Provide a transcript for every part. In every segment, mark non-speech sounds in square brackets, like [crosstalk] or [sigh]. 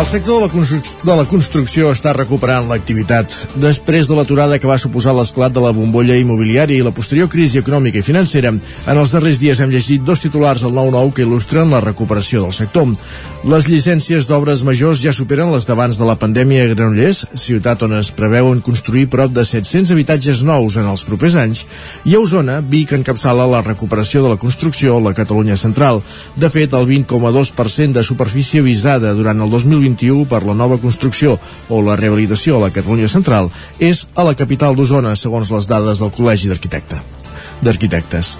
El sector de la, de la construcció està recuperant l'activitat. Després de l'aturada que va suposar l'esclat de la bombolla immobiliària i la posterior crisi econòmica i financera, en els darrers dies hem llegit dos titulars al 9-9 que il·lustren la recuperació del sector. Les llicències d'obres majors ja superen les d'abans de la pandèmia a Granollers, ciutat on es preveuen construir prop de 700 habitatges nous en els propers anys, i a Osona, Vic encapçala la recuperació de la construcció a la Catalunya central. De fet, el 20,2% de superfície visada durant el 2020 2021 per la nova construcció o la rehabilitació a la Catalunya Central és a la capital d'Osona, segons les dades del Col·legi d'Arquitecte d'arquitectes.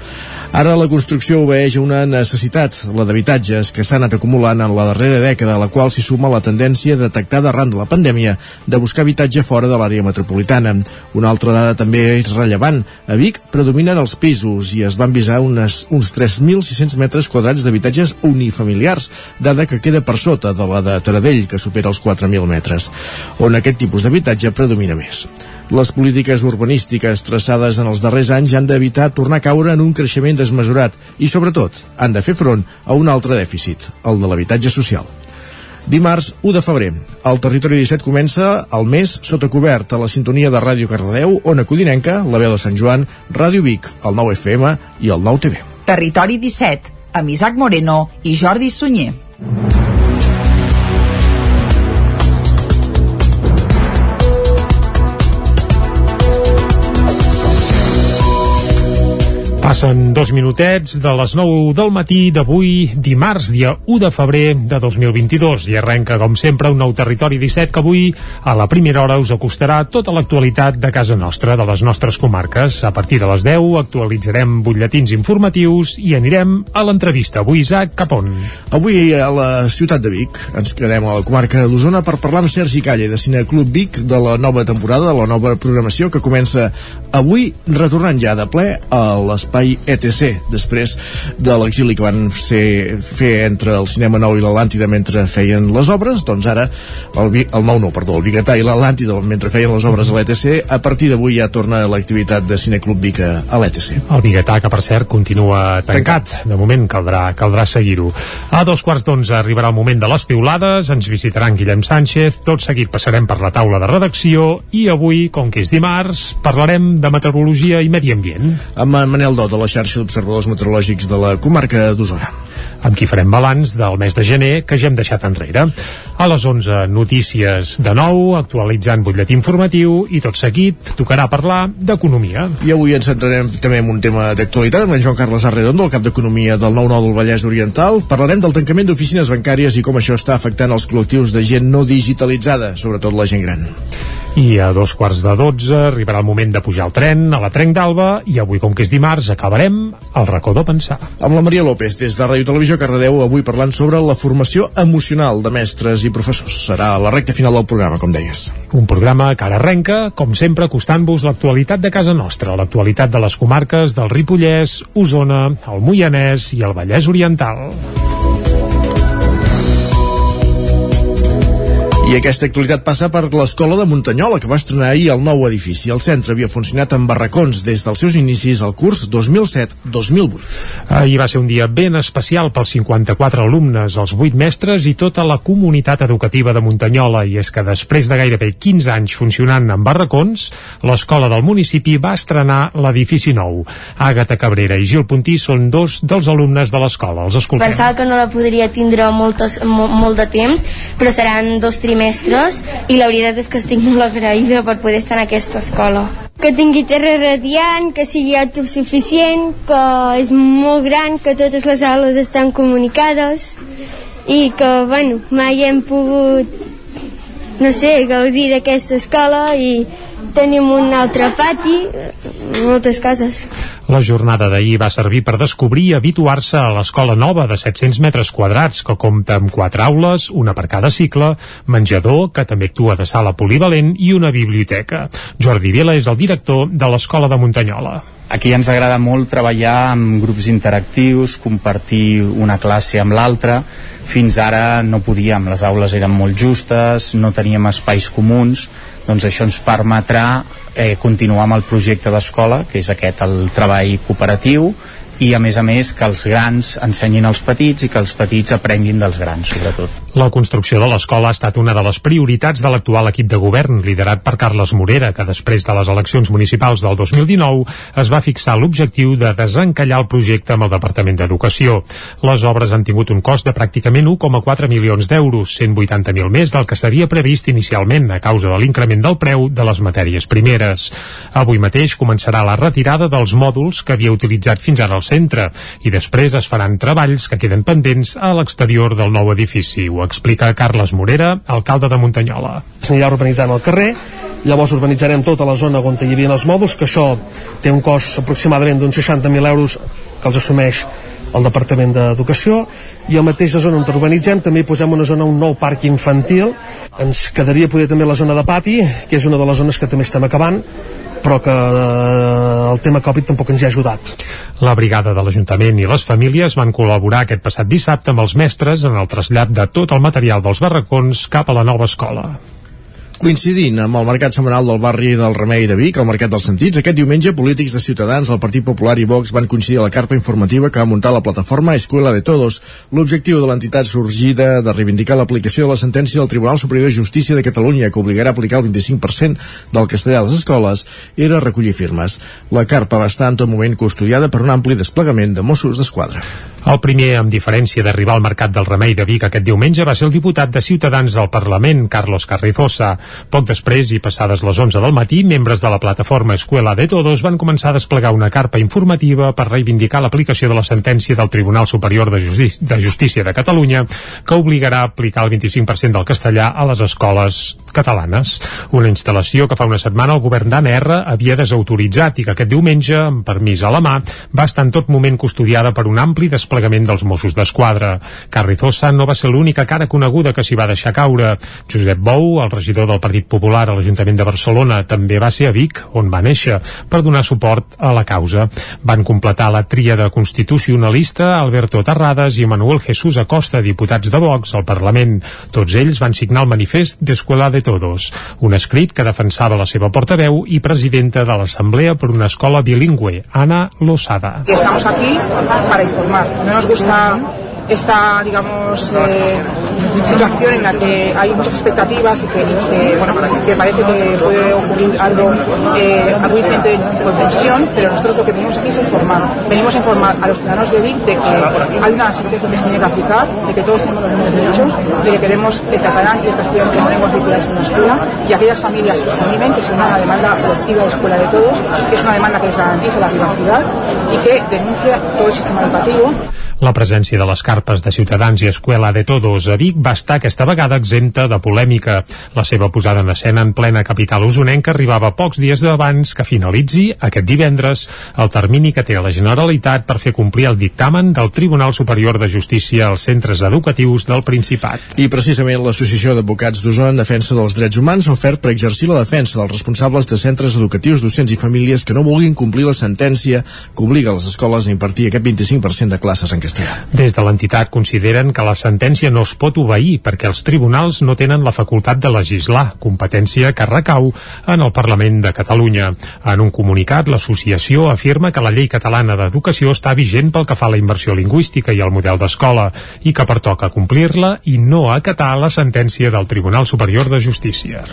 Ara la construcció obeeix a una necessitat, la d'habitatges, que s'ha anat acumulant en la darrera dècada, a la qual s'hi suma la tendència detectada arran de la pandèmia de buscar habitatge fora de l'àrea metropolitana. Una altra dada també és rellevant. A Vic predominen els pisos i es van visar unes, uns 3.600 metres quadrats d'habitatges unifamiliars, dada que queda per sota de la de Taradell, que supera els 4.000 metres, on aquest tipus d'habitatge predomina més. Les polítiques urbanístiques traçades en els darrers anys han d'evitar tornar a caure en un creixement desmesurat i, sobretot, han de fer front a un altre dèficit, el de l'habitatge social. Dimarts 1 de febrer. El Territori 17 comença el mes sota cobert a la sintonia de Ràdio Cardedeu, Ona Codinenca, la veu de Sant Joan, Ràdio Vic, el 9 FM i el 9 TV. Territori 17, amb Isaac Moreno i Jordi Sunyer. Passen dos minutets de les 9 del matí d'avui, dimarts, dia 1 de febrer de 2022, i arrenca, com sempre, un nou Territori 17 que avui, a la primera hora, us acostarà tota l'actualitat de casa nostra, de les nostres comarques. A partir de les 10 actualitzarem butlletins informatius i anirem a l'entrevista. Avui, Isaac, cap on? Avui a la ciutat de Vic, ens quedem a la comarca d'Osona per parlar amb Sergi Calle de Cineclub Vic de la nova temporada, de la nova programació que comença avui, retornant ja de ple a les l'espai ETC, després de l'exili que van ser, fer entre el Cinema Nou i l'Atlàntida mentre feien les obres, doncs ara el, el Nou No, perdó, el Bigatà i l'Atlàntida mentre feien les obres a l'ETC, a partir d'avui ja torna l'activitat de Cineclub Vic a l'ETC. El Bigatà, que per cert continua tancat, tancat. de moment caldrà, caldrà seguir-ho. A dos quarts d'onze arribarà el moment de les piulades, ens visitaran Guillem Sánchez, tot seguit passarem per la taula de redacció i avui, com que és dimarts, parlarem de meteorologia i medi ambient. Amb Manel Dot, de la xarxa d'observadors meteorològics de la comarca d'Osona amb qui farem balanç del mes de gener que ja hem deixat enrere. A les 11, notícies de nou, actualitzant butlletí informatiu i tot seguit tocarà parlar d'economia. I avui ens centrarem també en un tema d'actualitat amb en Joan Carles Arredondo, el cap d'Economia del 9-9 del Vallès Oriental. Parlarem del tancament d'oficines bancàries i com això està afectant els col·lectius de gent no digitalitzada, sobretot la gent gran. I a dos quarts de dotze arribarà el moment de pujar al tren a la Trenc d'Alba i avui, com que és dimarts, acabarem el racó de pensar. Amb la Maria López, des de Ràdio Televisió Cardedeu, avui parlant sobre la formació emocional de mestres i professors. Serà la recta final del programa, com deies. Un programa que ara arrenca, com sempre, acostant-vos l'actualitat de casa nostra, l'actualitat de les comarques del Ripollès, Osona, el Moianès i el Vallès Oriental. I aquesta actualitat passa per l'Escola de Muntanyola, que va estrenar ahir el nou edifici. El centre havia funcionat en barracons des dels seus inicis al curs 2007-2008. Ahir va ser un dia ben especial pels 54 alumnes, els 8 mestres i tota la comunitat educativa de Muntanyola. I és que després de gairebé 15 anys funcionant en barracons, l'escola del municipi va estrenar l'edifici nou. Àgata Cabrera i Gil Puntí són dos dels alumnes de l'escola. Els escoltem. Pensava que no la podria tindre moltes, molt, molt de temps, però seran dos trimestres mestres i la veritat és que estic molt agraïda per poder estar en aquesta escola. Que tingui terra radiant, que sigui autosuficient, que és molt gran, que totes les aules estan comunicades i que, bueno, mai hem pogut, no sé, gaudir d'aquesta escola i tenim un altre pati, moltes coses. La jornada d'ahir va servir per descobrir i habituar-se a l'escola nova de 700 metres quadrats que compta amb quatre aules, una per cada cicle, menjador, que també actua de sala polivalent i una biblioteca. Jordi Vila és el director de l'escola de Muntanyola. Aquí ens agrada molt treballar amb grups interactius, compartir una classe amb l'altra. Fins ara no podíem, les aules eren molt justes, no teníem espais comuns, doncs això ens permetrà eh, continuar amb el projecte d'escola, que és aquest, el treball cooperatiu, i a més a més que els grans ensenyin als petits i que els petits aprenguin dels grans sobretot. La construcció de l'escola ha estat una de les prioritats de l'actual equip de govern liderat per Carles Morera que després de les eleccions municipals del 2019 es va fixar l'objectiu de desencallar el projecte amb el Departament d'Educació. Les obres han tingut un cost de pràcticament 1,4 milions d'euros, 180.000 més del que s'havia previst inicialment a causa de l'increment del preu de les matèries primeres. Avui mateix començarà la retirada dels mòduls que havia utilitzat fins ara el centre i després es faran treballs que queden pendents a l'exterior del nou edifici. Explica Carles Morera, alcalde de Muntanyola. S'anirà urbanitzant el carrer, llavors urbanitzarem tota la zona on hi havia els mòduls, que això té un cost aproximadament d'uns 60.000 euros que els assumeix el Departament d'Educació. I a mateixa zona on urbanitzem també posem una zona, un nou parc infantil. Ens quedaria poder també la zona de pati que és una de les zones que també estem acabant però que eh, el tema Covid tampoc ens hi ha ajudat. La brigada de l'Ajuntament i les famílies van col·laborar aquest passat dissabte amb els mestres en el trasllat de tot el material dels barracons cap a la nova escola. Coincidint amb el mercat setmanal del barri del Remei de Vic, el Mercat dels Sentits, aquest diumenge polítics de Ciutadans, el Partit Popular i Vox van coincidir a la carpa informativa que va muntar la plataforma Escuela de Todos. L'objectiu de l'entitat sorgida de reivindicar l'aplicació de la sentència del Tribunal Superior de Justícia de Catalunya que obligarà a aplicar el 25% del castellà a les escoles era recollir firmes. La carpa va estar en tot moment custodiada per un ampli desplegament de Mossos d'Esquadra. El primer, amb diferència d'arribar al Mercat del Remei de Vic aquest diumenge, va ser el diputat de Ciutadans del Parlament, Carlos Carrizosa. Poc després, i passades les 11 del matí, membres de la plataforma Escuela de Todos van començar a desplegar una carpa informativa per reivindicar l'aplicació de la sentència del Tribunal Superior de, Justi de Justícia de Catalunya, que obligarà a aplicar el 25% del castellà a les escoles catalanes. Una instal·lació que fa una setmana el govern d'ANR havia desautoritzat i que aquest diumenge, amb permís a la mà, va estar en tot moment custodiada per un ampli desplegament dels Mossos d'Esquadra. Carrizosa no va ser l'única cara coneguda que s'hi va deixar caure. Josep Bou, el regidor del Partit Popular a l'Ajuntament de Barcelona, també va ser a Vic, on va néixer, per donar suport a la causa. Van completar la tríada constitucionalista Alberto Terrades i Manuel Jesús Acosta, diputats de Vox al Parlament. Tots ells van signar el manifest d'Escuela de Todos, un escrit que defensava la seva portaveu i presidenta de l'Assemblea per una escola bilingüe, Ana Losada. Estamos aquí para informar no nos gusta esta, digamos, eh, situación en la que hay muchas expectativas y que, bueno, que parece que puede ocurrir algo eh, muy diferente con tensión, pero nosotros lo que venimos aquí es informar. Venimos a informar a los ciudadanos de Vic de que hay una sentencia que se tiene que aplicar, de que todos tenemos los mismos derechos, de que queremos el catalán y el castellano como lenguas vehiculales en la escuela y aquellas familias que se animen, que se unan a la demanda colectiva de escuela de todos, que es una demanda que les garantiza la privacidad y que denuncia todo el sistema educativo. La presència de les carpes de Ciutadans i Escuela de Todos a Vic va estar aquesta vegada exempta de polèmica. La seva posada en escena en plena capital usonenca arribava pocs dies d'abans que finalitzi, aquest divendres, el termini que té la Generalitat per fer complir el dictamen del Tribunal Superior de Justícia als centres educatius del Principat. I precisament l'Associació d'Advocats d'Osona en Defensa dels Drets Humans ha ofert per exercir la defensa dels responsables de centres educatius, docents i famílies que no vulguin complir la sentència que obliga les escoles a impartir aquest 25% de classes en castellà castellà. Des de l'entitat consideren que la sentència no es pot obeir perquè els tribunals no tenen la facultat de legislar, competència que recau en el Parlament de Catalunya. En un comunicat, l'associació afirma que la llei catalana d'educació està vigent pel que fa a la inversió lingüística i al model d'escola i que pertoca complir-la i no acatar la sentència del Tribunal Superior de Justícia.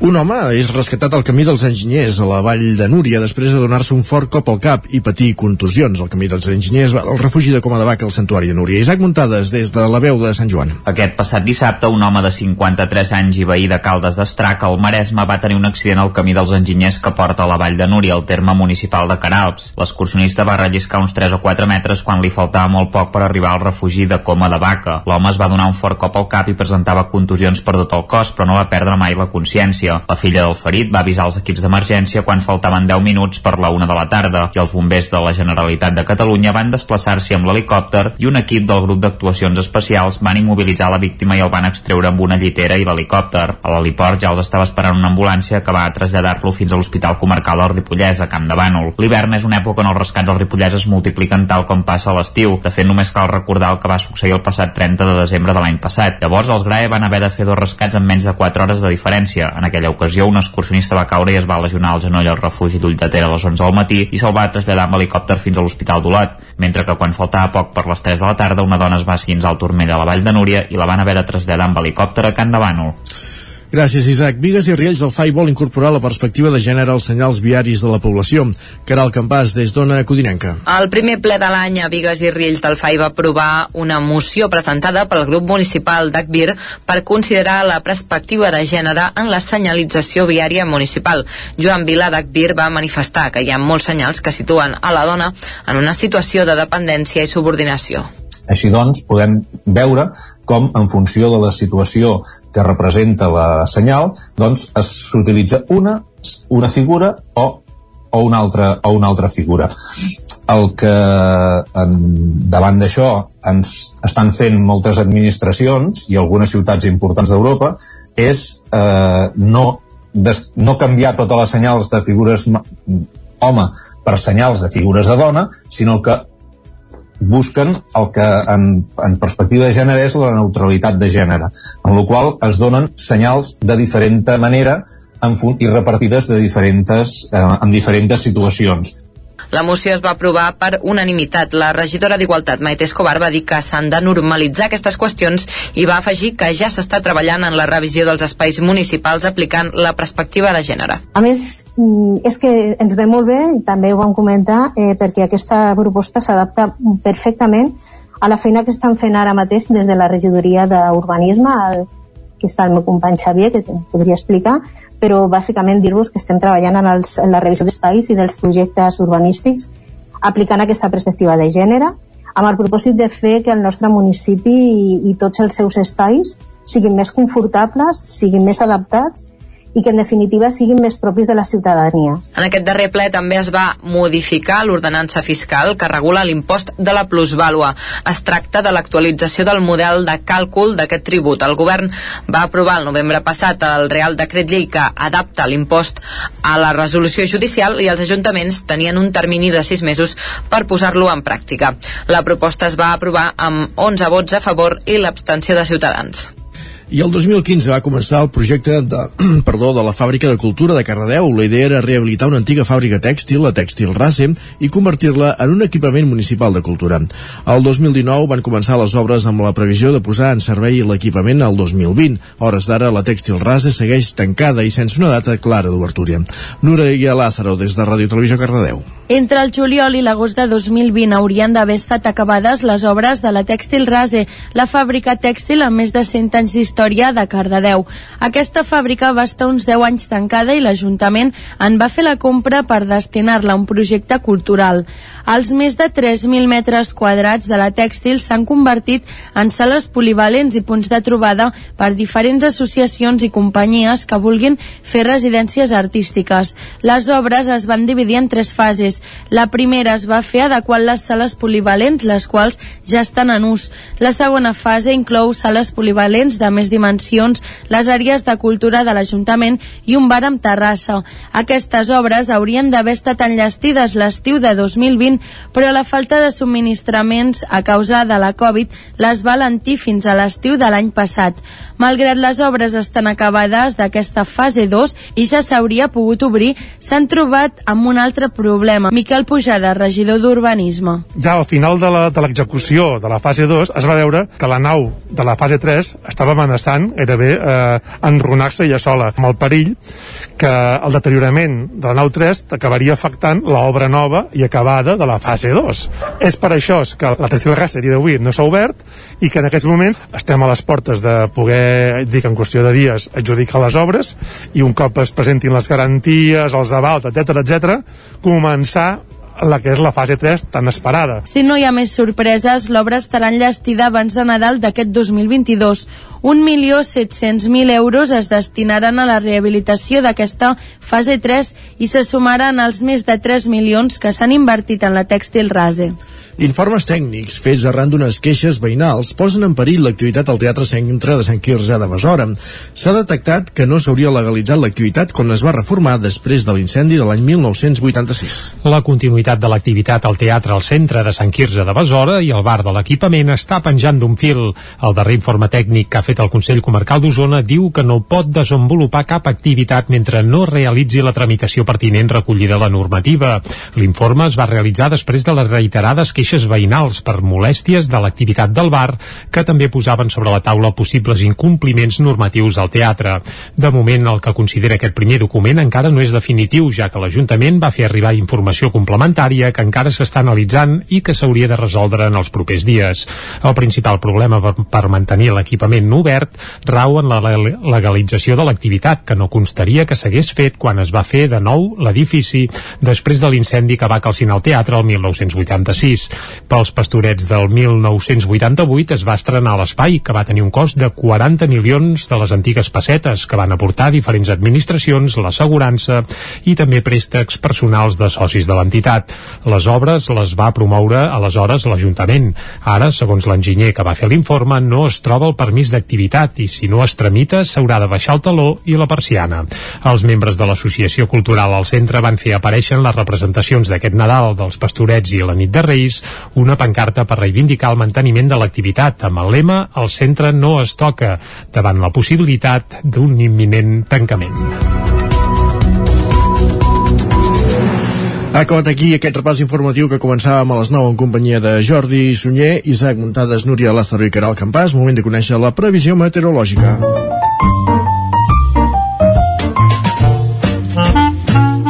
Un home és rescatat al camí dels enginyers a la vall de Núria després de donar-se un fort cop al cap i patir contusions. El camí dels enginyers va del refugi de Coma de Vaca al Santuari de Núria. Isaac Muntades, des de la veu de Sant Joan. Aquest passat dissabte, un home de 53 anys i veí de Caldes d'Estrac, al Maresme, va tenir un accident al camí dels enginyers que porta a la vall de Núria, al terme municipal de Caralps. L'excursionista va relliscar uns 3 o 4 metres quan li faltava molt poc per arribar al refugi de Coma de Vaca. L'home es va donar un fort cop al cap i presentava contusions per tot el cos, però no va perdre mai la consciència emergència. La filla del ferit va avisar els equips d'emergència quan faltaven 10 minuts per la una de la tarda i els bombers de la Generalitat de Catalunya van desplaçar-s'hi amb l'helicòpter i un equip del grup d'actuacions especials van immobilitzar la víctima i el van extreure amb una llitera i l'helicòpter. A l'heliport ja els estava esperant una ambulància que va traslladar-lo fins a l'Hospital Comarcal del Ripollès, a Camp de Bànol. L'hivern és una època on els rescats al Ripollès es multipliquen tal com passa a l'estiu. De fet, només cal recordar el que va succeir el passat 30 de desembre de l'any passat. Llavors, els GRAE van haver de fer dos rescats en menys de 4 hores de diferència. En aquell aquella ocasió, un excursionista va caure i es va lesionar el genoll al refugi d'Ull de Ter a les 11 del matí i se'l va traslladar amb helicòpter fins a l'Hospital d'Olat, mentre que quan faltava poc per les 3 de la tarda una dona es va esquinçar al turmell a la Vall de Núria i la van haver de traslladar amb helicòpter a Can de Bànol. Gràcies, Isaac. Vigues i Riells del FAI vol incorporar la perspectiva de gènere als senyals viaris de la població. Caral Campàs, des d'Ona Codinenca. El primer ple de l'any a Vigues i Riells del FAI va aprovar una moció presentada pel grup municipal d'Acbir per considerar la perspectiva de gènere en la senyalització viària municipal. Joan Vila d'Acbir va manifestar que hi ha molts senyals que situen a la dona en una situació de dependència i subordinació. Així doncs, podem veure com, en funció de la situació que representa la senyal, doncs s'utilitza una, una figura o, o, una altra, o una altra figura. El que en, davant d'això ens estan fent moltes administracions i algunes ciutats importants d'Europa és eh, no, des, no canviar totes les senyals de figures home per senyals de figures de dona, sinó que busquen el que en, en perspectiva de gènere és la neutralitat de gènere, en la qual es donen senyals de diferent manera en, i repartides de diferents, eh, en diferents situacions. La moció es va aprovar per unanimitat. La regidora d'Igualtat, Maite Escobar, va dir que s'han de normalitzar aquestes qüestions i va afegir que ja s'està treballant en la revisió dels espais municipals aplicant la perspectiva de gènere. A més, mm, és que ens ve molt bé, i també ho vam comentar, eh, perquè aquesta proposta s'adapta perfectament a la feina que estan fent ara mateix des de la regidoria d'Urbanisme, que està el meu company Xavier, que podria explicar, però bàsicament dir-vos que estem treballant en, els, en la revisió d'espais i dels projectes urbanístics aplicant aquesta perspectiva de gènere amb el propòsit de fer que el nostre municipi i, i tots els seus espais siguin més confortables, siguin més adaptats i que en definitiva siguin més propis de la ciutadania. En aquest darrer ple també es va modificar l'ordenança fiscal que regula l'impost de la plusvàlua. Es tracta de l'actualització del model de càlcul d'aquest tribut. El govern va aprovar el novembre passat el Real Decret Llei que adapta l'impost a la resolució judicial i els ajuntaments tenien un termini de sis mesos per posar-lo en pràctica. La proposta es va aprovar amb 11 vots a favor i l'abstenció de Ciutadans. I el 2015 va començar el projecte de, [clears throat] perdó, de la Fàbrica de Cultura de Cardedeu. La idea era rehabilitar una antiga fàbrica tèxtil, la Tèxtil Rase, i convertir-la en un equipament municipal de cultura. El 2019 van començar les obres amb la previsió de posar en servei l'equipament al 2020. Hores d'ara, la Tèxtil Rase segueix tancada i sense una data clara d'obertura. I Lázaro, des de Ràdio Televisió Cardedeu. Entre el juliol i l'agost de 2020 haurien d'haver estat acabades les obres de la Tèxtil Rase, la fàbrica tèxtil amb més de 100 anys d'història de Cardedeu. Aquesta fàbrica va estar uns 10 anys tancada i l'Ajuntament en va fer la compra per destinar-la a un projecte cultural. Els més de 3.000 metres quadrats de la tèxtil s'han convertit en sales polivalents i punts de trobada per diferents associacions i companyies que vulguin fer residències artístiques. Les obres es van dividir en tres fases la primera es va fer adequant les sales polivalents, les quals ja estan en ús. La segona fase inclou sales polivalents de més dimensions, les àrees de cultura de l'Ajuntament i un bar amb terrassa. Aquestes obres haurien d'haver estat enllestides l'estiu de 2020, però la falta de subministraments a causa de la Covid les va alentir fins a l'estiu de l'any passat. Malgrat les obres estan acabades d'aquesta fase 2 i ja s'hauria pogut obrir, s'han trobat amb un altre problema Miquel Pujada, regidor d'Urbanisme. Ja al final de l'execució de, de la fase 2 es va veure que la nau de la fase 3 estava amenaçant gairebé eh, enrunar-se ja sola, amb el perill que el deteriorament de la nau 3 acabaria afectant l'obra nova i acabada de la fase 2. És per això que la tercera dia d'avui no s'ha obert i que en aquests moments estem a les portes de poder, dic en qüestió de dies, adjudicar les obres i un cop es presentin les garanties, els avals, etc etc, començar la que és la fase 3 tan esperada. Si no hi ha més sorpreses, l'obra estarà enllestida abans de Nadal d'aquest 2022. 1.700.000 euros es destinaran a la rehabilitació d'aquesta fase 3 i se sumaran als més de 3 milions que s'han invertit en la tèxtil rase. Informes tècnics fets arran d'unes queixes veïnals posen en perill l'activitat al Teatre Centre de Sant Quirze de Besora. S'ha detectat que no s'hauria legalitzat l'activitat quan es va reformar després de l'incendi de l'any 1986. La continuïtat de l'activitat al teatre al centre de Sant Quirze de Besora i el bar de l'equipament està penjant d'un fil. El darrer informe tècnic que ha fet el Consell Comarcal d'Osona, diu que no pot desenvolupar cap activitat mentre no realitzi la tramitació pertinent recollida a la normativa. L'informe es va realitzar després de les reiterades queixes veïnals per molèsties de l'activitat del bar, que també posaven sobre la taula possibles incompliments normatius al teatre. De moment, el que considera aquest primer document encara no és definitiu, ja que l'Ajuntament va fer arribar informació complementària que encara s'està analitzant i que s'hauria de resoldre en els propers dies. El principal problema per, mantenir l'equipament obert rau en la legalització de l'activitat, que no constaria que s'hagués fet quan es va fer de nou l'edifici després de l'incendi que va calcinar el teatre el 1986. Pels pastorets del 1988 es va estrenar l'espai, que va tenir un cost de 40 milions de les antigues pessetes, que van aportar diferents administracions, l'assegurança i també préstecs personals de socis de l'entitat. Les obres les va promoure aleshores l'Ajuntament. Ara, segons l'enginyer que va fer l'informe, no es troba el permís d'activitat i si no es tramita s'haurà de baixar el taló i la persiana. Els membres de l'Associació Cultural al Centre van fer aparèixer en les representacions d'aquest Nadal dels Pastorets i la nit de Reis una pancarta per reivindicar el manteniment de l'activitat amb el lema El centre no es toca davant la possibilitat d'un imminent tancament. Ha acabat aquí aquest repàs informatiu que començàvem a les 9 en companyia de Jordi Sunyer, Isaac Muntades, Núria Lázaro i Caral Campàs. Moment de conèixer la previsió meteorològica.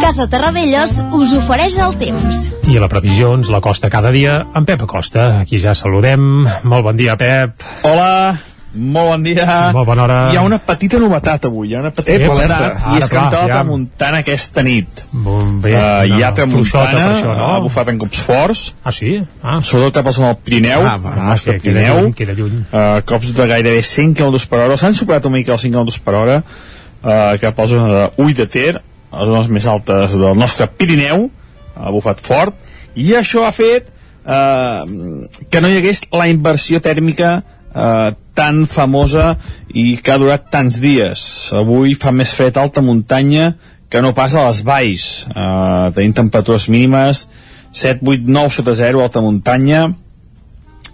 Casa Terradellos us ofereix el temps. I a la previsió ens la costa cada dia en Pep Acosta. Aquí ja saludem. Molt bon dia, Pep. Hola. Molt bon dia. Molt bona hora. Hi ha una petita novetat avui, hi ha una petita Ep, novetat, alerta. i és que la ja. tramuntana aquesta nit. Bon, bé, uh, hi ha tramuntana, això, no? ha bufat en cops forts, Ah, sí? Ah, sobretot cap al Pirineu, Ah, va. el nostre que queda Pirineu, lluny, queda lluny. Uh, cops de gairebé 100 km per hora, s'han superat una mica els 5 km per hora, uh, cap a la zona de Ull de Ter, a les zones més altes del nostre Pirineu, ha bufat fort, i això ha fet uh, que no hi hagués la inversió tèrmica eh, tan famosa i que ha durat tants dies. Avui fa més fred alta muntanya que no pas a les valls. Eh, tenim temperatures mínimes 7, 8, 9 sota 0 a alta muntanya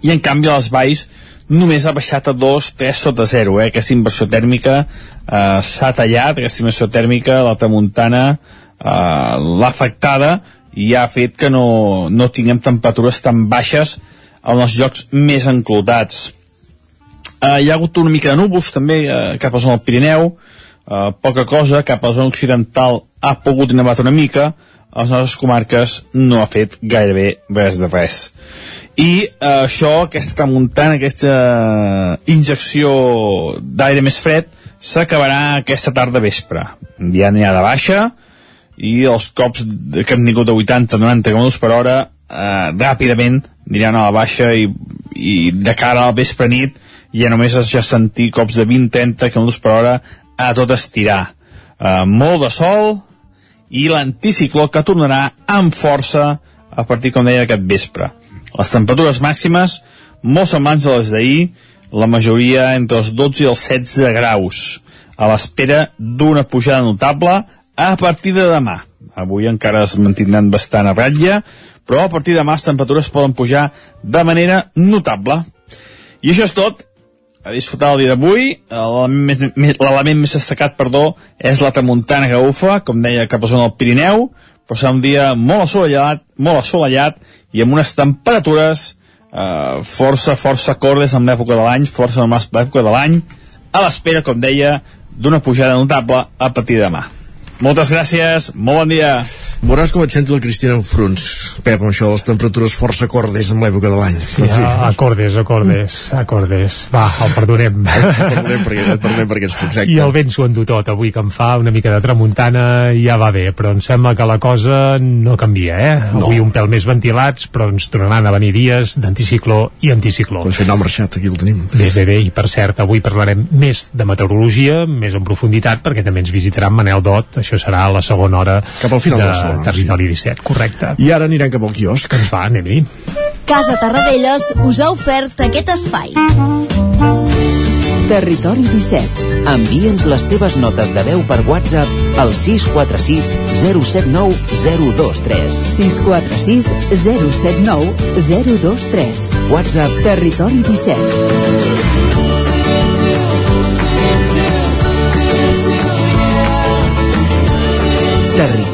i en canvi a les valls només ha baixat a 2, 3 sota 0 eh? aquesta inversió tèrmica eh, s'ha tallat, aquesta inversió tèrmica l'alta muntana eh, l'ha afectada i ha fet que no, no tinguem temperatures tan baixes en els llocs més enclotats Uh, hi ha hagut una mica de núvols també uh, cap a zona del Pirineu, uh, poca cosa, cap a zona occidental ha pogut nevar una mica, a les nostres comarques no ha fet gairebé res de res. I uh, això, aquesta tramuntana, aquesta injecció d'aire més fred, s'acabarà aquesta tarda vespre. Ja n'hi ha de baixa, i els cops que hem tingut de 80-90 km per hora eh, ràpidament aniran a la baixa i, i de cara al vespre nit ja només es ja sentir cops de 20-30 km per hora a tot estirar. Uh, molt de sol i l'anticicló que tornarà amb força a partir, com deia, d'aquest vespre. Les temperatures màximes molt semblants a les d'ahir, la majoria entre els 12 i els 16 graus, a l'espera d'una pujada notable a partir de demà. Avui encara es mantindran bastant a ratlla, però a partir de demà les temperatures poden pujar de manera notable. I això és tot a disfrutar el dia d'avui. L'element més, més- destacat, perdó, és la tramuntana que bufa, com deia, cap a zona del Pirineu, però serà un dia molt assolellat, molt assolellat i amb unes temperatures eh, força, força cordes en l'època de l'any, força per l'època de l'any, a l'espera, com deia, d'una pujada notable a partir de demà. Moltes gràcies, molt bon dia. Veuràs com et sento el Cristina en fronts, Pep, amb això de les temperatures força cordes en l'època de l'any. Sí, a- acordes, acordes, acordes. Va, el perdonem. [laughs] Perdonem perquè, et perdonem perquè ets tu, exacte. I el vent s'ho endú tot, avui que em fa una mica de tramuntana ja va bé, però em sembla que la cosa no canvia, eh? Avui un pèl més ventilats, però ens tornaran a venir dies d'anticicló i anticicló. Doncs no ha marxat, aquí el tenim. Bé, bé, bé, i per cert, avui parlarem més de meteorologia, més en profunditat, perquè també ens visitarà Manel Dot, això serà a la segona hora Cap al final de de la segona, Territori 17, correcte. I ara anirem cap al quiosc. Que ens va, anem-hi. Casa Tarradellas us ha ofert aquest espai. Territori 17. Envia'ns les teves notes de veu per WhatsApp al 646 079 023. 646 079 023. WhatsApp Territori 17.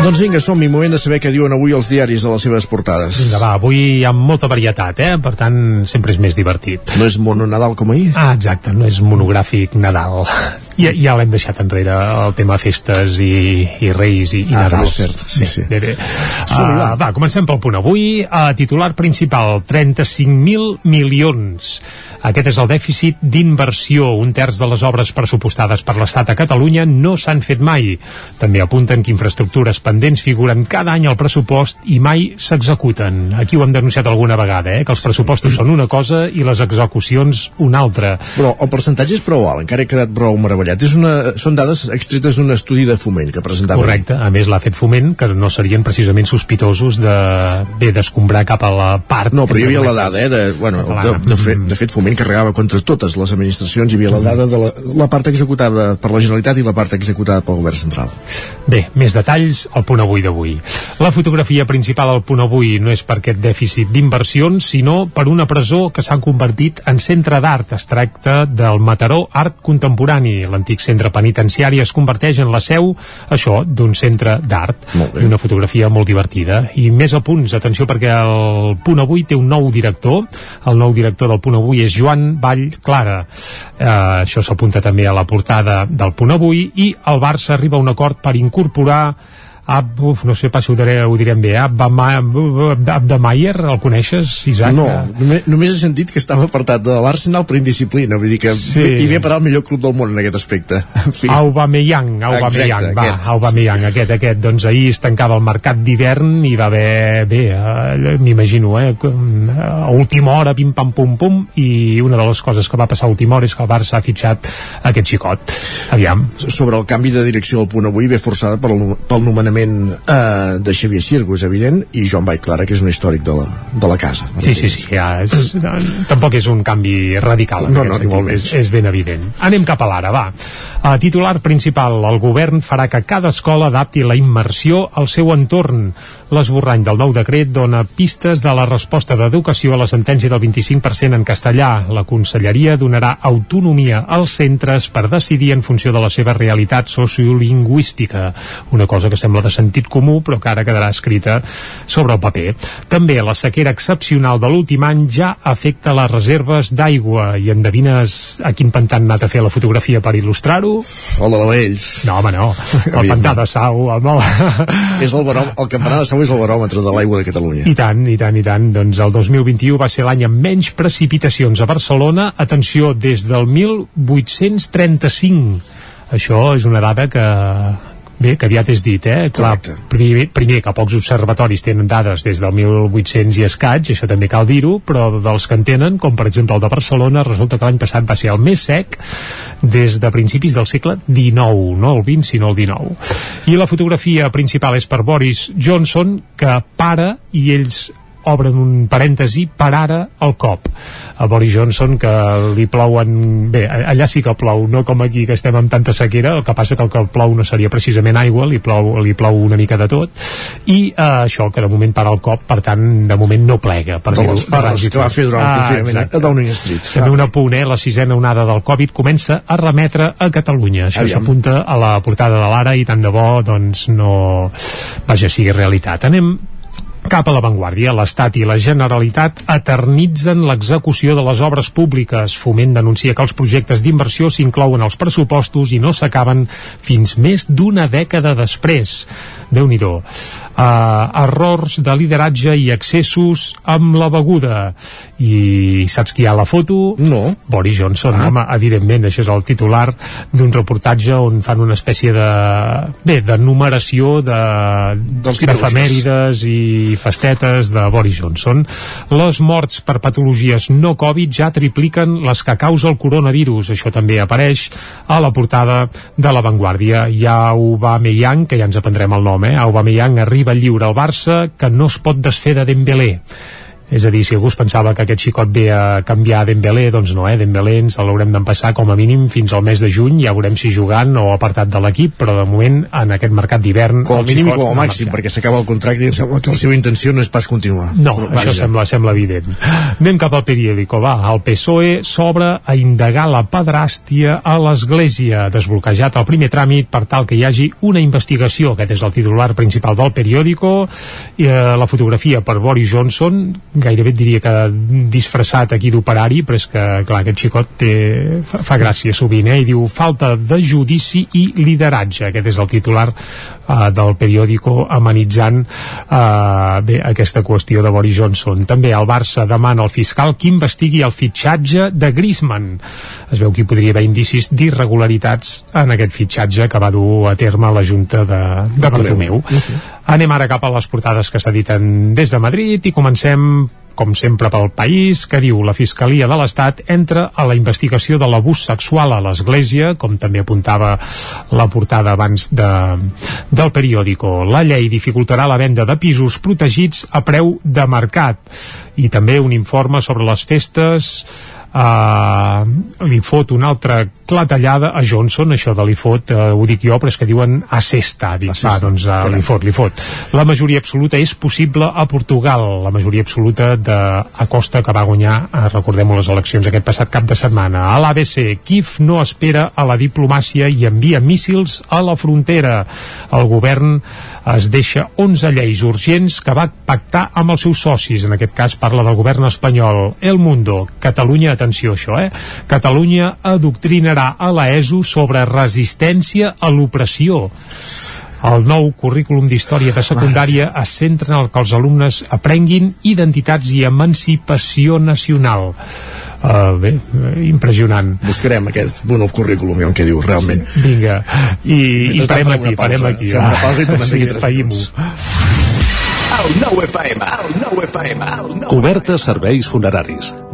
Doncs vinga, som-hi, moment de saber què diuen avui els diaris de les seves portades. Vinga, va, avui hi ha molta varietat, eh? Per tant, sempre és més divertit. No és mono Nadal com ahir? Ah, exacte, no és monogràfic Nadal. Ja, ja l'hem deixat enrere, el tema festes i, i reis i, i Ah, Nadals. és cert, sí, sí. Bé, bé. Uh, va. comencem pel punt avui. Uh, titular principal, 35.000 milions. Aquest és el dèficit d'inversió. Un terç de les obres pressupostades per l'Estat a Catalunya no s'han fet mai. També apunten que infraestructures pendents figuren cada any al pressupost i mai s'executen. Aquí ho hem denunciat alguna vegada, eh? que els pressupostos són una cosa i les execucions una altra. Però el percentatge és prou alt, encara he quedat prou meravellat. És una, són dades extretes d'un estudi de foment que presentava. Correcte, a més l'ha fet foment que no serien precisament sospitosos de bé d'escombrar cap a la part No, però hi havia la dada, eh, de, bueno, de, de, fet, de fet foment carregava contra totes les administracions, hi havia la dada de la, la part executada per la Generalitat i la part executada pel Govern Central. Bé, més detalls al punt avui d'avui. La fotografia principal al punt avui no és per aquest dèficit d'inversions, sinó per una presó que s'ha convertit en centre d'art. Es tracta del Mataró Art Contemporani. L'antic centre penitenciari es converteix en la seu, això, d'un centre d'art. I una fotografia molt divertida. I més a punts, atenció, perquè el punt avui té un nou director. El nou director del punt avui és Joan Vall Clara. Eh, això s'apunta també a la portada del punt avui. I el Barça arriba a un acord per incorporar Ab, uf, no sé pas si ho, diré, ho direm bé, Abdemayer, el coneixes, Isaac? No, només, només he sentit que estava apartat de l'Arsenal per indisciplina, vull dir que Sí. sí. hi ve a parar el millor club del món en aquest aspecte. [laughs] En fi. Aubameyang, Aubameyang, Exacte, va, aquest, Aubameyang, aquest, aquest, doncs ahir es tancava el mercat d'hivern i va haver, bé, eh, m'imagino, eh, a última hora, pim pam pum pum, i una de les coses que va passar a última hora és que el Barça ha fitxat aquest xicot. Aviam. Sobre el canvi de direcció del punt avui ve forçada pel, pel nomenament eh, de Xavier Sirgo, és evident, i Joan Vall Clara, que és un històric de la, de la casa. Sí, sí, sí, ja és, tampoc és un canvi radical No, no, és, és ben evident. Anem cap a l'ara, va. Uh, titular principal, el govern farà que cada escola adapti la immersió al seu entorn. L'esborrany del nou decret dona pistes de la resposta d'educació a la sentència del 25% en castellà. La conselleria donarà autonomia als centres per decidir en funció de la seva realitat sociolingüística, una cosa que sembla de sentit comú però que ara quedarà escrita sobre el paper. També la sequera excepcional de l'últim any ja afecta les reserves d'aigua i endevines a quin pantà han anat a fer la fotografia per il·lustrar-ho? El de la Vells. No, home, no. El pantà de Sau, home. És el, baròm, el campanar de Sau és el baròmetre de l'aigua de Catalunya. I tant, i tant, i tant. Doncs el 2021 va ser l'any amb menys precipitacions a Barcelona. Atenció, des del 1835. Això és una dada que bé, que aviat és dit, eh? Clar, primer, primer que pocs observatoris tenen dades des del 1800 i escaig, això també cal dir-ho, però dels que en tenen, com per exemple el de Barcelona, resulta que l'any passat va ser el més sec des de principis del segle XIX, no el XX, sinó el XIX. I la fotografia principal és per Boris Johnson, que para i ells obren un parèntesi per ara el cop a Boris Johnson que li plouen bé, allà sí que plou no com aquí que estem amb tanta sequera el que passa que el que plou no seria precisament aigua li plou, li plou una mica de tot i eh, això que de moment para el cop per tant de moment no plega per De les- les que va fer durant el confinament exacte. a Downing Street. també un apunt, eh? la sisena onada del Covid comença a remetre a Catalunya això s'apunta a la portada de l'Ara i tant de bo doncs no vaja, sigui realitat anem cap a l'avantguàrdia, l'Estat i la Generalitat eternitzen l'execució de les obres públiques. Foment denuncia que els projectes d'inversió s'inclouen als pressupostos i no s'acaben fins més d'una dècada després. déu nhi uh, errors de lideratge i excessos amb la beguda i saps qui hi ha a la foto? No. Boris Johnson, ah. home, evidentment això és el titular d'un reportatge on fan una espècie de bé, de numeració de d'efemèrides i festetes de Boris Johnson les morts per patologies no Covid ja tripliquen les que causa el coronavirus això també apareix a la portada de La Vanguardia hi ha Aubameyang, que ja ens aprendrem el nom eh? Aubameyang arriba lliure al Barça que no es pot desfer de Dembélé és a dir, si algú es pensava que aquest xicot ve a canviar Dembélé, doncs no, eh? Dembélé ens l'haurem d'empassar com a mínim fins al mes de juny, ja veurem si jugant o apartat de l'equip, però de moment en aquest mercat d'hivern... Com a mínim com a màxim, perquè s'acaba el contracte i em sembla que la seva intenció no és pas continuar. No, però, això sembla, sembla evident. Anem cap al periòdico, va. El PSOE s'obre a indagar la pedrastia a l'Església, desbloquejat el primer tràmit per tal que hi hagi una investigació. Aquest és el titular principal del periòdico. I, eh, la fotografia per Boris Johnson, gairebé diria que disfressat aquí d'operari, però és que, clar, aquest xicot té, fa, fa gràcia sovint, eh? I diu, falta de judici i lideratge. Aquest és el titular uh, del periòdico amenitzant uh, bé, aquesta qüestió de Boris Johnson. També el Barça demana al fiscal que investigui el fitxatge de Griezmann. Es veu que hi podria haver indicis d'irregularitats en aquest fitxatge que va dur a terme la Junta de, de Bartomeu. Anem ara cap a les portades que s'editen des de Madrid i comencem com sempre pel país, que diu la Fiscalia de l'Estat entra a la investigació de l'abús sexual a l'Església, com també apuntava la portada abans de, del periòdico. La llei dificultarà la venda de pisos protegits a preu de mercat. I també un informe sobre les festes Uh, li fot una altra clatellada a Johnson, això de li fot uh, ho dic jo, però és que diuen a cesta dic, va, doncs uh, li fot, li fot la majoria absoluta és possible a Portugal la majoria absoluta de Acosta que va guanyar, uh, recordem les eleccions aquest passat cap de setmana. A l'ABC Kif no espera a la diplomàcia i envia míssils a la frontera el govern es deixa 11 lleis urgents que va pactar amb els seus socis. En aquest cas parla del govern espanyol. El Mundo, Catalunya, atenció a això, eh? Catalunya adoctrinarà a l'ESO sobre resistència a l'opressió. El nou currículum d'història de secundària es centra en el que els alumnes aprenguin identitats i emancipació nacional. Uh, bé, impressionant. Buscarem aquest bon currículum, el que diu, realment. Vinga, i, i parem aquí, parem aquí. Fem una pausa i tornem sí, d'aquí tres minuts. El nou FM, el nou FM, el nou Cobertes serveis funeraris.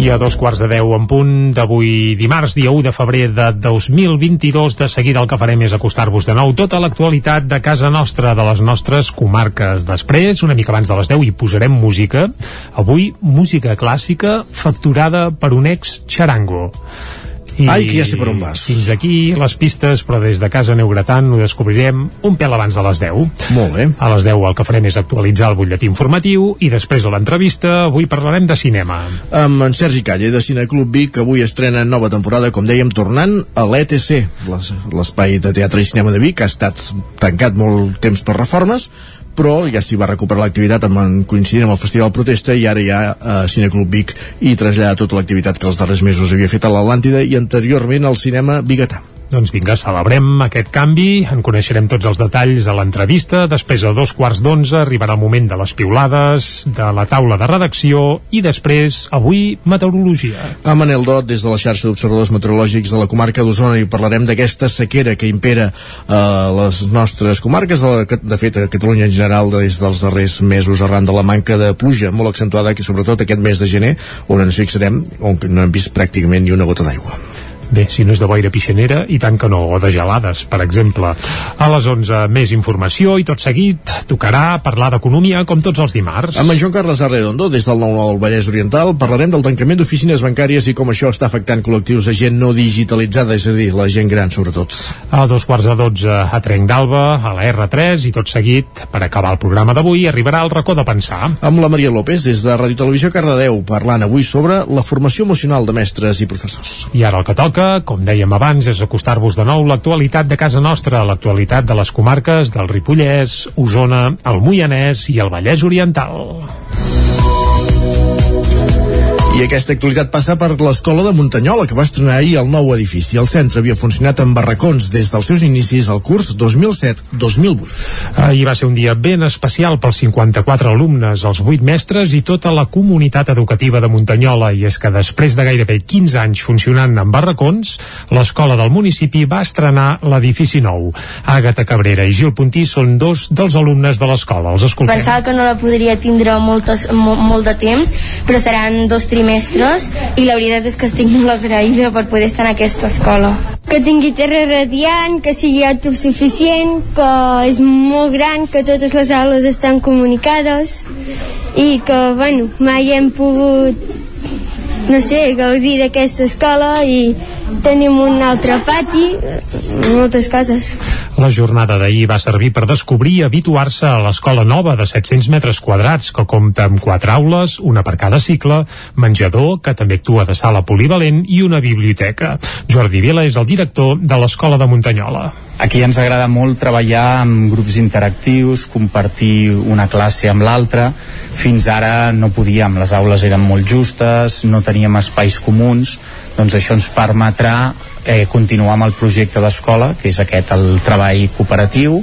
I a dos quarts de deu en punt d'avui dimarts, dia 1 de febrer de 2022, de seguida el que farem és acostar-vos de nou tota l'actualitat de casa nostra, de les nostres comarques. Després, una mica abans de les 10, hi posarem música. Avui, música clàssica facturada per un ex xarango. I Ai, que ja sé per on vas. Fins aquí les pistes, però des de casa aneu gratant, ho descobrirem un pèl abans de les 10. Molt bé. A les 10 el que farem és actualitzar el butlletí informatiu i després de l'entrevista avui parlarem de cinema. Amb en Sergi Calle de Cineclub Vic, que avui estrena nova temporada, com dèiem, tornant a l'ETC, l'es- l'espai de teatre i cinema de Vic, que ha estat tancat molt temps per reformes, però ja s'hi va recuperar l'activitat coincidint amb el Festival Protesta i ara ja a Cineclub Vic i trasllada tota l'activitat que els darrers mesos havia fet a l'Atlàntida i anteriorment al cinema Bigatà. Doncs vinga, celebrem aquest canvi, en coneixerem tots els detalls a l'entrevista, després a dos quarts d'onze arribarà el moment de les piulades, de la taula de redacció i després, avui, meteorologia. A Manel Dot, des de la xarxa d'observadors meteorològics de la comarca d'Osona i parlarem d'aquesta sequera que impera a les nostres comarques, de, fet a Catalunya en general des dels darrers mesos arran de la manca de pluja molt accentuada que sobretot aquest mes de gener on ens fixarem, on no hem vist pràcticament ni una gota d'aigua. Bé, si no és de boira pixanera, i tant que no, o de gelades, per exemple. A les 11, més informació i tot seguit tocarà parlar d'economia com tots els dimarts. Amb en Joan Carles Arredondo, des del 9-9 del Vallès Oriental, parlarem del tancament d'oficines bancàries i com això està afectant col·lectius de gent no digitalitzada, és a dir, la gent gran sobretot. A dos quarts de dotze a Trenc d'Alba, a la R3, i tot seguit, per acabar el programa d'avui, arribarà el racó de pensar. Amb la Maria López, des de Ràdio Televisió Cardedeu, parlant avui sobre la formació emocional de mestres i professors. I ara el que toca, com dèiem abans, és acostar-vos de nou l'actualitat de casa nostra, l'actualitat de les comarques del Ripollès, Osona, el Moianès i el Vallès Oriental. I aquesta actualitat passa per l'Escola de Muntanyola, que va estrenar ahir el nou edifici. El centre havia funcionat en barracons des dels seus inicis al curs 2007-2008. Ahir va ser un dia ben especial pels 54 alumnes, els 8 mestres i tota la comunitat educativa de Muntanyola. I és que després de gairebé 15 anys funcionant en barracons, l'escola del municipi va estrenar l'edifici nou. Àgata Cabrera i Gil Puntí són dos dels alumnes de l'escola. Els escoltem. Pensava que no la podria tindre moltes, mo, molt de temps, però seran dos trimestres i la veritat és que estic molt agraïda per poder estar en aquesta escola. Que tingui terra radiant, que sigui autosuficient, que és molt gran, que totes les aules estan comunicades i que, bueno, mai hem pogut no sé, gaudir d'aquesta escola i tenim un altre pati, moltes coses. La jornada d'ahir va servir per descobrir i habituar-se a l'escola nova de 700 metres quadrats que compta amb quatre aules, una per cada cicle, menjador, que també actua de sala polivalent i una biblioteca. Jordi Vila és el director de l'escola de Muntanyola. Aquí ens agrada molt treballar amb grups interactius, compartir una classe amb l'altra. Fins ara no podíem, les aules eren molt justes, no teníem espais comuns, doncs això ens permetrà eh, continuar amb el projecte d'escola, que és aquest, el treball cooperatiu,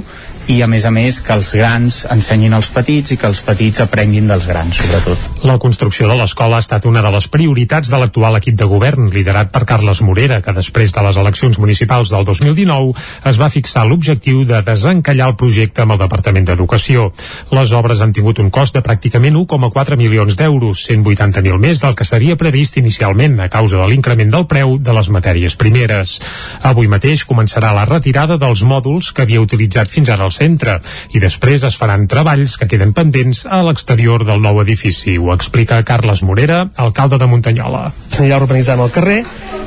i a més a més que els grans ensenyin als petits i que els petits aprenguin dels grans, sobretot. La construcció de l'escola ha estat una de les prioritats de l'actual equip de govern, liderat per Carles Morera, que després de les eleccions municipals del 2019 es va fixar l'objectiu de desencallar el projecte amb el Departament d'Educació. Les obres han tingut un cost de pràcticament 1,4 milions d'euros, 180.000 més del que s'havia previst inicialment a causa de l'increment del preu de les matèries primeres. Avui mateix començarà la retirada dels mòduls que havia utilitzat fins ara el centre i després es faran treballs que queden pendents a l'exterior del nou edifici. Ho explica Carles Morera, alcalde de Muntanyola. S'anirà urbanitzant el carrer,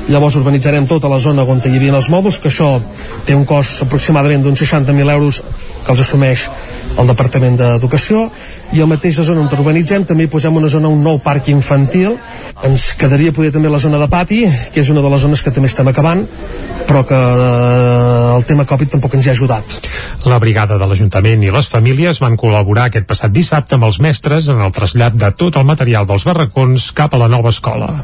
llavors urbanitzarem tota la zona on hi havia els mòduls, que això té un cost aproximadament d'uns 60.000 euros que els assumeix el Departament d'Educació. I mateix la zona on urbanitzem també hi posem una zona, un nou parc infantil. Ens quedaria poder també la zona de pati que és una de les zones que també estem acabant però que eh, el tema Covid tampoc ens hi ha ajudat. La brigada de l'Ajuntament i les famílies van col·laborar aquest passat dissabte amb els mestres en el trasllat de tot el material dels barracons cap a la nova escola.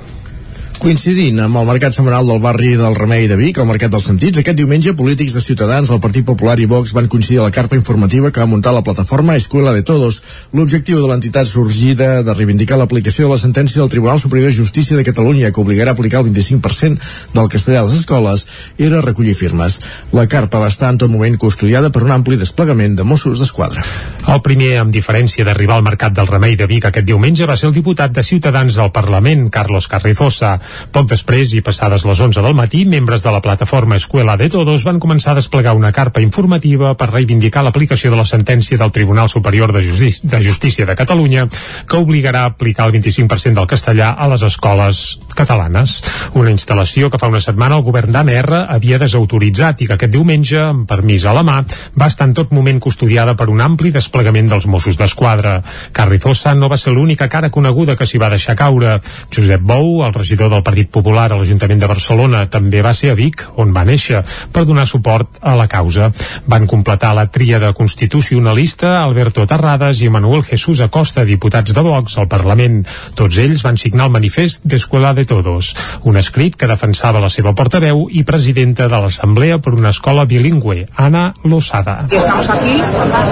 Coincidint amb el mercat setmanal del barri del Remei de Vic, el Mercat dels Sentits, aquest diumenge polítics de Ciutadans, el Partit Popular i Vox van coincidir a la carpa informativa que va muntar la plataforma Escuela de Todos. L'objectiu de l'entitat sorgida de reivindicar l'aplicació de la sentència del Tribunal Superior de Justícia de Catalunya que obligarà a aplicar el 25% del castellà a les escoles era recollir firmes. La carpa va estar en tot moment custodiada per un ampli desplegament de Mossos d'Esquadra. El primer, amb diferència d'arribar al Mercat del Remei de Vic aquest diumenge, va ser el diputat de Ciutadans al Parlament, Carlos Carrizosa. Poc després i passades les 11 del matí, membres de la plataforma Escuela de Todos van començar a desplegar una carpa informativa per reivindicar l'aplicació de la sentència del Tribunal Superior de, Justi de Justícia de Catalunya que obligarà a aplicar el 25% del castellà a les escoles catalanes. Una instal·lació que fa una setmana el govern d'ANR havia desautoritzat i que aquest diumenge, amb permís a la mà, va estar en tot moment custodiada per un ampli desplegament dels Mossos d'Esquadra. Carrizosa no va ser l'única cara coneguda que s'hi va deixar caure. Josep Bou, el regidor del Partit Popular a l'Ajuntament de Barcelona també va ser a Vic, on va néixer, per donar suport a la causa. Van completar la tríada constitucionalista Alberto Terrades i Manuel Jesús Acosta, diputats de Vox al Parlament. Tots ells van signar el manifest d'Escola de Todos, un escrit que defensava la seva portaveu i presidenta de l'Assemblea per una escola bilingüe, Ana Losada. Estamos aquí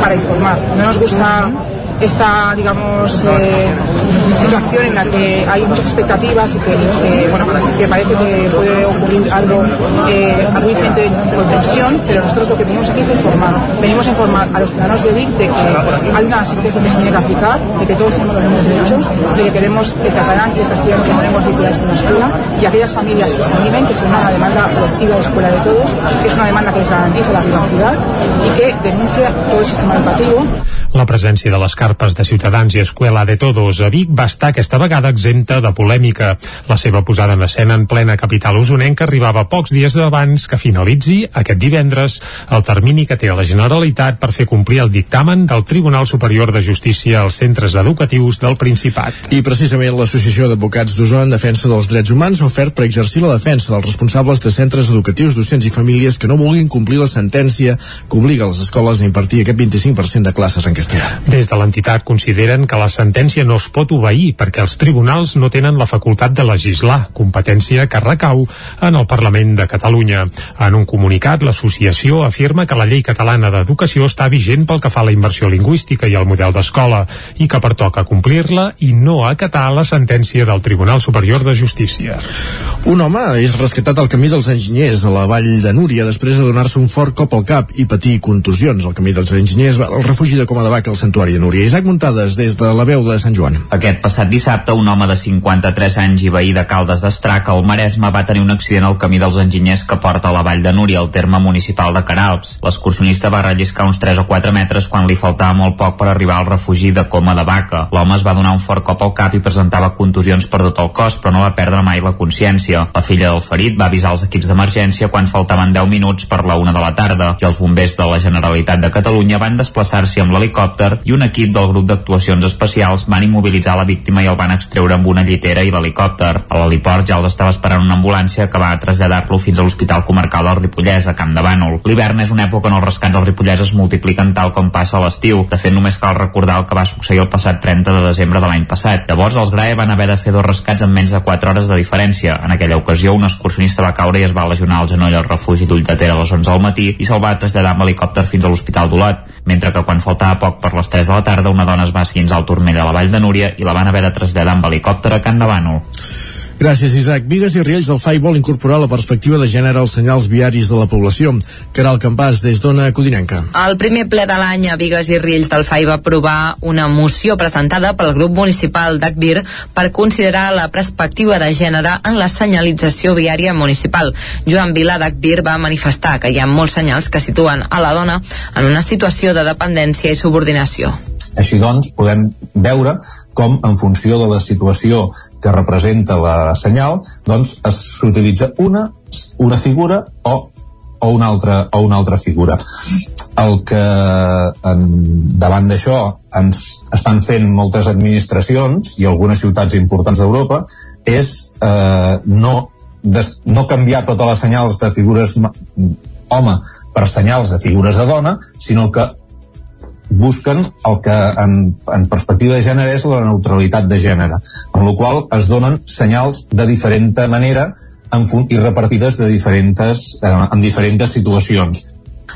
para informar. No nos gusta esta, digamos, eh, situación en la que hay muchas expectativas y que, y que, bueno, que parece que puede ocurrir algo, eh, algo diferente con tensión, pero nosotros lo que venimos aquí es informar. Venimos a informar a los ciudadanos de Vic de que hay una sentencia que se tiene que aplicar, de que todos tenemos los mismos derechos, de que queremos el catalán y el castellano como lenguas vehiculares en la escuela y aquellas familias que se animen, que se unan a la demanda colectiva de escuela de todos, que es una demanda que les garantiza la privacidad y que denuncia todo el sistema educativo. La presència de les carpes de Ciutadans i Escuela de Todos a Vic va estar aquesta vegada exempta de polèmica. La seva posada en escena en plena capital usonenca arribava pocs dies abans que finalitzi aquest divendres el termini que té la Generalitat per fer complir el dictamen del Tribunal Superior de Justícia als centres educatius del Principat. I precisament l'Associació d'Advocats d'Osona en Defensa dels Drets Humans ha ofert per exercir la defensa dels responsables de centres educatius, docents i famílies que no vulguin complir la sentència que obliga les escoles a impartir aquest 25% de classes en castellà. Des de l'entitat consideren que la sentència no es pot obeir perquè els tribunals no tenen la facultat de legislar, competència que recau en el Parlament de Catalunya. En un comunicat, l'associació afirma que la llei catalana d'educació està vigent pel que fa a la immersió lingüística i al model d'escola i que pertoca complir-la i no acatar la sentència del Tribunal Superior de Justícia. Un home és rescatat al camí dels enginyers a la vall de Núria després de donar-se un fort cop al cap i patir contusions. El camí dels enginyers va del refugi de Coma de Vaca al Santuari de Núria. Isaac Muntades des de la veu de Sant Joan. Aquest passat dissabte, un home de 53 anys i veí de Caldes d'Estrac, al Maresme, va tenir un accident al camí dels enginyers que porta a la vall de Núria, al terme municipal de Caralps. L'excursionista va relliscar uns 3 o 4 metres quan li faltava molt poc per arribar al refugi de Coma de Vaca. L'home es va donar un fort cop al cap i presentava contusions per tot el cos, però no va perdre mai la consciència. La filla del ferit va avisar els equips d'emergència quan faltaven 10 minuts per la una de la tarda i els bombers de la Generalitat de Catalunya van desplaçar-s'hi amb l'helicòpter i un equip del grup d'actuacions especials van immobilitzar la víctima i el van extreure amb una llitera i l'helicòpter. A l'heliport ja els estava esperant una ambulància que va traslladar-lo fins a l'Hospital Comarcal del Ripollès, a Camp de Bànol. L'hivern és una època on els rescats al Ripollès es multipliquen tal com passa a l'estiu. De fet, només cal recordar el que va succeir el passat 30 de desembre de l'any passat. Llavors, els GRAE van haver de fer dos rescats en menys de 4 hores de diferència. En aquella ocasió, un excursionista va caure i es va lesionar el genoll al refugi d'Ulldatera a les 11 del matí i se'l va traslladar amb helicòpter fins a l'Hospital d'Olot, mentre que quan faltava poc per les 3 de la tarda una dona es va esquinçar al turmell a la Vall de Núria i la van haver de traslladar amb helicòpter a Can de Bànol. Gràcies, Isaac. Vigues i Riells del FAI vol incorporar la perspectiva de gènere als senyals viaris de la població. Caral Campàs, des d'Ona Codinenca. El primer ple de l'any a Vigues i Riells del FAI va aprovar una moció presentada pel grup municipal d'Acbir per considerar la perspectiva de gènere en la senyalització viària municipal. Joan Vila d'Acbir va manifestar que hi ha molts senyals que situen a la dona en una situació de dependència i subordinació. Així doncs, podem veure com, en funció de la situació que representa la senyal, doncs s'utilitza una, una figura o, o una altra, o una altra figura. El que en, davant d'això ens estan fent moltes administracions i algunes ciutats importants d'Europa és eh, no, des, no canviar totes les senyals de figures home per senyals de figures de dona, sinó que busquen el que en, en perspectiva de gènere és la neutralitat de gènere, amb la qual es donen senyals de diferent manera en, i repartides de diferents, eh, en diferents situacions.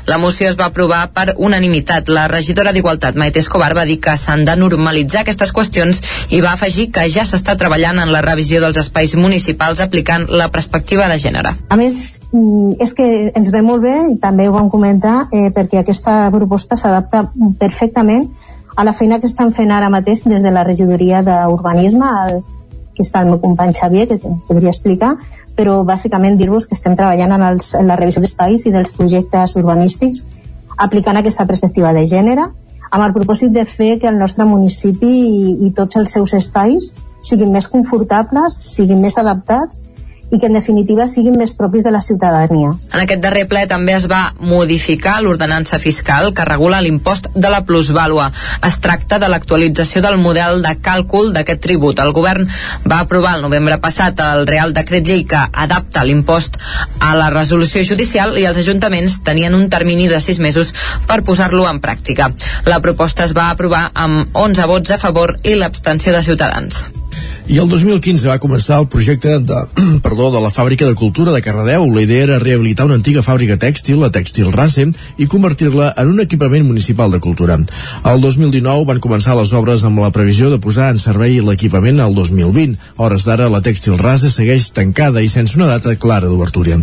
La moció es va aprovar per unanimitat. La regidora d'Igualtat, Maite Escobar, va dir que s'han de normalitzar aquestes qüestions i va afegir que ja s'està treballant en la revisió dels espais municipals aplicant la perspectiva de gènere. A més, mm, és que ens ve molt bé, i també ho vam comentar, eh, perquè aquesta proposta s'adapta perfectament a la feina que estan fent ara mateix des de la regidoria d'Urbanisme, que està el meu company Xavier, que podria explicar, però bàsicament dir-vos que estem treballant en, els, en la revisió d'espais i dels projectes urbanístics aplicant aquesta perspectiva de gènere amb el propòsit de fer que el nostre municipi i, i tots els seus espais siguin més confortables, siguin més adaptats i que en definitiva siguin més propis de les ciutadanies. En aquest darrer ple també es va modificar l'ordenança fiscal que regula l'impost de la plusvàlua. Es tracta de l'actualització del model de càlcul d'aquest tribut. El govern va aprovar el novembre passat el Real Decret Llei que adapta l'impost a la resolució judicial i els ajuntaments tenien un termini de sis mesos per posar-lo en pràctica. La proposta es va aprovar amb 11 vots a favor i l'abstenció de Ciutadans. I el 2015 va començar el projecte de, [clears throat] perdó, de la Fàbrica de Cultura de Cardedeu. La idea era rehabilitar una antiga fàbrica tèxtil, la Tèxtil Rase, i convertir-la en un equipament municipal de cultura. El 2019 van començar les obres amb la previsió de posar en servei l'equipament al 2020. hores d'ara, la Tèxtil Rase segueix tancada i sense una data clara d'obertura.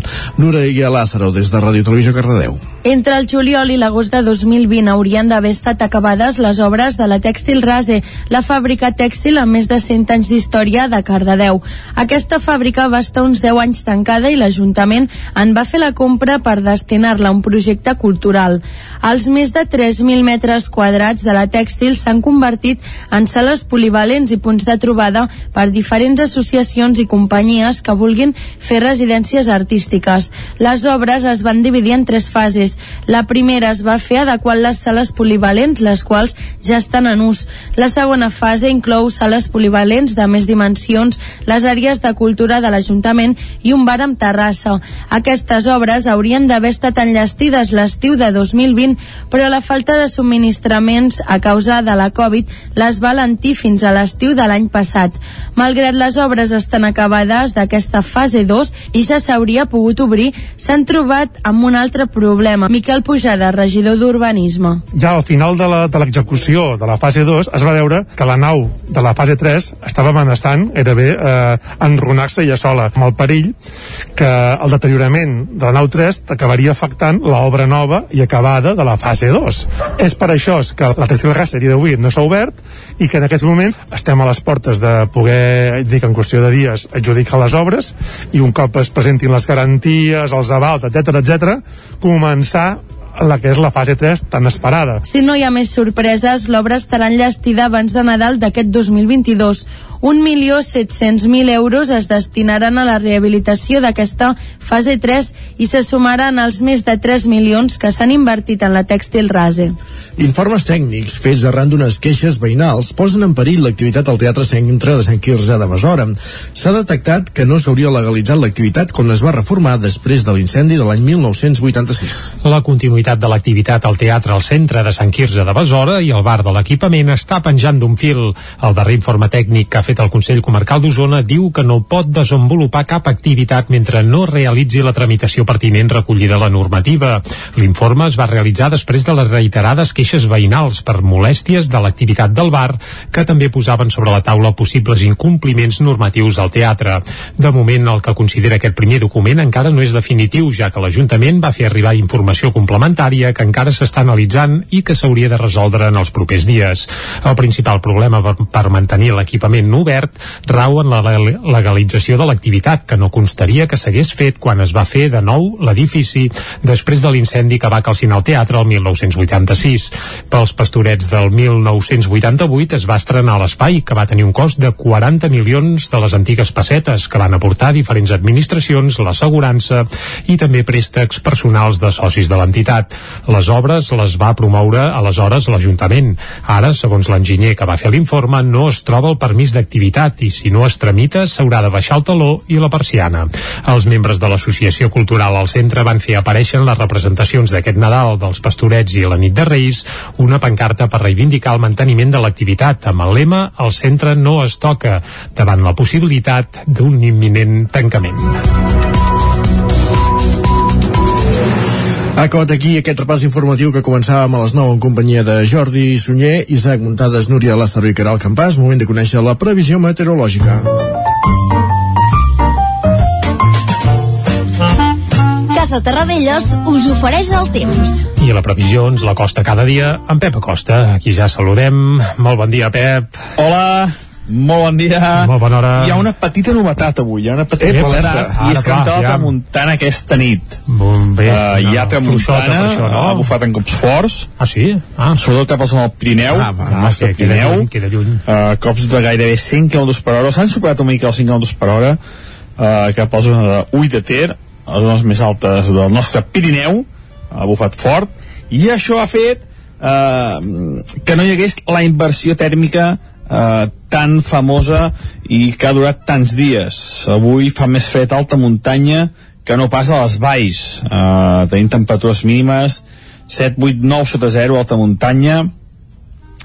Iguia Lázaro, des de Ràdio Televisió Cardedeu. Entre el juliol i l'agost de 2020 haurien d'haver estat acabades les obres de la Tèxtil Rase, la fàbrica tèxtil amb més de 100 anys d'història de Cardedeu. Aquesta fàbrica va estar uns 10 anys tancada i l'Ajuntament en va fer la compra per destinar-la a un projecte cultural. Els més de 3.000 metres quadrats de la tèxtil s'han convertit en sales polivalents i punts de trobada per diferents associacions i companyies que vulguin fer residències artístiques. Les obres es van dividir en tres fases la primera es va fer adequant les sales polivalents, les quals ja estan en ús. La segona fase inclou sales polivalents de més dimensions, les àrees de cultura de l'Ajuntament i un bar amb terrassa. Aquestes obres haurien d'haver estat enllestides l'estiu de 2020, però la falta de subministraments a causa de la Covid les va alentir fins a l'estiu de l'any passat. Malgrat les obres estan acabades d'aquesta fase 2 i ja s'hauria pogut obrir, s'han trobat amb un altre problema. Miquel Pujada, regidor d'Urbanisme. Ja al final de l'execució de, de la fase 2 es va veure que la nau de la fase 3 estava amenaçant gairebé eh, enronar-se ja sola, amb el perill que el deteriorament de la nau 3 acabaria afectant l'obra nova i acabada de la fase 2. És per això que la tercera raça dia d'avui no s'ha obert i que en aquests moments estem a les portes de poder, dic en qüestió de dies, adjudicar les obres i un cop es presentin les garanties, els avals, etc etc, començar la que és la fase 3 tan esperada. Si no hi ha més sorpreses, l'obra estarà enllestida abans de Nadal d'aquest 2022. 1.700.000 euros es destinaran a la rehabilitació d'aquesta fase 3 i se sumaran als més de 3 milions que s'han invertit en la tèxtil rase. Informes tècnics fets arran d'unes queixes veïnals posen en perill l'activitat al Teatre Centre de Sant Quirze de Besora. S'ha detectat que no s'hauria legalitzat l'activitat quan es va reformar després de l'incendi de l'any 1986. La continuïtat de l'activitat al Teatre al Centre de Sant Quirze de Besora i el bar de l'equipament està penjant d'un fil. El darrer informe tècnic que fet el Consell Comarcal d'Osona diu que no pot desenvolupar cap activitat mentre no realitzi la tramitació pertinent recollida a la normativa. L'informe es va realitzar després de les reiterades queixes veïnals per molèsties de l'activitat del bar que també posaven sobre la taula possibles incompliments normatius al teatre. De moment, el que considera aquest primer document encara no és definitiu, ja que l'Ajuntament va fer arribar informació complementària que encara s'està analitzant i que s'hauria de resoldre en els propers dies. El principal problema per, mantenir l'equipament obert rau en la legalització de l'activitat, que no constaria que s'hagués fet quan es va fer de nou l'edifici després de l'incendi que va calcinar el teatre el 1986. Pels pastorets del 1988 es va estrenar l'espai, que va tenir un cost de 40 milions de les antigues pessetes, que van aportar diferents administracions, l'assegurança i també préstecs personals de socis de l'entitat. Les obres les va promoure aleshores l'Ajuntament. Ara, segons l'enginyer que va fer l'informe, no es troba el permís d'activitat i si no es tramita s'haurà de baixar el taló i la persiana. Els membres de l'Associació Cultural al Centre van fer aparèixer en les representacions d'aquest Nadal dels Pastorets i la nit de Reis una pancarta per reivindicar el manteniment de l'activitat amb el lema El centre no es toca davant la possibilitat d'un imminent tancament. Ha acabat aquí aquest repàs informatiu que començàvem a les 9 en companyia de Jordi Sunyer, Isaac Muntades, Núria Lázaro i Caral Campàs. Moment de conèixer la previsió meteorològica. Casa Terradellos us ofereix el temps. I a la previsió ens la costa cada dia en Pep Acosta. Aquí ja saludem. Molt bon dia, Pep. Hola, molt bon dia. Molt bona hora. Hi ha una petita novetat avui, hi ha una petita Ep, novetat, i és que entra la ja. tramuntana aquesta nit. Bon, bé, uh, hi ha tramuntana, això, no? ha bufat en cops forts. Ah, sí? Ah. Sobretot cap al zona del Pirineu, Ah, va, el nostre que queda Pirineu. lluny, queda lluny. Uh, cops de gairebé 100 km per hora. S'han superat una mica els 5 km per hora uh, cap a la zona de Ull de Ter, a les zones més altes del nostre Pirineu, ha bufat fort, i això ha fet uh, que no hi hagués la inversió tèrmica eh, tan famosa i que ha durat tants dies. Avui fa més fred a alta muntanya que no pas a les valls. Eh, tenim temperatures mínimes 7, 8, 9 sota 0 a alta muntanya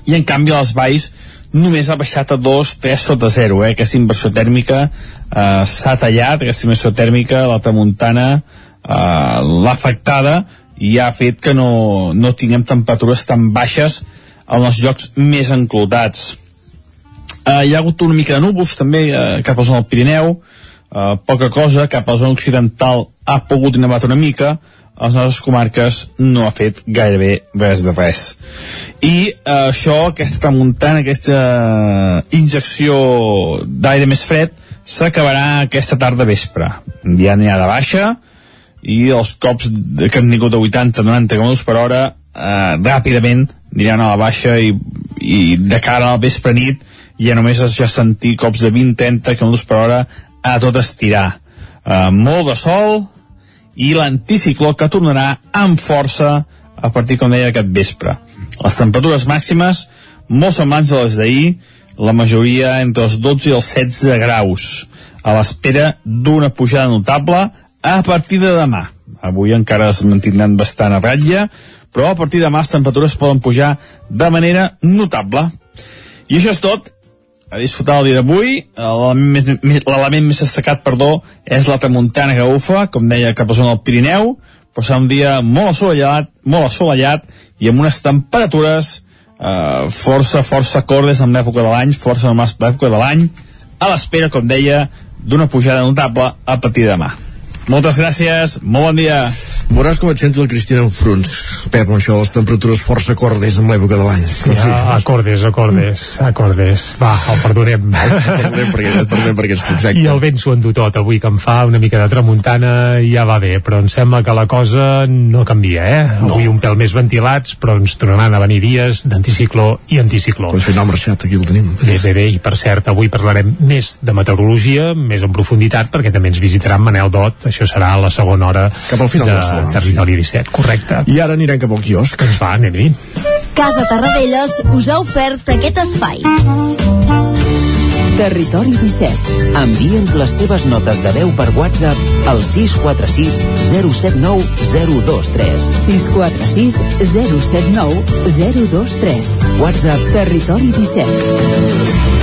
i en canvi a les valls només ha baixat a 2, 3 sota 0 eh? aquesta inversió tèrmica eh, s'ha tallat, aquesta inversió tèrmica l'alta muntana eh, l'ha afectada i ha fet que no, no tinguem temperatures tan baixes en els llocs més enclotats Uh, hi ha hagut una mica de núvols també uh, cap a la zona del Pirineu, uh, poca cosa, cap a la zona occidental ha pogut nevar una mica, a les nostres comarques no ha fet gairebé res de res. I uh, això, aquesta tramuntana, aquesta injecció d'aire més fred, s'acabarà aquesta tarda vespre. Ja n'hi ha de baixa, i els cops que hem tingut de 80-90 km per hora eh, ràpidament aniran a la baixa i, i de cara al vespre nit ja només es ja sentir cops de 20-30 km per hora a tot estirar eh, molt de sol i l'anticicló que tornarà amb força a partir, com deia, d'aquest vespre. Les temperatures màximes molt semblants a les d'ahir, la majoria entre els 12 i els 16 graus, a l'espera d'una pujada notable a partir de demà. Avui encara es mantindran bastant a ratlla, però a partir de demà les temperatures poden pujar de manera notable. I això és tot. A disfrutar el dia d'avui. L'element més, més- destacat, perdó, és la tramuntana que bufa, com deia, cap a zona del Pirineu, però serà un dia molt assolellat, molt assolellat i amb unes temperatures eh, força, força cordes amb l'època de l'any, força per l'època de l'any, a l'espera, com deia, d'una pujada notable a partir de demà. Moltes gràcies, molt bon dia. Veuràs com et sento el Cristina en fronts, Pep, amb això, les temperatures força cordes amb l'època de l'any. Ja, acordes, acordes, acordes. Va, el perdonem. [laughs] perdonem perquè, et perdonem perquè tu, exacte. I el vent s'ho endú tot avui, que em fa una mica de tramuntana i ja va bé, però em sembla que la cosa no canvia, eh? Avui un pèl més ventilats, però ens tornaran a venir dies d'anticicló i anticicló. Pues fer nom marxat, aquí el tenim. Bé, bé, bé, i per cert, avui parlarem més de meteorologia, més en profunditat, perquè també ens visitarà en Manel Dot, això serà a la segona hora Cap al final de de Territori 17, correcte. I ara anirem cap al quiosc. Doncs va, anem-hi. Casa Tarradellas us ha ofert aquest espai. Territori 17. Envia'ns les teves notes de veu per WhatsApp al 646 079 023. 646 079 023. WhatsApp Territori 17.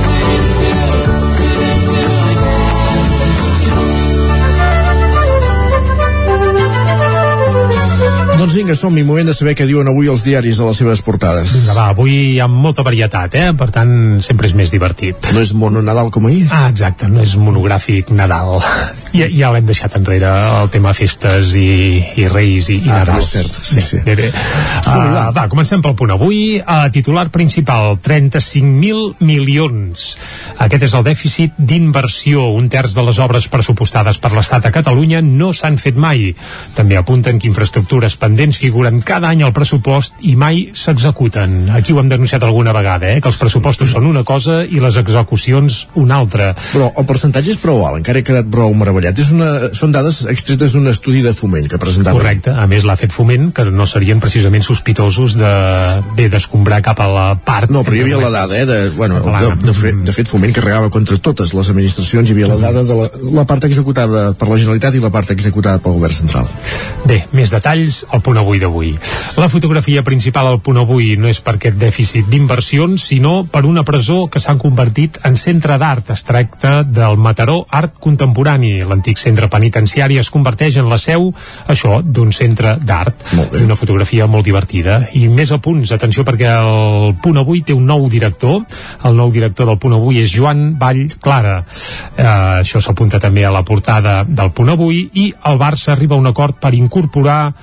Doncs vinga, som-hi, moment de saber què diuen avui els diaris a les seves portades. Vinga, va, avui hi ha molta varietat, eh? Per tant, sempre és més divertit. No és mono Nadal com ahir? Ah, exacte, no és monogràfic Nadal. [laughs] Ja, ja l'hem deixat enrere, el tema festes i, i reis i, i Ah, Nadal. cert, sí, sí. Bé, bé. Uh, va, comencem pel punt avui. Uh, titular principal, 35.000 milions. Aquest és el dèficit d'inversió. Un terç de les obres pressupostades per l'Estat a Catalunya no s'han fet mai. També apunten que infraestructures pendents figuren cada any al pressupost i mai s'executen. Aquí ho hem denunciat alguna vegada, eh? que els pressupostos són una cosa i les execucions una altra. Però el percentatge és prou alt, encara he quedat prou meravellat. És una, són dades extretes d'un estudi de foment que presentava. Correcte, a més l'ha fet foment que no serien precisament sospitosos de bé d'escombrar cap a la part No, però hi havia la dada, eh, de, bueno, de, de, fet, de fet foment carregava contra totes les administracions, hi havia la dada de la, la part executada per la Generalitat i la part executada pel Govern Central. Bé, més detalls al punt avui d'avui. La fotografia principal al punt avui no és per aquest dèficit d'inversions, sinó per una presó que s'han convertit en centre d'art. Es tracta del Mataró Art Contemporani. L'antic centre penitenciari es converteix en la seu, això, d'un centre d'art. Una fotografia molt divertida. I més a punts, atenció, perquè el punt avui té un nou director. El nou director del punt avui és Joan Vall Clara. Eh, això s'apunta també a la portada del punt avui i el Barça arriba a un acord per incorporar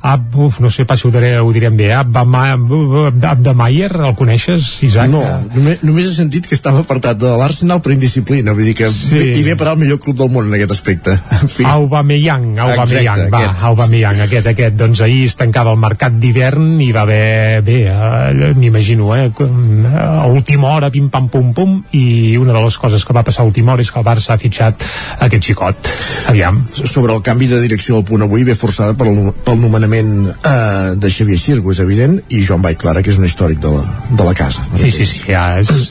Ab, uf, no sé pas si ho, diré, ho direm bé, Abdemayer, el coneixes, Isaac? No, només, només he sentit que estava apartat de l'Arsenal per indisciplina, vull dir que Sí. sí. hi ve per al millor club del món en aquest aspecte. [laughs] En fi. Aubameyang, Aubameyang, Exacte, va, aquest. Aubameyang, aquest, aquest, doncs ahir es tancava el mercat d'hivern i va haver, bé, eh, m'imagino, eh, a última hora, pim-pam, pum-pum, i una de les coses que va passar a última hora és que el Barça ha fitxat aquest xicot. Aviam. Sobre el canvi de direcció del punt avui ve forçada pel, pel nomenament eh, de Xavier Xirgo, és evident, i Joan Vall Clara, que és un històric de la, de la casa. Sí, sí, sí, ja és,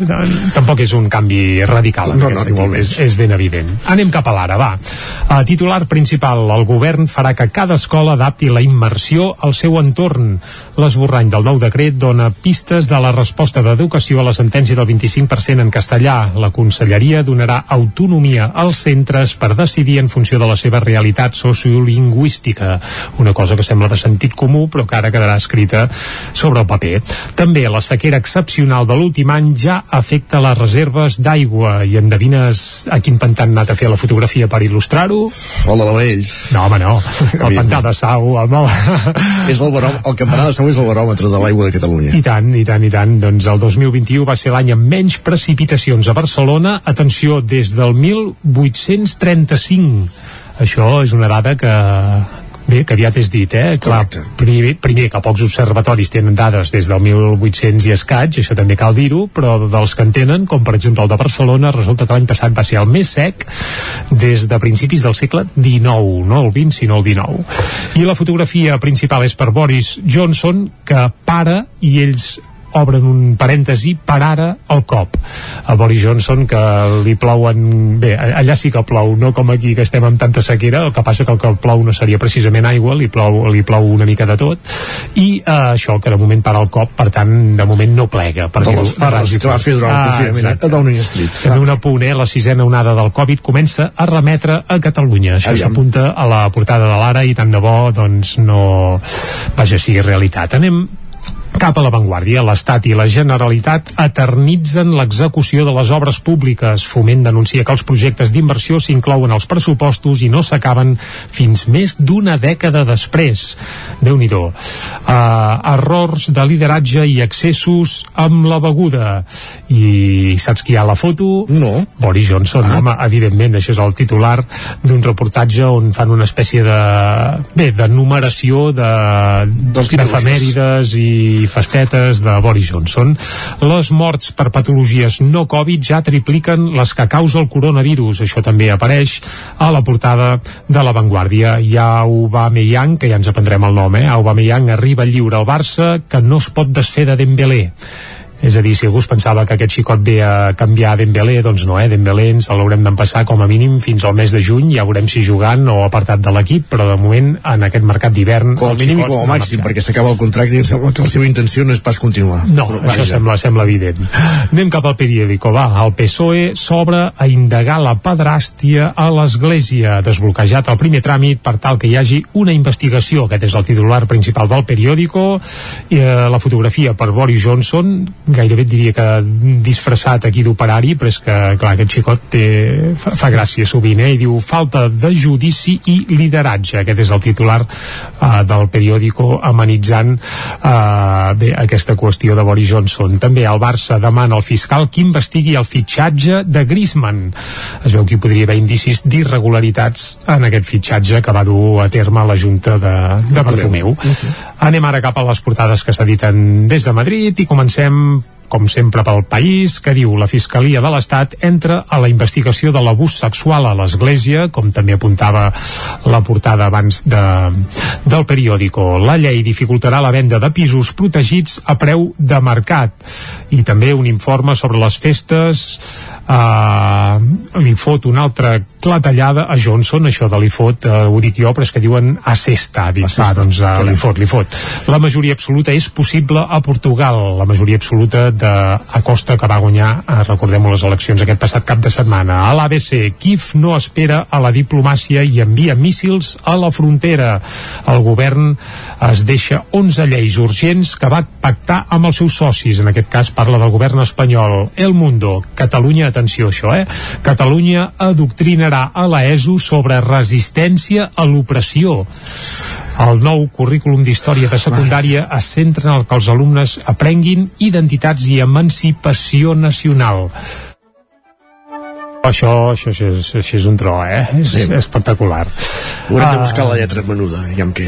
tampoc és un canvi radical No, no, menys. és, és ben evident. Anem cap a l'ara, va. Uh, titular principal, el govern farà que cada escola adapti la immersió al seu entorn. L'esborrany del nou decret dona pistes de la resposta d'educació a la sentència del 25% en castellà. La conselleria donarà autonomia als centres per decidir en funció de la seva realitat sociolingüística, una cosa que sembla de sentit comú però que ara quedarà escrita sobre el paper. També la sequera excepcional de l'últim any ja afecta les reserves d'aigua i endevines a quin pantà han anat a fer la fotografia per il·lustrar-ho? De la Vells. No, home, no. [laughs] El pantà de Sau, el... [laughs] És el, baròm, el campanar de Sau és el baròmetre de l'aigua de Catalunya. I tant, i tant, i tant. Doncs el 2021 va ser l'any amb menys precipitacions a Barcelona. Atenció, des del 1835. Això és una dada que, Bé, que aviat és dit, eh? Clar, primer, primer que pocs observatoris tenen dades des del 1800 i escaig, això també cal dir-ho, però dels que en tenen, com per exemple el de Barcelona, resulta que l'any passat va ser el més sec des de principis del segle XIX, no el XX, sinó el XIX. I la fotografia principal és per Boris Johnson, que para i ells obren un parèntesi per ara el cop a Boris Johnson que li plouen bé, allà sí que plou no com aquí que estem amb tanta sequera el que passa que el que plou no seria precisament aigua li plou, li plou una mica de tot i eh, això que de moment para el cop per tant de moment no plega De les farres que va fer durant el confinament a Downing Street. També un apunt, eh? La sisena onada del Covid comença a remetre a Catalunya. Això s'apunta a la portada de l'Ara i tant de bo, doncs, no... Vaja, sigui realitat. Anem cap a l'avantguàrdia, l'Estat i la Generalitat eternitzen l'execució de les obres públiques. Foment denuncia que els projectes d'inversió s'inclouen als pressupostos i no s'acaben fins més d'una dècada després. déu nhi uh, Errors de lideratge i excessos amb la beguda. I saps qui hi ha a la foto? No. Boris Johnson, ah. home, evidentment, això és el titular d'un reportatge on fan una espècie de... bé, de numeració de d'efemèrides i festetes de Boris Johnson. Les morts per patologies no Covid ja tripliquen les que causa el coronavirus. Això també apareix a la portada de La Vanguardia. Hi ha Aubameyang, que ja ens aprendrem el nom, eh? Aubameyang arriba lliure al Barça, que no es pot desfer de Dembélé és a dir, si algú pensava que aquest xicot ve a canviar Dembélé, doncs no, eh? Dembélé ens l'haurem d'empassar com a mínim fins al mes de juny, ja veurem si jugant o apartat de l'equip, però de moment en aquest mercat d'hivern... Com a mínim i com a màxim, perquè s'acaba el contracte i em sembla que la seva intenció no és pas continuar. No, Però, això vaja. sembla, sembla evident. Anem cap al periòdico, va. El PSOE s'obre a indagar la pedràstia a l'Església. Desbloquejat el primer tràmit per tal que hi hagi una investigació. Aquest és el titular principal del periòdico. Eh, la fotografia per Boris Johnson, gairebé et diria que disfressat aquí d'operari, però és que, clar, aquest xicot té, fa, fa gràcia sovint, eh? I diu, falta de judici i lideratge. Aquest és el titular eh, del periòdico amenitzant eh, bé, aquesta qüestió de Boris Johnson. També el Barça demana al fiscal que investigui el fitxatge de Griezmann. Es veu que hi podria haver indicis d'irregularitats en aquest fitxatge que va dur a terme la Junta de, de Bartomeu. Anem ara cap a les portades que s'editen des de Madrid i comencem com sempre pel país, que diu la Fiscalia de l'Estat entra a la investigació de l'abús sexual a l'Església, com també apuntava la portada abans de, del periòdico. La llei dificultarà la venda de pisos protegits a preu de mercat. I també un informe sobre les festes eh, li fot una altra clatellada a Johnson, això de li fot, eh, ho dic jo, però és que diuen assesta, dic, va, doncs eh, li fot, li fot. La majoria absoluta és possible a Portugal, la majoria absoluta de Acosta que va guanyar, eh, recordem les eleccions aquest passat cap de setmana. A l'ABC, Kif no espera a la diplomàcia i envia míssils a la frontera. El govern es deixa 11 lleis urgents que va pactar amb els seus socis, en aquest cas parla del govern espanyol. El Mundo, Catalunya, atenció això, eh? Catalunya adoctrinarà a l'ESO sobre resistència a l'opressió. El nou currículum d'història de secundària es centra en el que els alumnes aprenguin identitats i emancipació nacional. Això, això, això, és, això és un tro, eh? És Sí. espectacular. Haurem de Ah, buscar la lletra menuda, ja amb què,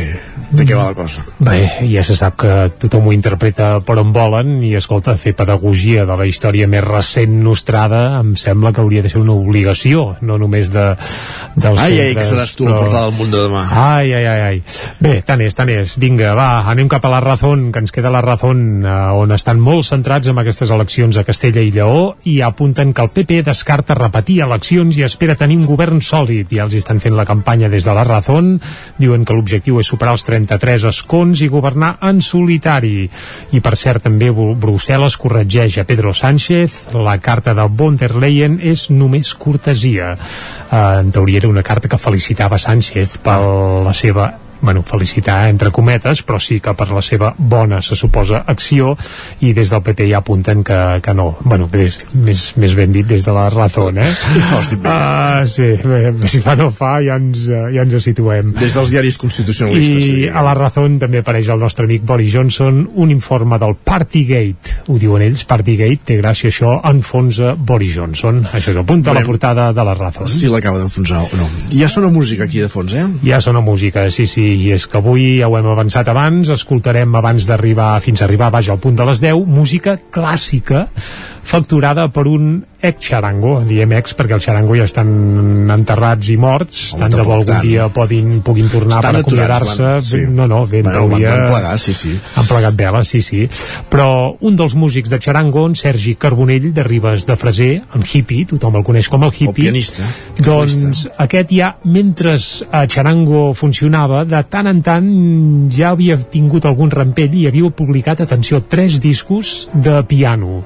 de què va la cosa. Bé, ja se sap que tothom ho interpreta per on volen i, escolta, fer pedagogia de la història més recent nostrada em sembla que hauria de ser una obligació, no només de, dels Ai, ai, que seràs tu la portada del món de demà. Ai, ai, ai, ai. Bé, tant és, tant és. Vinga, va, anem cap a la Razón, que ens queda la Razón, eh, on estan molt centrats en aquestes eleccions a Castella i Lleó i apunten que el PP descarta repetir eleccions i espera tenir un govern sòlid. Ja els estan fent la campanya des de la Razón. Diuen que l'objectiu és superar els 33 escons i governar en solitari. I, per cert, també Bru- Brussel·les corregeix a Pedro Sánchez. La carta de von der Leyen és només cortesia. Eh, en teoria era una carta que felicitava Sánchez per la seva bueno, felicitar entre cometes, però sí que per la seva bona, se suposa, acció i des del PP ja apunten que, que no. Bueno, més, més, més ben dit des de la Razón, eh? [laughs] Ah, sí, bé, si fa no fa, ja ens, ja ens situem. Des dels diaris constitucionalistes. I a la Razón també apareix el nostre amic Boris Johnson, un informe del Partygate, ho diuen ells, Partygate, té gràcia això, enfonsa Boris Johnson. Això és apunta a la Veurem portada de la Razón. Si l'acaba d'enfonsar o no. Ja sona música aquí de fons, eh? Ja sona música, sí, sí, i és que avui ja ho hem avançat abans, escoltarem abans d'arribar, fins a arribar, vaja, al punt de les 10, música clàssica facturada per un ex-xarango, diem ex perquè els xarango ja estan enterrats i morts, Home, tant de bo algun tant. dia podin, puguin tornar Estan per acomiadar-se. sí. No, no, ben Bueno, van- teoria... van plegar, sí, sí. Han plegat vela, sí, sí. Però un dels músics de xarango, en Sergi Carbonell, de Ribes de Freser, en hippie, tothom el coneix com el hippie, El pianista. doncs aquest ja, mentre a Charango funcionava, de tant en tant ja havia tingut algun rampell i havia publicat, atenció, tres discos de piano,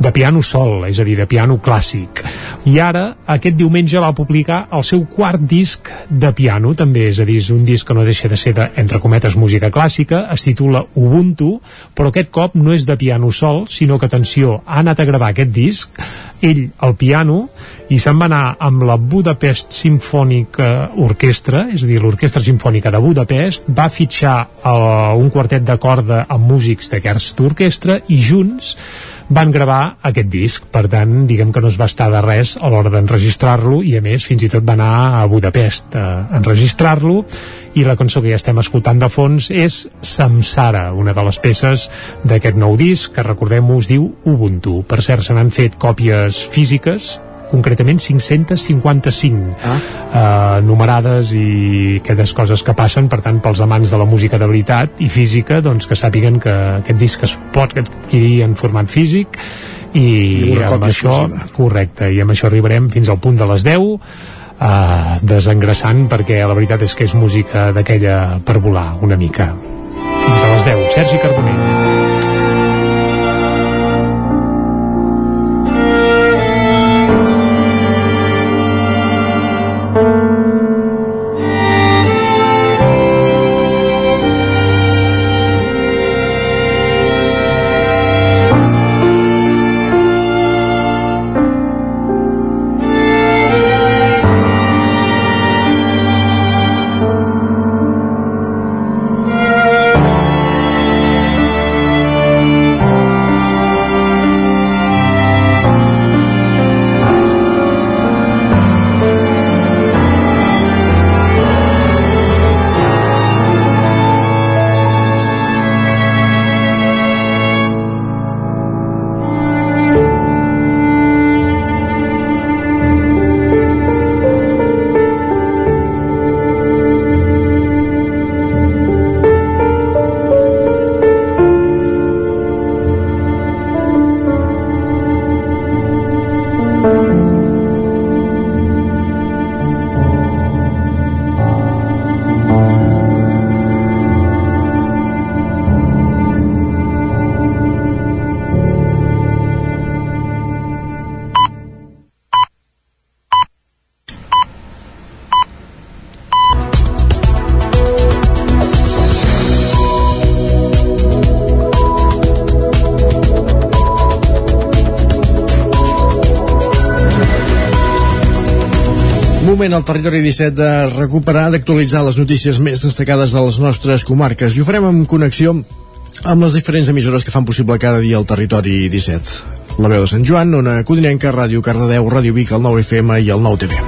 de piano sol, és a dir, de piano clàssic. I ara, aquest diumenge, va publicar el seu quart disc de piano, també, és a dir, és un disc que no deixa de ser de, entre cometes, música clàssica, es titula Ubuntu, però aquest cop no és de piano sol, sinó que, atenció, ha anat a gravar aquest disc ell al piano i se'n va anar amb la Budapest Symphonic eh, Orquestra, és a dir, l'Orquestra Simfònica de Budapest, va fitxar eh, un quartet de corda amb músics d'aquesta orquestra i junts van gravar aquest disc. Per tant, diguem que no es va estar de res a l'hora d'enregistrar-lo i, a més, fins i tot va anar a Budapest a enregistrar-lo i la cançó que ja estem escoltant de fons és Samsara, una de les peces d'aquest nou disc que recordem-ho es diu Ubuntu. Per cert, se n'han fet còpies físiques concretament 555 ah. uh, numerades i aquelles coses que passen, per tant, pels amants de la música de veritat i física, doncs que sàpiguen que aquest disc es pot adquirir en format físic i, I amb això, exclusiva. correcte, i amb això arribarem fins al punt de les 10 uh, desengraçant perquè la veritat és que és música d'aquella per volar una mica fins a les 10, Sergi Carbonell moment al territori 17 de recuperar, d'actualitzar les notícies més destacades de les nostres comarques i ho farem en connexió amb les diferents emissores que fan possible cada dia el territori 17. La veu de Sant Joan, Ona Codinenca, Ràdio Cardedeu, Ràdio Vic, el 9 FM i el 9 TV.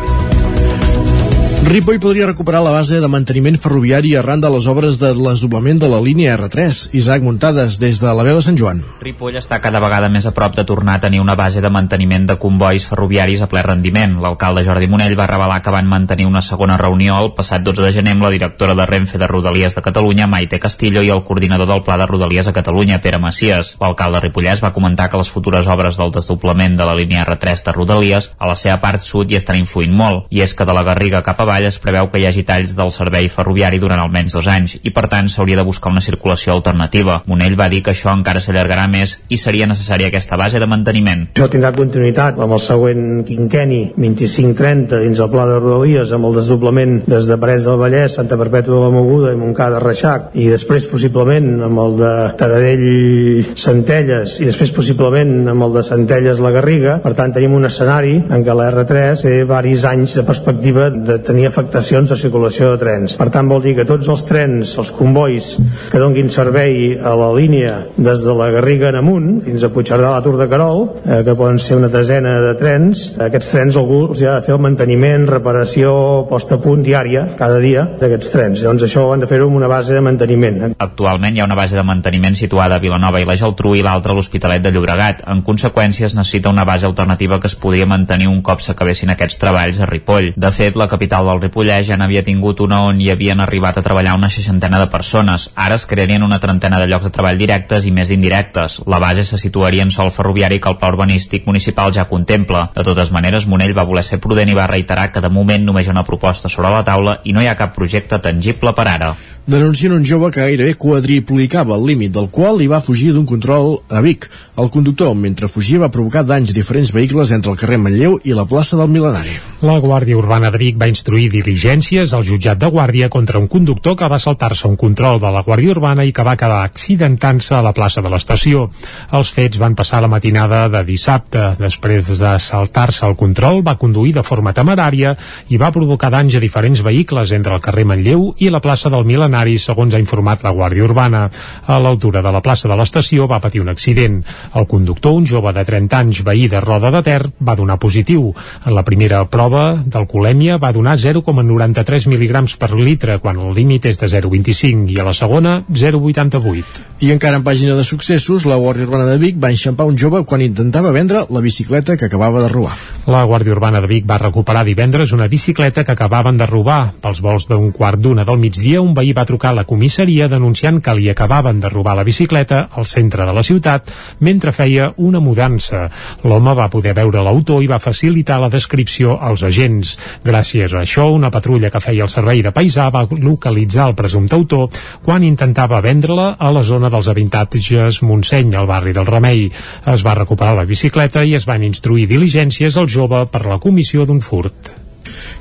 Ripoll podria recuperar la base de manteniment ferroviari arran de les obres de l'esdoblament de la línia R3. Isaac Muntades, des de la veu de Sant Joan. Ripoll està cada vegada més a prop de tornar a tenir una base de manteniment de convois ferroviaris a ple rendiment. L'alcalde Jordi Monell va revelar que van mantenir una segona reunió el passat 12 de gener amb la directora de Renfe de Rodalies de Catalunya, Maite Castillo, i el coordinador del Pla de Rodalies a Catalunya, Pere Macias. L'alcalde Ripollès va comentar que les futures obres del desdoblament de la línia R3 de Rodalies a la seva part sud hi estan influint molt, i és que de la Garriga cap avall es preveu que hi hagi talls del servei ferroviari durant almenys dos anys i per tant s'hauria de buscar una circulació alternativa. Monell va dir que això encara s'allargarà més i seria necessària aquesta base de manteniment. Això tindrà continuïtat amb el següent quinqueni 25-30 dins el pla de Rodalies amb el desdoblament des de Parets del Vallès, Santa Perpètua de la Moguda i Montcada Reixac i després possiblement amb el de Taradell Centelles i després possiblement amb el de Centelles la Garriga. Per tant tenim un escenari en què la R3 té varis anys de perspectiva de tenir afectació estacions de circulació de trens. Per tant, vol dir que tots els trens, els convois que donguin servei a la línia des de la Garriga en amunt fins a Puigcerdà a la Tour de Carol, eh, que poden ser una desena de trens, aquests trens algú els ha de fer el manteniment, reparació, posta a punt diària, cada dia, d'aquests trens. Llavors això ho han de fer-ho amb una base de manteniment. Actualment hi ha una base de manteniment situada a Vilanova i la Geltrú i l'altra a l'Hospitalet de Llobregat. En conseqüència, es necessita una base alternativa que es podria mantenir un cop s'acabessin aquests treballs a Ripoll. De fet, la capital del Ripoll Montpellier ja n'havia tingut una on hi havien arribat a treballar una seixantena de persones. Ara es crearien una trentena de llocs de treball directes i més indirectes. La base se situaria en sol ferroviari que el pla urbanístic municipal ja contempla. De totes maneres, Monell va voler ser prudent i va reiterar que de moment només hi ha una proposta sobre la taula i no hi ha cap projecte tangible per ara denuncien un jove que gairebé quadriplicava el límit del qual li va fugir d'un control a Vic. El conductor, mentre fugia, va provocar danys a diferents vehicles entre el carrer Manlleu i la plaça del Milenari. La Guàrdia Urbana de Vic va instruir diligències al jutjat de Guàrdia contra un conductor que va saltar-se un control de la Guàrdia Urbana i que va quedar accidentant-se a la plaça de l'estació. Els fets van passar la matinada de dissabte. Després de saltar-se el control, va conduir de forma temerària i va provocar danys a diferents vehicles entre el carrer Manlleu i la plaça del Milenari escenari, segons ha informat la Guàrdia Urbana. A l'altura de la plaça de l'estació va patir un accident. El conductor, un jove de 30 anys, veí de Roda de Ter, va donar positiu. En la primera prova d'alcoholèmia va donar 0,93 mil·lígrams per litre, quan el límit és de 0,25, i a la segona 0,88. I encara en pàgina de successos, la Guàrdia Urbana de Vic va enxampar un jove quan intentava vendre la bicicleta que acabava de robar. La Guàrdia Urbana de Vic va recuperar divendres una bicicleta que acabaven de robar. Pels vols d'un quart d'una del migdia, un veí va trucar a la comissaria denunciant que li acabaven de robar la bicicleta al centre de la ciutat mentre feia una mudança. L'home va poder veure l'autor i va facilitar la descripció als agents. Gràcies a això, una patrulla que feia el servei de paisà va localitzar el presumpte autor quan intentava vendre-la a la zona dels habitatges Montseny, al barri del Remei. Es va recuperar la bicicleta i es van instruir diligències al jove per la comissió d'un furt.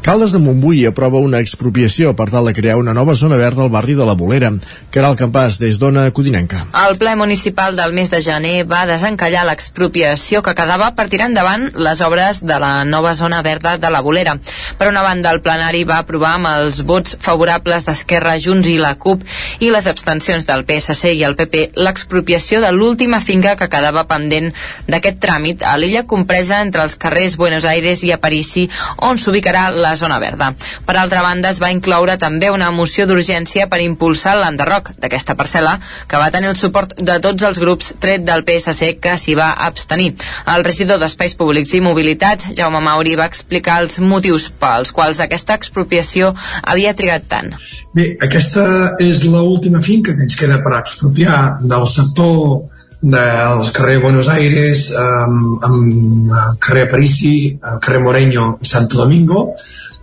Caldes de Montbui aprova una expropiació per tal de crear una nova zona verda al barri de la Bolera. Caral Campàs, des d'Ona Codinenca. El ple municipal del mes de gener va desencallar l'expropiació que quedava per tirar endavant les obres de la nova zona verda de la Bolera. Per una banda, el plenari va aprovar amb els vots favorables d'Esquerra, Junts i la CUP i les abstencions del PSC i el PP l'expropiació de l'última finca que quedava pendent d'aquest tràmit a l'illa compresa entre els carrers Buenos Aires i Aparici, on s'ubicarà la zona verda. Per altra banda, es va incloure també una moció d'urgència per impulsar l'enderroc d'aquesta parcel·la, que va tenir el suport de tots els grups, tret del PSC, que s'hi va abstenir. El regidor d'Espais Públics i Mobilitat, Jaume Mauri, va explicar els motius pels quals aquesta expropiació havia trigat tant. Bé, aquesta és l'última finca que ens queda per expropiar del sector dels carrer Buenos Aires, amb, amb el carrer Aparici, el carrer Moreño i Santo Domingo,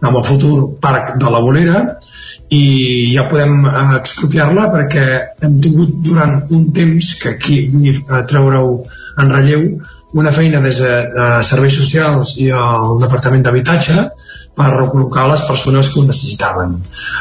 amb el futur parc de la Bolera, i ja podem eh, expropiar-la perquè hem tingut durant un temps que aquí vull eh, treure-ho en relleu una feina des de eh, serveis socials i el Departament d'Habitatge per recol·locar les persones que ho necessitaven.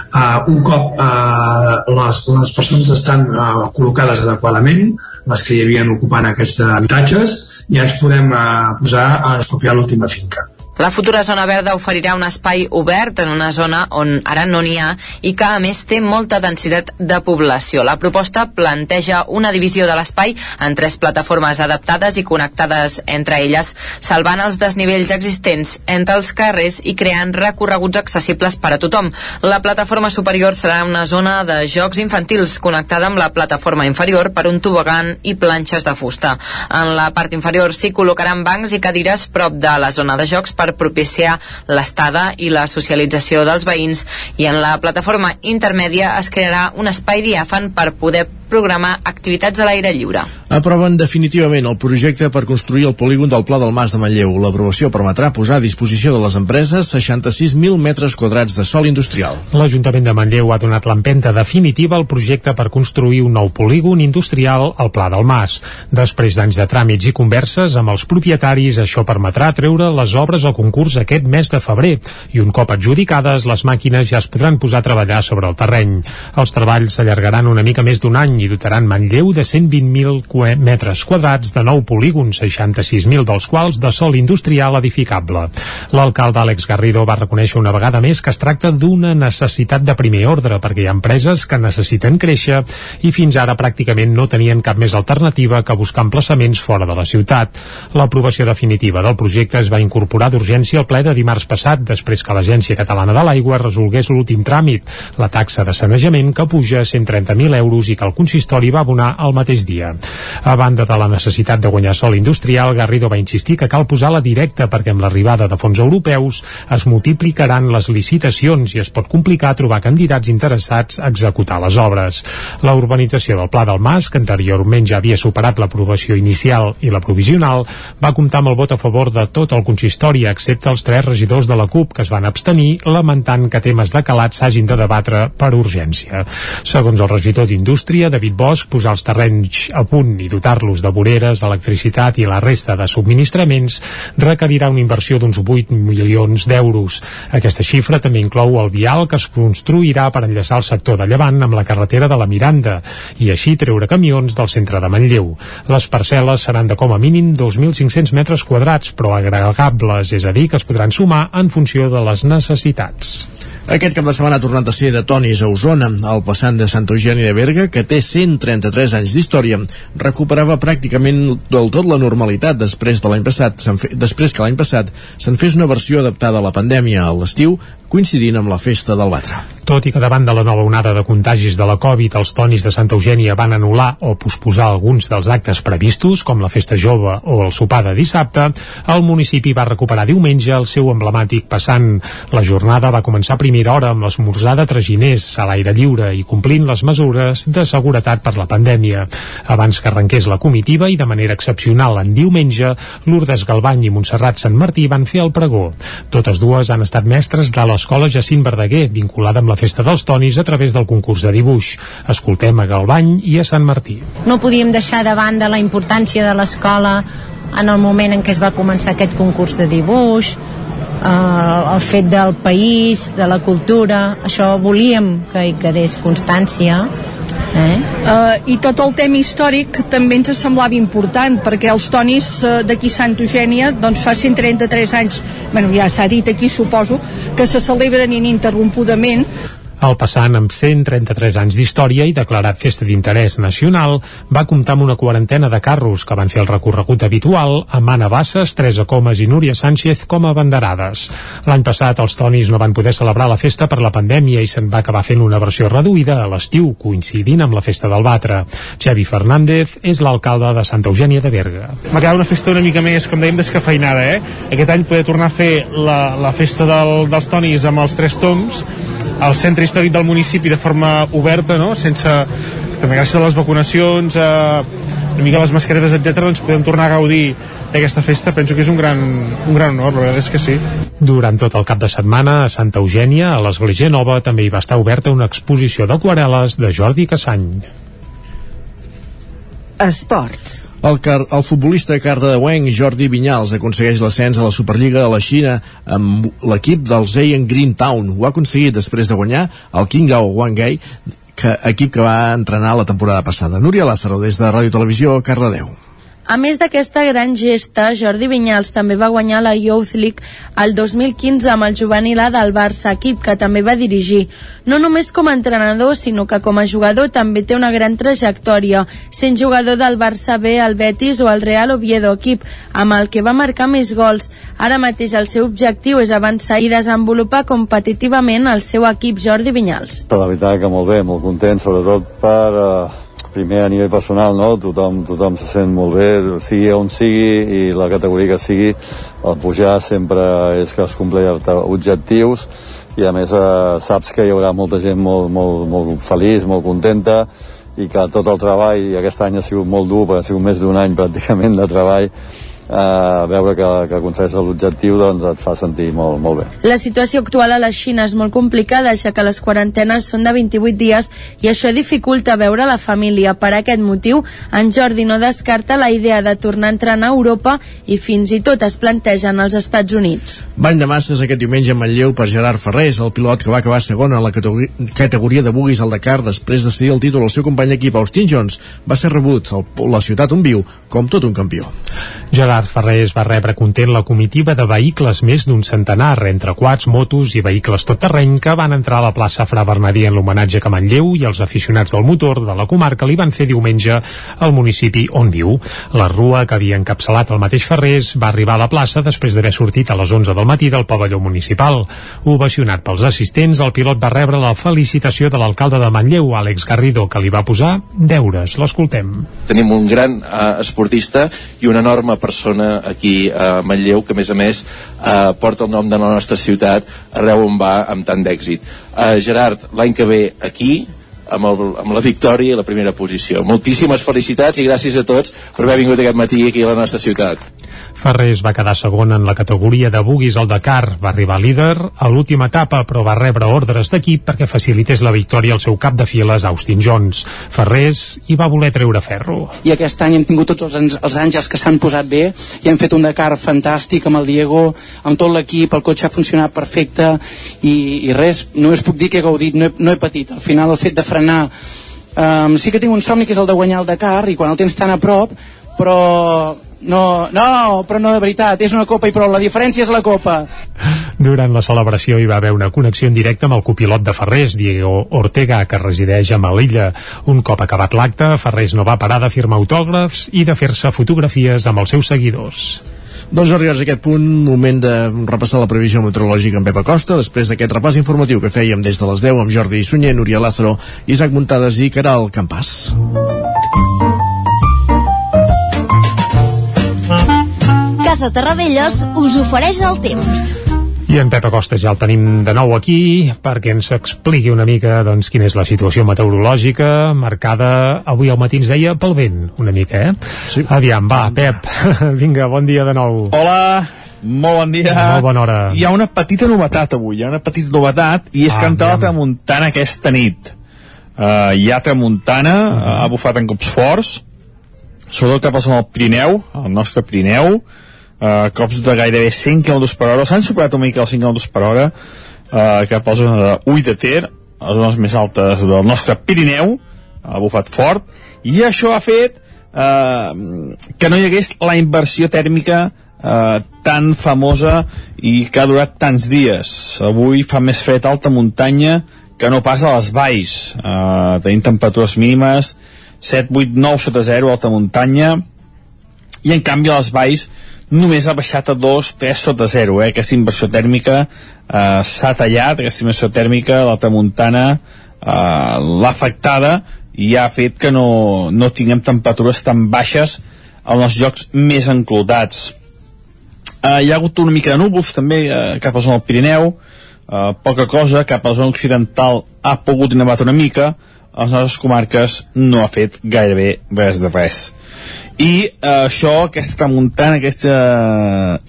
Uh, un cop uh, les, les persones estan uh, col·locades adequadament, les que hi havien ocupant aquests habitatges, ja ens podem uh, posar a expropiar l'última finca. La futura zona verda oferirà un espai obert en una zona on ara no n'hi ha i que a més té molta densitat de població. La proposta planteja una divisió de l'espai en tres plataformes adaptades i connectades entre elles, salvant els desnivells existents entre els carrers i creant recorreguts accessibles per a tothom. La plataforma superior serà una zona de jocs infantils connectada amb la plataforma inferior per un tobogan i planxes de fusta. En la part inferior s'hi col·locaran bancs i cadires prop de la zona de jocs per propiciar l'estada i la socialització dels veïns i en la plataforma intermèdia es crearà un espai diàfan per poder programar activitats a l'aire lliure. Aproven definitivament el projecte per construir el polígon del Pla del Mas de Manlleu. L'aprovació permetrà posar a disposició de les empreses 66.000 metres quadrats de sòl industrial. L'Ajuntament de Manlleu ha donat l'empenta definitiva al projecte per construir un nou polígon industrial al Pla del Mas. Després d'anys de tràmits i converses amb els propietaris, això permetrà treure les obres al concurs aquest mes de febrer i un cop adjudicades, les màquines ja es podran posar a treballar sobre el terreny. Els treballs s'allargaran una mica més d'un any i dotaran Manlleu de 120.000 metres quadrats de nou polígons, 66.000 dels quals de sol industrial edificable. L'alcalde Àlex Garrido va reconèixer una vegada més que es tracta d'una necessitat de primer ordre perquè hi ha empreses que necessiten créixer i fins ara pràcticament no tenien cap més alternativa que buscar emplaçaments fora de la ciutat. L'aprovació definitiva del projecte es va incorporar d'urgència al ple de dimarts passat després que l'Agència Catalana de l'Aigua resolgués l'últim tràmit, la taxa de sanejament que puja a 130.000 euros i que el consistori va abonar el mateix dia. A banda de la necessitat de guanyar sol industrial, Garrido va insistir que cal posar la directa perquè amb l'arribada de fons europeus es multiplicaran les licitacions i es pot complicar trobar candidats interessats a executar les obres. La urbanització del Pla del Mas, que anteriorment ja havia superat l'aprovació inicial i la provisional, va comptar amb el vot a favor de tot el consistori, excepte els tres regidors de la CUP que es van abstenir, lamentant que temes de calat s'hagin de debatre per urgència. Segons el regidor d'Indústria, David Bosch, posar els terrenys a punt i dotar-los de voreres, electricitat i la resta de subministraments requerirà una inversió d'uns 8 milions d'euros. Aquesta xifra també inclou el vial que es construirà per enllaçar el sector de Llevant amb la carretera de la Miranda i així treure camions del centre de Manlleu. Les parcel·les seran de com a mínim 2.500 metres quadrats, però agregables, és a dir, que es podran sumar en funció de les necessitats. Aquest cap de setmana ha tornat a ser de Tonis a Osona. El passant de Santa Eugènia de Berga, que té 133 anys d'història, recuperava pràcticament del tot la normalitat després de l'any passat, després que l'any passat se'n fes una versió adaptada a la pandèmia a l'estiu, coincidint amb la festa del Batre. Tot i que davant de la nova onada de contagis de la Covid, els tonis de Santa Eugènia van anul·lar o posposar alguns dels actes previstos, com la festa jove o el sopar de dissabte, el municipi va recuperar diumenge el seu emblemàtic passant. La jornada va començar a primera hora amb l'esmorzar de traginers a l'aire lliure i complint les mesures de seguretat per la pandèmia. Abans que arrenqués la comitiva i de manera excepcional en diumenge, Lourdes Galbany i Montserrat Sant Martí van fer el pregó. Totes dues han estat mestres de l'escola Jacint Verdaguer, vinculada amb la Festa dels Tonis a través del concurs de dibuix. Escoltem a Galbany i a Sant Martí. No podíem deixar de banda la importància de l'escola en el moment en què es va començar aquest concurs de dibuix, eh, el fet del país, de la cultura, això volíem que hi quedés constància Eh? Uh, I tot el tema històric també ens semblava important perquè els tonis uh, d'aquí Santa Eugènia doncs fa 133 anys, bueno, ja s'ha dit aquí suposo, que se celebren ininterrompudament el passant, amb 133 anys d'història i declarat festa d'interès nacional, va comptar amb una quarantena de carros que van fer el recorregut habitual amb Anna Bassas, Teresa Comas i Núria Sánchez com a banderades. L'any passat els tonis no van poder celebrar la festa per la pandèmia i se'n va acabar fent una versió reduïda a l'estiu, coincidint amb la festa del Batre. Xavi Fernández és l'alcalde de Santa Eugènia de Berga. M'ha quedat una festa una mica més, com dèiem, descafeinada, eh? Aquest any poder tornar a fer la, la festa del, dels tonis amb els tres toms al centre històric del municipi de forma oberta, no? sense també gràcies a les vacunacions, a una mica les mascaretes, etc doncs podem tornar a gaudir d'aquesta festa, penso que és un gran, un gran honor, la veritat és que sí. Durant tot el cap de setmana a Santa Eugènia, a l'Església Nova, també hi va estar oberta una exposició d'aquarel·les de Jordi Cassany. Esports. El, car el futbolista cardedeuenc Jordi Vinyals aconsegueix l'ascens a la Superliga de la Xina amb l'equip del Zayan Green Town. Ho ha aconseguit després de guanyar el Qingdao Huangai, que, equip que va entrenar la temporada passada. Núria Lázaro, des de Ràdio Televisió, Cardedeu. A més d'aquesta gran gesta, Jordi Vinyals també va guanyar la Youth League el 2015 amb el juvenil A del Barça, equip que també va dirigir. No només com a entrenador, sinó que com a jugador també té una gran trajectòria, sent jugador del Barça B, el Betis o el Real Oviedo, equip amb el que va marcar més gols. Ara mateix el seu objectiu és avançar i desenvolupar competitivament el seu equip Jordi Vinyals. La veritat que molt bé, molt content, sobretot per... Uh primer a nivell personal, no? tothom, tothom se sent molt bé, sigui on sigui i la categoria que sigui, el pujar sempre és que es compleix objectius i a més eh, saps que hi haurà molta gent molt, molt, molt feliç, molt contenta i que tot el treball, i aquest any ha sigut molt dur, perquè ha sigut més d'un any pràcticament de treball, eh, veure que, que aconsegueix l'objectiu doncs et fa sentir molt, molt bé. La situació actual a la Xina és molt complicada, ja que les quarantenes són de 28 dies i això dificulta veure la família. Per aquest motiu, en Jordi no descarta la idea de tornar a entrenar a Europa i fins i tot es plantegen als Estats Units. Bany de masses aquest diumenge en Manlleu per Gerard Ferrés, el pilot que va acabar segon en la categoria de buguis al Dakar després de cedir el títol al seu company d'equip Austin Jones, va ser rebut a la ciutat on viu com tot un campió. Gerard Ferrés va rebre content la comitiva de vehicles més d'un centenar, entre quats, motos i vehicles tot terreny que van entrar a la plaça Fra Bernadí en l'homenatge que Manlleu i els aficionats del motor de la comarca li van fer diumenge al municipi on viu. La rua que havia encapçalat el mateix Ferrés va arribar a la plaça després d'haver sortit a les 11 del matí del pavelló municipal. Ovacionat pels assistents, el pilot va rebre la felicitació de l'alcalde de Manlleu, Àlex Garrido, que li va posar deures. L'escoltem. Tenim un gran uh, esportista i una enorme persona aquí a Manlleu que a més a més eh, porta el nom de la nostra ciutat arreu on va amb tant d'èxit. Eh, Gerard, l'any que ve aquí amb, el, amb la victòria i la primera posició. Moltíssimes felicitats i gràcies a tots per haver vingut aquest matí aquí a la nostra ciutat. Ferrés va quedar segon en la categoria de buguis al Dakar. Va arribar líder a l'última etapa, però va rebre ordres d'equip perquè facilités la victòria al seu cap de files, Austin Jones. Ferrés hi va voler treure ferro. I aquest any hem tingut tots els, els àngels que s'han posat bé i hem fet un Dakar fantàstic amb el Diego, amb tot l'equip, el cotxe ha funcionat perfecte i, i res, només puc dir que he gaudit, no he, no he patit. Al final el fet de frenar um, sí que tinc un somni que és el de guanyar el Dakar i quan el tens tan a prop però no, no, però no de veritat, és una copa i prou, la diferència és la copa. Durant la celebració hi va haver una connexió en directe amb el copilot de Ferrés, Diego Ortega, que resideix a Melilla. Un cop acabat l'acte, Ferrés no va parar de firmar autògrafs i de fer-se fotografies amb els seus seguidors. Doncs arribats a aquest punt, moment de repassar la previsió meteorològica amb Pepa Costa, després d'aquest repàs informatiu que fèiem des de les 10 amb Jordi Sunyer, Núria Lázaro, Isaac Muntades i Caral Campàs. Casa Terradellos us ofereix el temps. I en Pep Acosta ja el tenim de nou aquí perquè ens expliqui una mica doncs, quina és la situació meteorològica marcada avui al matí ens deia pel vent una mica, eh? Sí. Aviam, va, Pep, [laughs] vinga, bon dia de nou. Hola, molt bon dia. Molt bona hora. Hi ha una petita novetat avui, hi ha una petita novetat i és Ah, que ha entrat la tramuntana aquesta nit. Uh, hi ha tramuntana, uh ha bufat en cops forts, sobretot cap al Pirineu, el nostre Pirineu, uh, cops de gairebé 100 km per hora, s'han superat una mica els 5 km per hora, uh, cap a la zona de Ull de Ter, a les zones més altes del nostre Pirineu, ha bufat fort, i això ha fet uh, que no hi hagués la inversió tèrmica eh, tan famosa i que ha durat tants dies. Avui fa més fred alta muntanya que no pas a les valls. Eh, tenim temperatures mínimes 7, 8, 9 sota 0 a alta muntanya i en canvi a les valls només ha baixat a 2, 3 sota 0 eh? aquesta inversió tèrmica. Eh, s'ha tallat, aquesta inversió tèrmica a l'alta muntana eh, l'ha afectada i ha fet que no, no tinguem temperatures tan baixes en els llocs més enclotats eh, hi ha hagut una mica de núvols també eh, cap a la zona del Pirineu. Eh, poca cosa, cap a la zona occidental ha pogut nevat una mica. A les nostres comarques no ha fet gairebé res de res i eh, això, aquesta tramuntana aquesta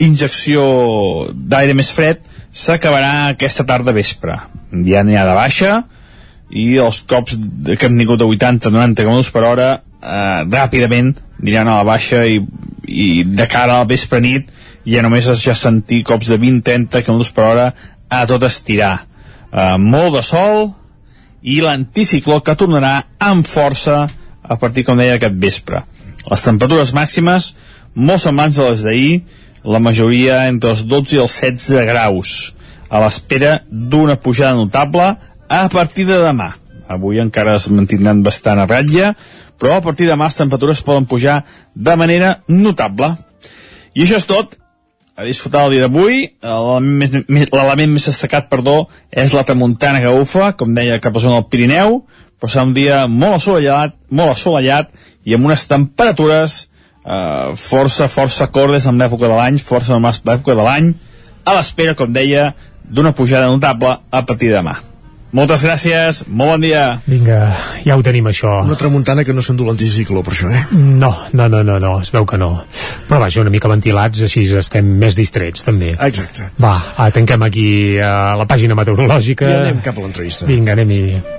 injecció d'aire més fred s'acabarà aquesta tarda vespre ja n'hi ha de baixa i els cops que hem tingut de 80-90 km per hora eh, ràpidament aniran a la baixa i, i de cara al vespre nit ja només es ja sentir cops de 20-30 km per hora a tot estirar eh, molt de sol i l'anticicló que tornarà amb força a partir, com deia, d'aquest vespre. Les temperatures màximes molt semblants a les d'ahir, la majoria entre els 12 i els 16 graus, a l'espera d'una pujada notable a partir de demà. Avui encara es mantindran bastant a ratlla, però a partir de demà les temperatures poden pujar de manera notable. I això és tot. A disfrutar el dia d'avui. L'element més, més- destacat, perdó, és la tramuntana que bufa, com deia, cap a zona del Pirineu, però serà un dia molt assolellat, molt assolellat i amb unes temperatures eh, força, força cordes amb l'època de l'any, força per l'època de l'any, a l'espera, com deia, d'una pujada notable a partir de demà. Moltes gràcies, molt bon dia. Vinga, ja ho tenim això. Una tramuntana que no s'endú l'anticicló, per això, eh? No, no, no, no, no, es veu que no. Però vaja, una mica ventilats, així estem més distrets, també. Exacte. Va, ah, tanquem aquí uh, la pàgina meteorològica. I anem cap a l'entrevista. Vinga, anem-hi.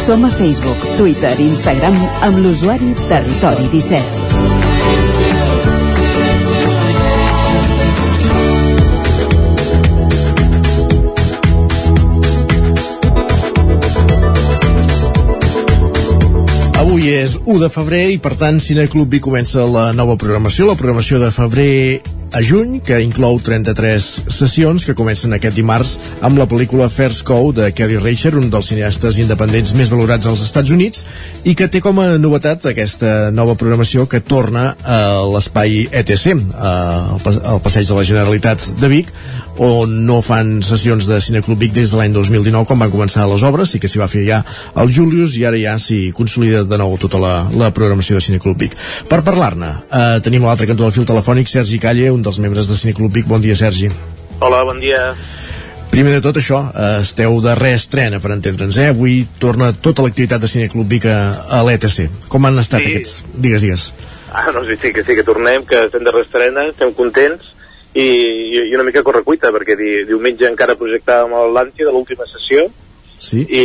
Som a Facebook, Twitter i Instagram amb l'usuari Territori 17. Avui és 1 de febrer i per tant Cineclub Vic comença la nova programació, la programació de febrer a juny, que inclou 33 sessions que comencen aquest dimarts amb la pel·lícula First Cow de Kerry Reicher, un dels cineastes independents més valorats als Estats Units i que té com a novetat aquesta nova programació que torna a l'espai ETC, al Passeig de la Generalitat de Vic, on no fan sessions de Cineclub Vic des de l'any 2019 quan van començar les obres, sí que s'hi va fer ja el Julius i ara ja s'hi consolida de nou tota la, la programació de Cineclub Vic. Per parlar-ne, eh, tenim a l'altre cantó del fil telefònic Sergi Calle, un dels membres de Cineclub Vic. Bon dia, Sergi. Hola, bon dia. Primer de tot això, eh, esteu de reestrena, per entendre'ns, eh? Avui torna tota l'activitat de Cineclub Vic a, a l'ETC. Com han estat Sí. aquests? Digues, digues. Ah, no, sí, sí, que sí que tornem, que estem de reestrena, estem contents i, i una mica correcuita, perquè di, diumenge encara projectàvem l'Atlàntida, l'última sessió, Sí. I,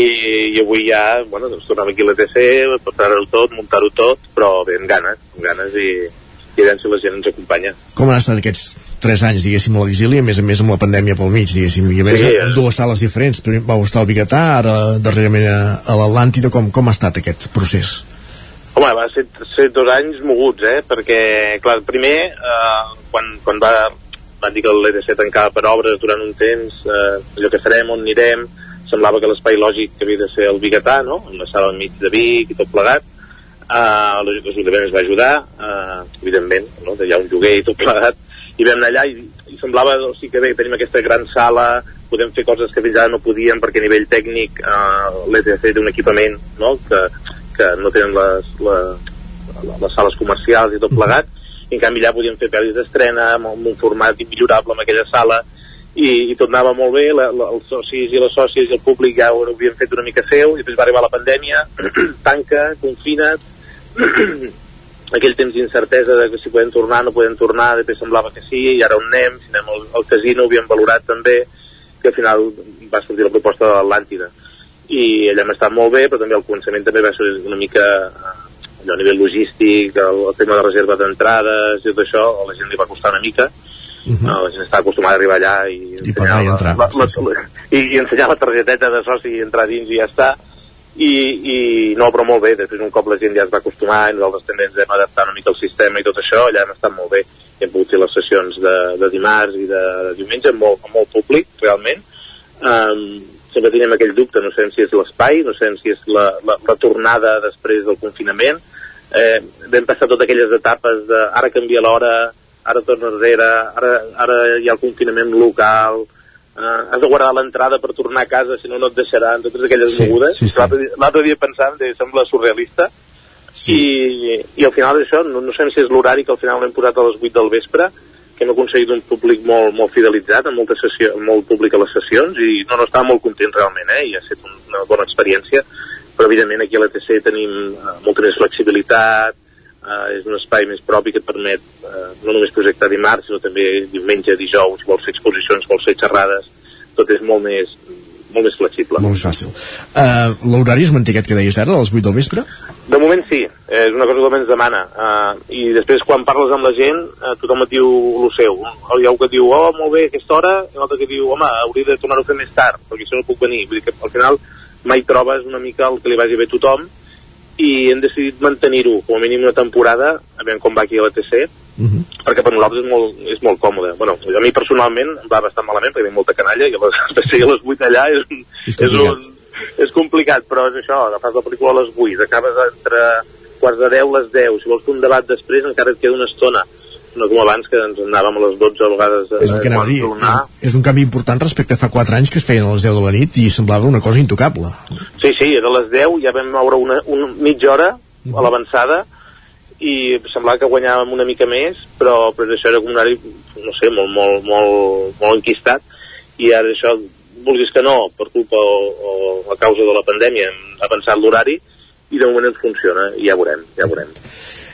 i avui ja, bueno, doncs tornem aquí a l'ETC, portar-ho tot, muntar-ho tot, però bé, amb ganes, amb ganes i, i a veure si la gent ens acompanya. Com han estat aquests 3 anys, diguéssim, a l'exili, a més a més amb la pandèmia pel mig, diguéssim, i a més Sí, sí, eh. en dues sales diferents, primer vau estar al Bigatà, ara darrerament a, a l'Atlàntida, com, com ha estat aquest procés? Home, va ser, ser dos anys moguts, eh? Perquè, clar, primer, eh, quan, quan va, van dir que l'EDC tancava per obres durant un temps, eh, allò que farem, on anirem, semblava que l'espai lògic havia de ser el Bigatà, no?, la sala enmig de Vic i tot plegat, uh, l'Ajuntament ens va ajudar, uh, evidentment, no? hi ha un lloguer i tot plegat, i vam anar allà i, i semblava o sigui, que bé, tenim aquesta gran sala, podem fer coses que fins ara no podíem perquè a nivell tècnic uh, l'ETC té un equipament no? que, que no tenen les, les, les sales comercials i tot plegat, i en canvi allà podíem fer pel·lis d'estrena amb, amb un format immillorable amb aquella sala, i, i tot anava molt bé, la, la, els socis i les sòcies i el públic ja ho havien fet una mica seu, i després va arribar la pandèmia, [clears throat] tanca, confina't, [clears throat] aquell temps d'incertesa de que si podem tornar, no podem tornar, després semblava que sí, i ara on anem, si anem al, al casino, ho havíem valorat també, que al final va sortir la proposta de l'Atlàntida. I allà hem estat molt bé, però també al començament també va ser una mica eh, allò a nivell logístic, el, el tema de reserva d'entrades i tot això, a la gent li va costar una mica, Uh -huh. la gent està acostumada a arribar allà i, I pagar i entrar. la, la, la, [laughs] i, i ensenyar la targeteta de soci i entrar dins i ja està i, i no, però molt bé. Després un cop la gent ja es va acostumar i nosaltres també ens hem adaptat una mica al sistema i tot això allà hem estat molt bé. Hem pogut fer les sessions de, de dimarts i de, de diumenge amb molt, amb molt públic realment. Um, sempre tenim aquell dubte no sabem si és l'espai, no sabem si és la, la, la tornada després del confinament. Eh, vam passar totes aquelles etapes de ara canvia l'hora ara torna enrere, ara, ara hi ha el confinament local, uh, has de guardar l'entrada per tornar a casa, si no no et deixaran, totes aquelles Sí, mogudes. sí, sí. L'altre dia- pensant, de, sembla surrealista, sí. i, i al final això, no, no sabem si és l'horari que al final l'hem posat a les 8 del vespre, que hem aconseguit un públic molt, molt fidelitzat, amb molta sessió, amb molt públic a les sessions, i no, no estava molt content realment, eh? i ha estat un- una bona experiència, però evidentment aquí a l'ETC tenim uh, molta més flexibilitat, uh, és un espai més propi que et permet uh, no només projectar dimarts, sinó també diumenge, dijous, vols fer exposicions, vols fer xerrades, tot és molt més, molt més flexible. Molt més fàcil. Uh, L'horari es manté aquest que deies ara, a les 8 del vespre? De moment sí, eh, és una cosa que ens demana. Uh, I després quan parles amb la gent, uh, tothom et diu el seu. Hi ha un que diu, oh, molt bé, aquesta hora, i l'altre que diu, home, hauria de tornar-ho a fer més tard, perquè això no puc venir. Vull dir que al final mai trobes una mica el que li vagi bé a tothom, i hem decidit mantenir-ho com a mínim una temporada, a veure com va aquí a l'ETC, perquè per nosaltres és molt, és molt còmode. Bueno, a mi personalment em va bastant malament perquè tinc molta canalla i [laughs] a les, a les 8 allà és, És és, un, és complicat, però és això, agafes la pel·lícula a les 8, acabes entre quarts de 10 les 10, si vols fer un debat després encara et queda una estona, no com abans que ens anàvem a les 12 a vegades És el que anava a dir. És, és un canvi important respecte a fa 4 anys que es feien a les 10 de la nit i semblava una cosa intocable. Sí, sí, era a les 10, ja vam moure una, una mitja hora a l'avançada i semblava que guanyàvem una mica més, però, però això era com un horari, no sé, molt, molt, molt, molt enquistat, i ara això, vulguis que no, per culpa o, o a causa de la pandèmia, hem avançat l'horari, i de moment ens funciona, i ja veurem, ja veurem.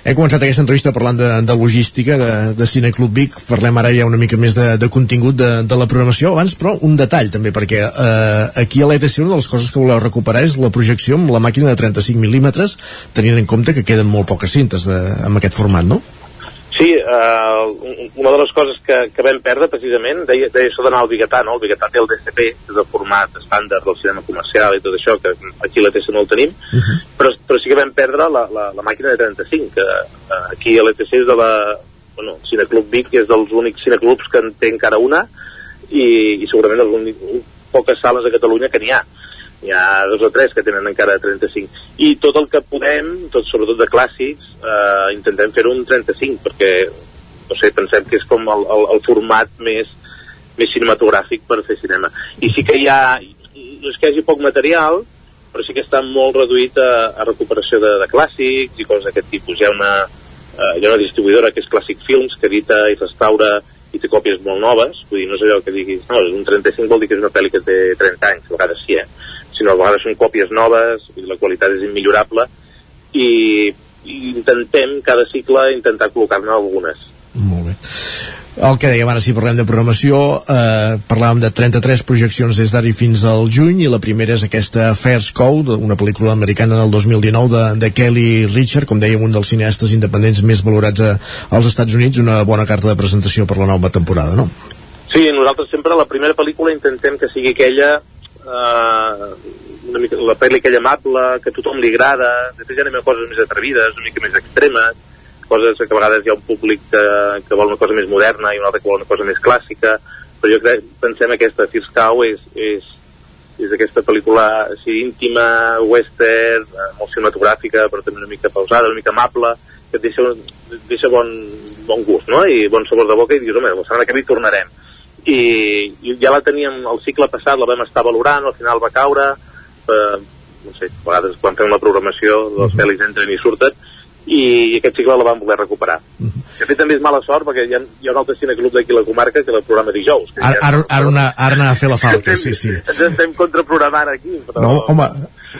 Hem començat aquesta entrevista parlant de, de logística, de, de Cineclub Vic, parlem ara ja una mica més de, de contingut de, de la programació, abans però un detall també, perquè eh, aquí a l'ETC una de les coses que voleu recuperar és la projecció amb la màquina de 35 mil·límetres, tenint en compte que queden molt poques cintes de, amb aquest format, no? Sí, eh, una de les coses que, que vam perdre precisament deia, deia això d'anar al Bigatà, no? El Bigatà té el DCP, que és el format estàndard del cinema comercial i tot això, que aquí a l'ETC no el tenim, uh -huh. però, però sí que vam perdre la, la, la màquina de 35, que eh, aquí a l'ETC és de la... Bueno, el Cineclub Vic és dels únics cineclubs que en té encara una i, i segurament els únics, poques sales a Catalunya que n'hi ha hi ha dos o tres que tenen encara 35 i tot el que podem, tot, sobretot de clàssics eh, intentem fer un 35 perquè no sé, pensem que és com el, el, el format més, més cinematogràfic per fer cinema. I sí que hi ha no és que hi hagi poc material però sí que està molt reduït a, a recuperació de, de clàssics i coses d'aquest tipus. Hi ha una, eh, hi ha una distribuïdora que és Classic Films que edita i restaura i té còpies molt noves, vull dir, no és allò que diguis, no, un 35 vol dir que és una pel·li que té 30 anys, a vegades sí, eh? Sinó a vegades són còpies noves, i la qualitat és immillorable, i, i intentem cada cicle intentar col·locar-ne algunes. El que dèiem ara, si parlem de programació, eh, parlàvem de 33 projeccions des d'ara fins al juny, i la primera és aquesta First Code, una pel·lícula americana del 2019 de, de Kelly Richard, com dèiem, un dels cineastes independents més valorats a, als Estats Units, una bona carta de presentació per la nova temporada, no? Sí, nosaltres sempre la primera pel·lícula intentem que sigui aquella eh, una mica, la pel·li aquella amable, que a tothom li agrada, després ja anem a coses més atrevides, una mica més extremes, coses que a vegades hi ha un públic que, que vol una cosa més moderna i un altre que vol una cosa més clàssica, però jo crec, pensem aquesta First Cow és, és, és aquesta pel·lícula així íntima, western, molt cinematogràfica, però també una mica pausada, una mica amable, que et deixa, deixa bon, bon gust, no? I bon sabor de boca i dius, home, la setmana que ve tornarem. I, I ja la teníem el cicle passat, la vam estar valorant, al final va caure, eh, no sé, a vegades quan fem la programació, uh -huh. pel·lis entren i surten, i aquest cicle la vam voler recuperar. Uh -huh. De fet, també és mala sort perquè hi ha, hi ha un altre cineclub d'aquí a la comarca que el programa dijous. Ara, ara, ara, una, ara anar a fer la falca, sí, sí. Ens estem contraprogramant aquí. Però... No, home,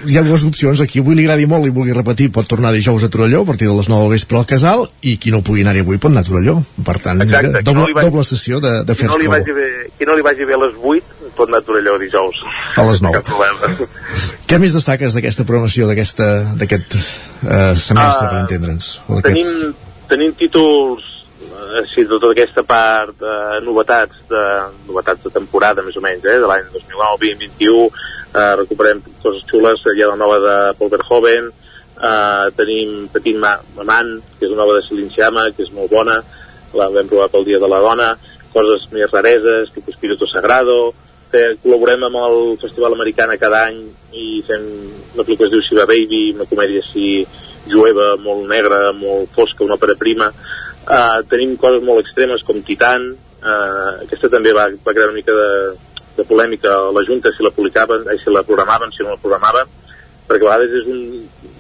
hi ha dues opcions. Aquí avui li agradi molt i vulgui repetir pot tornar dijous a Torelló a partir de les 9 del vespre al Casal i qui no pugui anar-hi avui pot anar a Torelló. Per tant, Exacte, mira, doble, no vagi, doble sessió de, de fer qui no, vagi bé, qui no li vagi bé a les 8 pot anar a Torelló dijous. A les 9. [laughs] Què més destaques d'aquesta programació d'aquest eh, semestre, uh, per entendre'ns? Tenim, tenim títols eh, així de tota aquesta part de eh, novetats de, novetats de temporada més o menys, eh, de l'any 2019-2021 eh, recuperem coses xules hi ha la nova de Paul Verhoeven eh, tenim Petit Mamant que és una nova de Silenciama que és molt bona la vam provar pel Dia de la Dona coses més rareses, tipus Espíritu Sagrado que col·laborem amb el Festival Americana cada any i fem una pel·lícula que es diu Shiva Baby, una comèdia així jueva, molt negra, molt fosca, una òpera prima. Uh, tenim coses molt extremes com Titan, uh, aquesta també va, va crear una mica de, de polèmica a la Junta si la publicaven, eh, si la programaven, si no la programaven, perquè a vegades és un,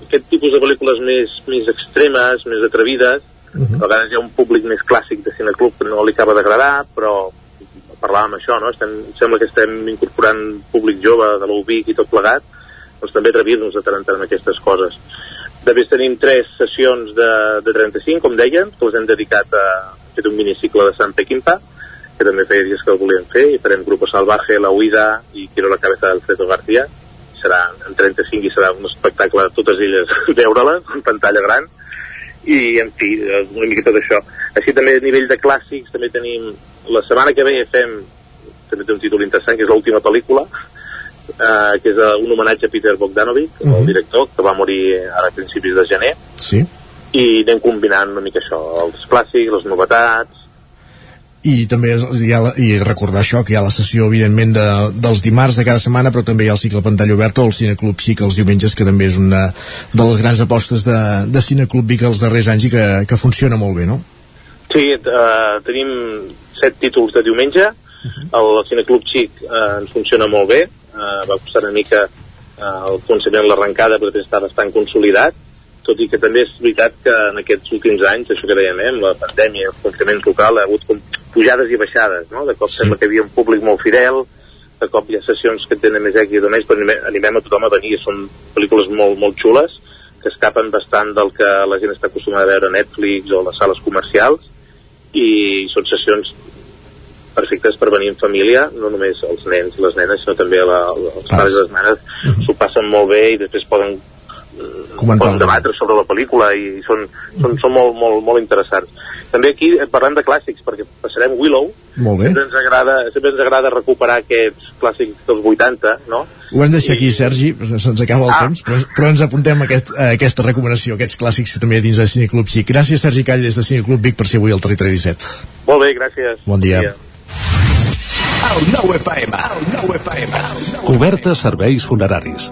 aquest tipus de pel·lícules més, més extremes, més atrevides, uh -huh. a vegades hi ha un públic més clàssic de cineclub que no li acaba d'agradar, però parlàvem això, no? Estem, sembla que estem incorporant públic jove de l'UBIC i tot plegat, doncs també atrevir-nos a tant en aquestes coses. Després tenim tres sessions de, de 35, com deien, que les hem dedicat a fer un minicicle de Sant Pequimpa, que també feia dies que el volíem fer, i farem Grupo Salvaje, La Huida i Quiero la cabeza d'Alfredo García. Serà en 35 i serà un espectacle de totes elles [laughs] veure-la en pantalla gran i en fi, una mica tot això. Així també a nivell de clàssics també tenim la setmana que ve fem també té un títol interessant que és l'última pel·lícula eh, que és un homenatge a Peter Bogdanovich uh -huh. el mhm. director que va morir ara a principis de gener sí. i anem combinant una mica això els clàssics, les novetats i també hi ha, i recordar això que hi ha la sessió evidentment de, dels dimarts de cada setmana però també hi ha el cicle pantalla oberta o el Cineclub Xic els diumenges que també és una de les grans apostes de, de Cineclub Vic els darrers anys i que, que funciona molt bé, no? Sí, eh, tenim set títols de diumenge. Uh -huh. El Cineclub Xic eh, ens funciona molt bé. Eh, va costar una mica eh, el començament l'arrencada, però està bastant consolidat tot i que també és veritat que en aquests últims anys, això que dèiem, eh, amb la pandèmia, el confinament local, ha hagut com pujades i baixades, no? De cop sí. sembla que hi havia un públic molt fidel, de cop hi ha sessions que tenen més èxit o menys, però animem, a tothom a venir, són pel·lícules molt, molt xules, que escapen bastant del que la gent està acostumada a veure a Netflix o a les sales comercials, i són sessions perfectes per venir en família, no només els nens i les nenes, sinó també la, els pares i les mares uh mhm. -huh. s'ho passen molt bé i després poden Comentar poden debatre sobre la pel·lícula i són, són, són molt, molt, molt interessants. També aquí parlem de clàssics, perquè passarem Willow, molt bé. Sempre ens agrada, sempre ens agrada recuperar aquests clàssics dels 80, no? Ho hem deixat aquí, Sergi, se'ns acaba el ah. temps, però, però ens apuntem a, aquest, a aquesta recomanació, aquests clàssics també dins del Cineclub Xic. Gràcies, Sergi Call, des de Cineclub Vic, per ser avui al Territori 17. Molt bé, gràcies. Bon dia. Bon dia. Cobertes serveis funeraris.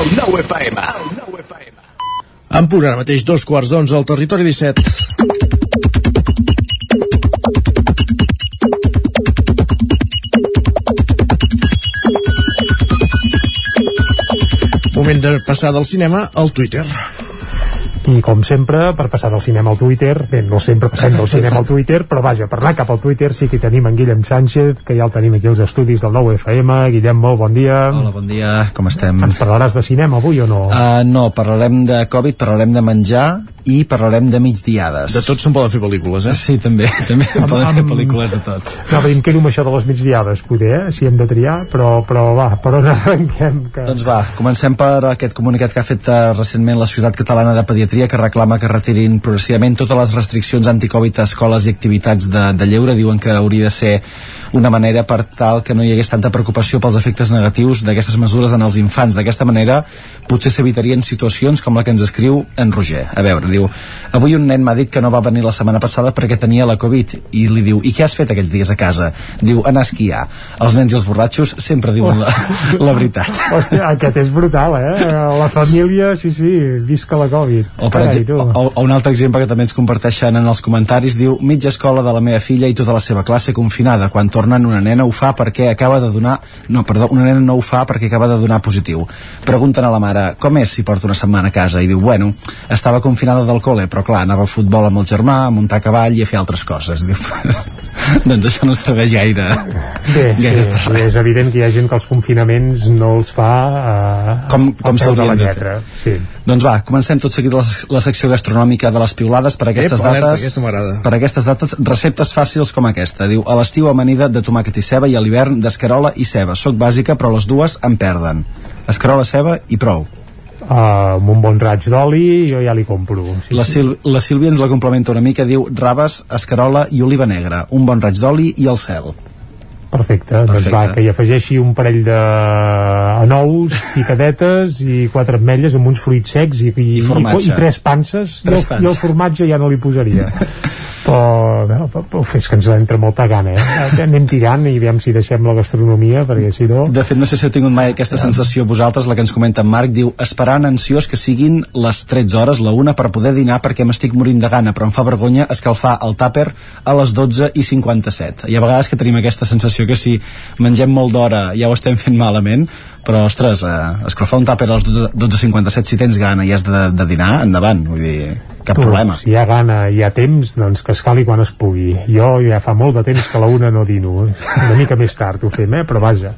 El 9 FM. El 9 FM. En punt ara mateix dos quarts d'onze al territori 17. Moment de passar del cinema al Twitter. I com sempre, per passar del cinema al Twitter, bé, no sempre passem del cinema al Twitter, però vaja, per anar cap al Twitter sí que tenim en Guillem Sánchez, que ja el tenim aquí als estudis del nou FM. Guillem, molt bon dia. Hola, bon dia, com estem? Ens parlaràs de cinema avui o no? Uh, no, parlarem de Covid, parlarem de menjar i parlarem de migdiades. De tot se'n poden fer pel·lícules, eh? Sí, també, [laughs] també se'n poden fer pel·lícules de tot. No, però em quedo amb això de les migdiades, poder, eh? si hem de triar, però, però va, per on [laughs] arrenquem? Que... Doncs va, comencem per aquest comunicat que ha fet uh, recentment la Ciutat Catalana de Pediatria que reclama que retirin progressivament totes les restriccions anticovid a escoles i activitats de, de lleure. Diuen que hauria de ser una manera per tal que no hi hagués tanta preocupació pels efectes negatius d'aquestes mesures en els infants. D'aquesta manera potser s'evitarien situacions com la que ens escriu en Roger. A veure, diu, avui un nen m'ha dit que no va venir la setmana passada perquè tenia la Covid i li diu, i què has fet aquests dies a casa? Diu, anar a esquiar. Els nens i els borratxos sempre diuen la, la veritat. Hòstia, aquest és brutal, eh? La família, sí, sí, visca la Covid. O, per exemple, o, o un altre exemple que també ens comparteixen en els comentaris diu, mitja escola de la meva filla i tota la seva classe confinada. Quan tornen una nena ho fa perquè acaba de donar... No, perdó, una nena no ho fa perquè acaba de donar positiu. Pregunten a la mare, com és si porta una setmana a casa? I diu, bueno, estava confinada del col·le, però clar, anava a futbol amb el germà, a muntar a cavall i a fer altres coses. [laughs] Diu, doncs això no serveix gaire. Bé, gaire sí, sí, és evident que hi ha gent que els confinaments no els fa uh, com, com s'haurien de lletra. Sí. Doncs va, comencem tot seguit la, la secció gastronòmica de les piulades per aquestes Ep, alerta, dates. aquesta per aquestes dates, receptes fàcils com aquesta. Diu, a l'estiu amanida de tomàquet i ceba i a l'hivern d'escarola i ceba. Soc bàsica, però les dues em perden. Escarola, ceba i prou. Uh, amb un bon raig d'oli jo ja li compro sí, la, Sil la Sílvia ens la complementa una mica diu raves, escarola i oliva negra un bon raig d'oli i el cel. Perfecte, Perfecte, doncs va, que hi afegeixi un parell de anous, picadetes i quatre ametlles amb uns fruits secs i, i, I, i, i tres panses. Tres jo, jo el formatge ja no li posaria. [laughs] Però no, uf, és que ens entra molta gana eh? [laughs] anem tirant i veiem si deixem la gastronomia perquè si no... De fet, no sé si heu tingut mai aquesta sensació vosaltres, la que ens comenta en Marc, diu, esperant ansiós que siguin les 13 hores, la una, per poder dinar perquè m'estic morint de gana, però em fa vergonya escalfar el tàper a les 12 i 57. Hi ha vegades que tenim aquesta sensació que si mengem molt d'hora ja ho estem fent malament, però, ostres, eh, escalfar un tàper a les 12.57 si tens gana i has de, de dinar, endavant, vull dir, cap tu, problema. Si hi ha gana i hi ha temps, doncs que escali quan es pugui. Jo ja fa molt de temps que a la una no dino. Una mica més tard ho fem, eh? però vaja,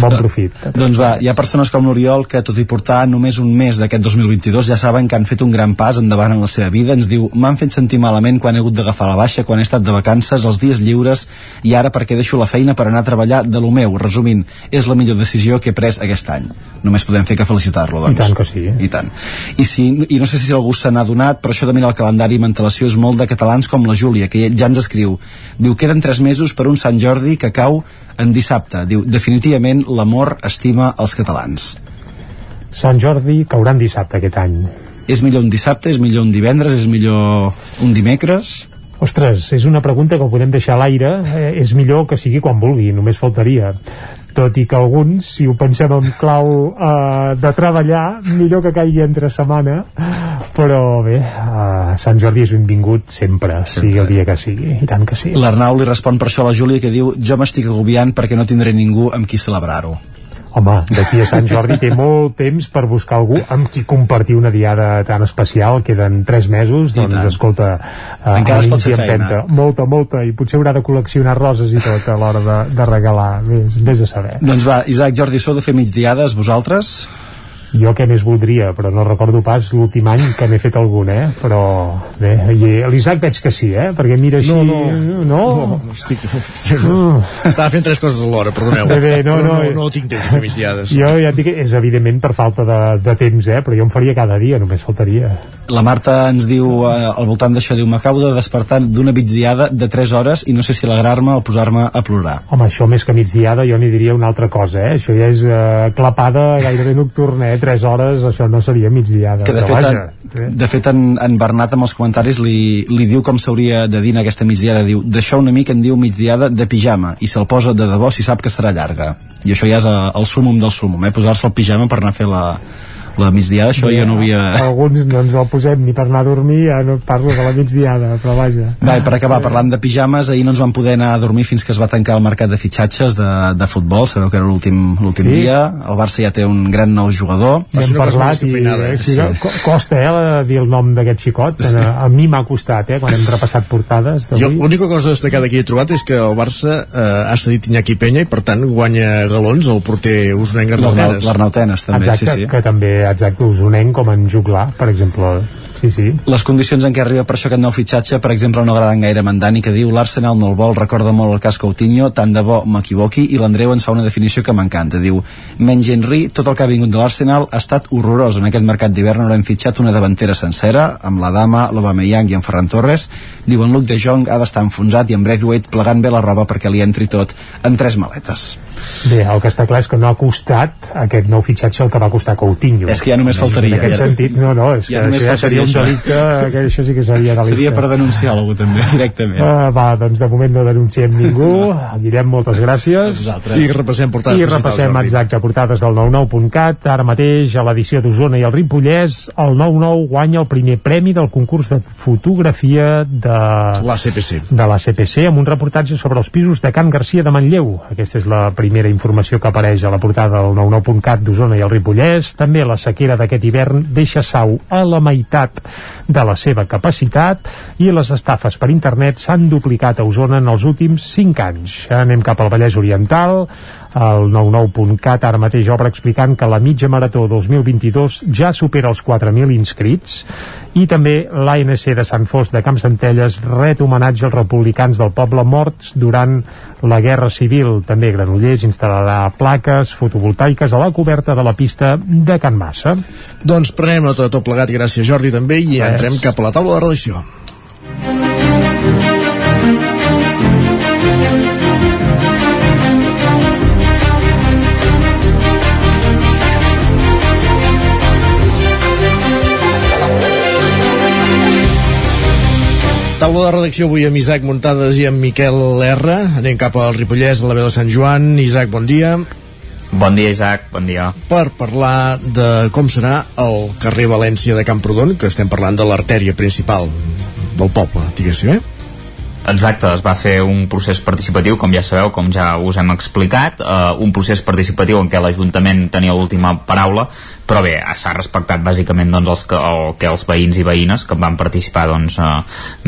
bon profit. Doncs va, hi ha persones com l'Oriol que, tot i portar només un mes d'aquest 2022, ja saben que han fet un gran pas endavant en la seva vida. Ens diu, m'han fet sentir malament quan he hagut d'agafar la baixa, quan he estat de vacances, els dies lliures, i ara perquè deixo la feina per anar a treballar de lo meu. Resumint, és la millor decisió que he pres aquest any. Només podem fer que felicitar-lo, doncs. I tant que sí. Eh? I tant. I, si, I no sé si algú se n'ha donat, però això de mirar el calendari amb antelació és molt de catalans com la Júlia, que ja ens escriu. Diu, queden tres mesos per un Sant Jordi que cau en dissabte. Diu, definitivament l'amor estima els catalans. Sant Jordi caurà en dissabte aquest any. És millor un dissabte, és millor un divendres, és millor un dimecres? Ostres, és una pregunta que ho podem deixar a l'aire. Eh, és millor que sigui quan vulgui, només faltaria tot i que alguns, si ho pensem en clau eh, de treballar, millor que caigui entre setmana, però bé, eh, Sant Jordi és benvingut sempre, sempre, sigui el dia que sigui, i tant que sí. L'Arnau li respon per això a la Júlia que diu jo m'estic agobiant perquè no tindré ningú amb qui celebrar-ho. Home, d'aquí a Sant Jordi té molt temps per buscar algú amb qui compartir una diada tan especial, queden tres mesos, doncs escolta, uh, encara es pot fer feina. Empenta. Molta, molta, i potser haurà de col·leccionar roses i tot a l'hora de, de regalar, vés, vés a saber. Doncs va, Isaac, Jordi, sou de fer migdiades, vosaltres? Jo què més voldria, però no recordo pas l'últim any que n'he fet algun, eh? Però bé, l'Isaac veig que sí, eh? Perquè mira així... No, no, no, no estic... No. Estava fent tres coses alhora, perdoneu. Bé, bé, no, no, no, no, no tinc temps de fer migdiades. Jo ja et dic, és evidentment per falta de, de temps, eh? Però jo em faria cada dia, només faltaria. La Marta ens diu, eh, al voltant d'això, diu, m'acabo de despertar d'una migdiada de 3 hores i no sé si alegrar-me o posar-me a plorar. Home, això més que migdiada jo n'hi diria una altra cosa, eh? Això ja és eh, clapada gairebé nocturna, eh? 3 hores, això no seria migdiada. Que de fet, vaja, en, eh? de fet en, en Bernat amb els comentaris li, li diu com s'hauria de dir en aquesta migdiada. Diu, d'això una mica en diu migdiada de pijama i se'l posa de debò si sap que estarà llarga. I això ja és eh, el súmum del súmum, eh? Posar-se el pijama per anar a fer la, la migdiada, això ja, jo no havia... Alguns no ens el posem ni per anar a dormir, ja no parlo de la migdiada, però vaja. Va, per acabar, parlant de pijames, ahir no ens vam poder anar a dormir fins que es va tancar el mercat de fitxatges de, de futbol, sabeu que era l'últim sí. dia, el Barça ja té un gran nou jugador. Ja hem parlat i eh, sí, sí. costa eh, dir el nom d'aquest xicot, sí. a, a mi m'ha costat, eh, quan hem repassat portades Jo l'única cosa destacada que he trobat és que el Barça eh, ha cedit Iñaki Penya i per tant guanya galons el porter usonenc Arnautenes. L'Arnautenes també, Exacte, sí, sí. que també exacte, usonenc com en juglar, per exemple sí, sí. Les condicions en què arriba per això aquest nou fitxatge, per exemple, no agraden gaire a Mandani, que diu l'Arsenal no el vol, recorda molt el cas Coutinho, tant de bo m'equivoqui, i l'Andreu ens fa una definició que m'encanta. Diu, menys Henry, tot el que ha vingut de l'Arsenal ha estat horrorós. En aquest mercat d'hivern haurem fitxat una davantera sencera, amb la Dama, l'Obameyang i en Ferran Torres. Diu, en Luke de Jong ha d'estar enfonsat i en Braithwaite plegant bé la roba perquè li entri tot en tres maletes. Bé, el que està clar és que no ha costat aquest nou fitxatge el que va costar Coutinho. És que ja només faltaria. En aquest ja, sentit, no, no, és ja que ja seria un delicte, que això sí que seria delicte. Seria per denunciar algú també, [laughs] directament. Uh, va, doncs de moment no denunciem ningú, [laughs] direm moltes gràcies. I repassem portades I repassem, exacte, portades del 99.cat. Ara mateix, a l'edició d'Osona i el Ripollès, el 99 guanya el primer premi del concurs de fotografia de... La CPC. De la CPC, amb un reportatge sobre els pisos de Can Garcia de Manlleu. Aquesta és la primera informació que apareix a la portada del 99.cat d'Osona i el Ripollès. També la sequera d'aquest hivern deixa sau a la meitat de la seva capacitat i les estafes per internet s'han duplicat a Osona en els últims 5 anys. Anem cap al Vallès Oriental, el 99.cat ara mateix obre explicant que la mitja marató 2022 ja supera els 4.000 inscrits i també l'ANC de Sant Fos de Camp Centelles ret homenatge als republicans del poble morts durant la Guerra Civil. També Granollers instal·larà plaques fotovoltaiques a la coberta de la pista de Can Massa. Doncs prenem nota de tot plegat, gràcies Jordi també, i Res. entrem cap a la taula de redacció. Taula de redacció avui amb Isaac Muntades i amb Miquel R. Anem cap al Ripollès, a la veu de Sant Joan. Isaac, bon dia. Bon dia, Isaac, bon dia. Per parlar de com serà el carrer València de Camprodon, que estem parlant de l'artèria principal del poble, diguéssim, eh? Exacte, es va fer un procés participatiu, com ja sabeu, com ja us hem explicat, eh, un procés participatiu en què l'Ajuntament tenia l'última paraula, però bé, s'ha respectat bàsicament doncs, els que, el, que els veïns i veïnes que van participar doncs, eh,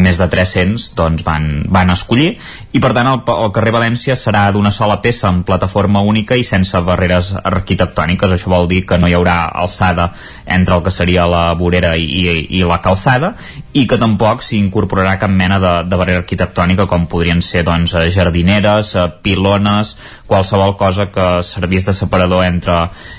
més de 300 doncs, van, van escollir. I per tant el, el carrer València serà d'una sola peça en plataforma única i sense barreres arquitectòniques. Això vol dir que no hi haurà alçada entre el que seria la vorera i, i, i la calçada i que tampoc s'hi incorporarà cap mena de, de barrera arquitectònica com podrien ser doncs, jardineres, eh, pilones qualsevol cosa que servís de separador entre,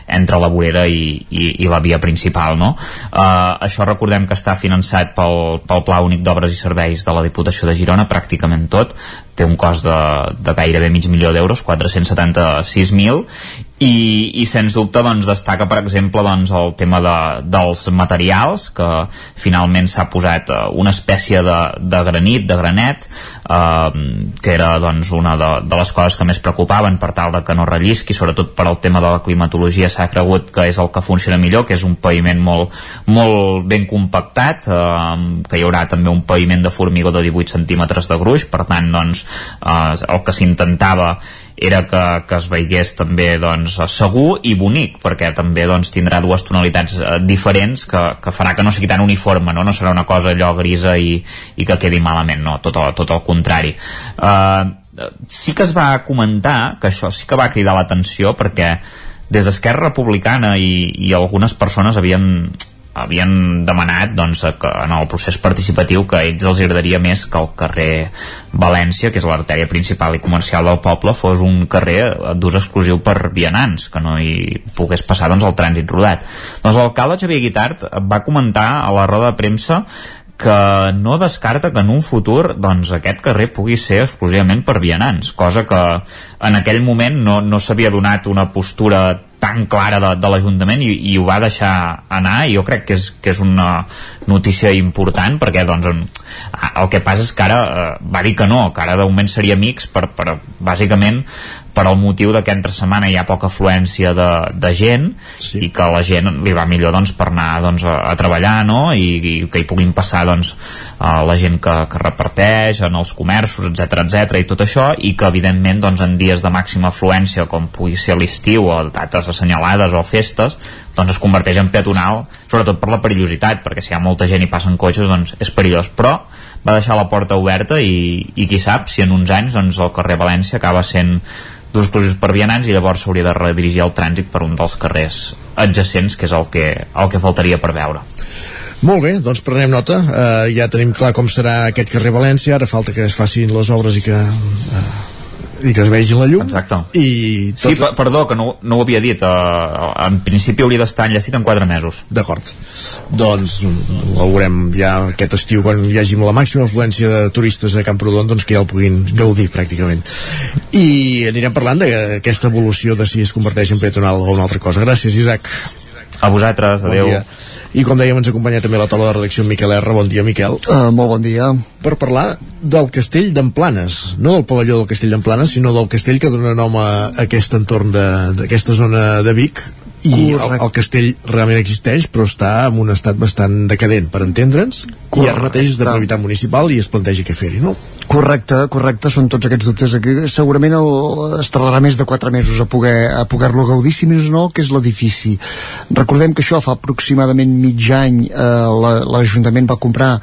entre la vorera i, i, i la via principal no? Uh, això recordem que està finançat pel, pel Pla Únic d'Obres i Serveis de la Diputació de Girona, pràcticament tot té un cost de, de gairebé mig milió d'euros, 476.000 i, i sens dubte doncs, destaca per exemple doncs, el tema de, dels materials que finalment s'ha posat uh, una espècie de, de granit, de granet uh, que era doncs, una de, de les coses que més preocupaven per tal de que no rellisqui, sobretot per al tema de la climatologia s'ha cregut que és el que funciona millor que és un paviment molt, molt ben compactat uh, que hi haurà també un paviment de formigó de 18 centímetres de gruix per tant doncs, uh, el que s'intentava era que, que es veigués també doncs, segur i bonic, perquè també doncs, tindrà dues tonalitats eh, diferents que, que farà que no sigui tan uniforme, no, no serà una cosa allò grisa i, i que quedi malament, no, tot, el, tot el contrari. Eh, sí que es va comentar que això sí que va cridar l'atenció perquè des d'Esquerra Republicana i, i algunes persones havien havien demanat doncs, que en el procés participatiu que a ells els agradaria més que el carrer València, que és l'artèria principal i comercial del poble, fos un carrer d'ús exclusiu per vianants, que no hi pogués passar doncs, el trànsit rodat. Doncs l'alcalde Xavier Guitart va comentar a la roda de premsa que no descarta que en un futur doncs, aquest carrer pugui ser exclusivament per vianants, cosa que en aquell moment no, no s'havia donat una postura tan clara de, de l'Ajuntament i, i ho va deixar anar i jo crec que és, que és una notícia important perquè doncs, el que passa és que ara eh, va dir que no, que ara de moment seria amics per, per bàsicament per al motiu de que entre setmana hi ha poca afluència de, de gent sí. i que la gent li va millor doncs, per anar doncs, a, a treballar no? I, i que hi puguin passar doncs, a la gent que, que reparteix en els comerços, etc etc i tot això i que evidentment doncs, en dies de màxima afluència com pugui ser l'estiu o dates assenyalades o festes doncs es converteix en peatonal sobretot per la perillositat perquè si hi ha molta gent i passen cotxes doncs és perillós però va deixar la porta oberta i, i qui sap si en uns anys doncs, el carrer València acaba sent d'uns processos per vianants i llavors s'hauria de redirigir el trànsit per un dels carrers adjacents que és el que, el que faltaria per veure. Molt bé, doncs prenem nota. Uh, ja tenim clar com serà aquest carrer València. Ara falta que es facin les obres i que uh, i que es vegi la llum. Exacte. i tot... sí, perdó, que no, no ho havia dit uh, en principi hauria d'estar enllacit en 4 mesos. D'acord. Doncs ho veurem ja aquest estiu quan hi hagi la màxima afluència de turistes a Camprodon doncs que ja el puguin gaudir pràcticament. I anirem parlant d'aquesta evolució de si es converteix en peatonal o una altra cosa. Gràcies Isaac. A vosaltres, adeu bon dia. I com dèiem, ens acompanya també la taula de redacció Miquel R. Bon dia, Miquel. Uh, molt bon dia. Per parlar del castell d'Emplanes, no del pavelló del castell d'Emplanes, sinó del castell que dona nom a aquest entorn d'aquesta zona de Vic, i el, el castell realment existeix però està en un estat bastant decadent per entendre'ns i ara mateix és de prioritat municipal i es planteja què fer-hi, no? Correcte, correcte, són tots aquests dubtes aquí. segurament el, es tardarà més de 4 mesos a poder a poder-lo gaudir si més no, que és l'edifici recordem que això fa aproximadament mig any eh, l'Ajuntament va comprar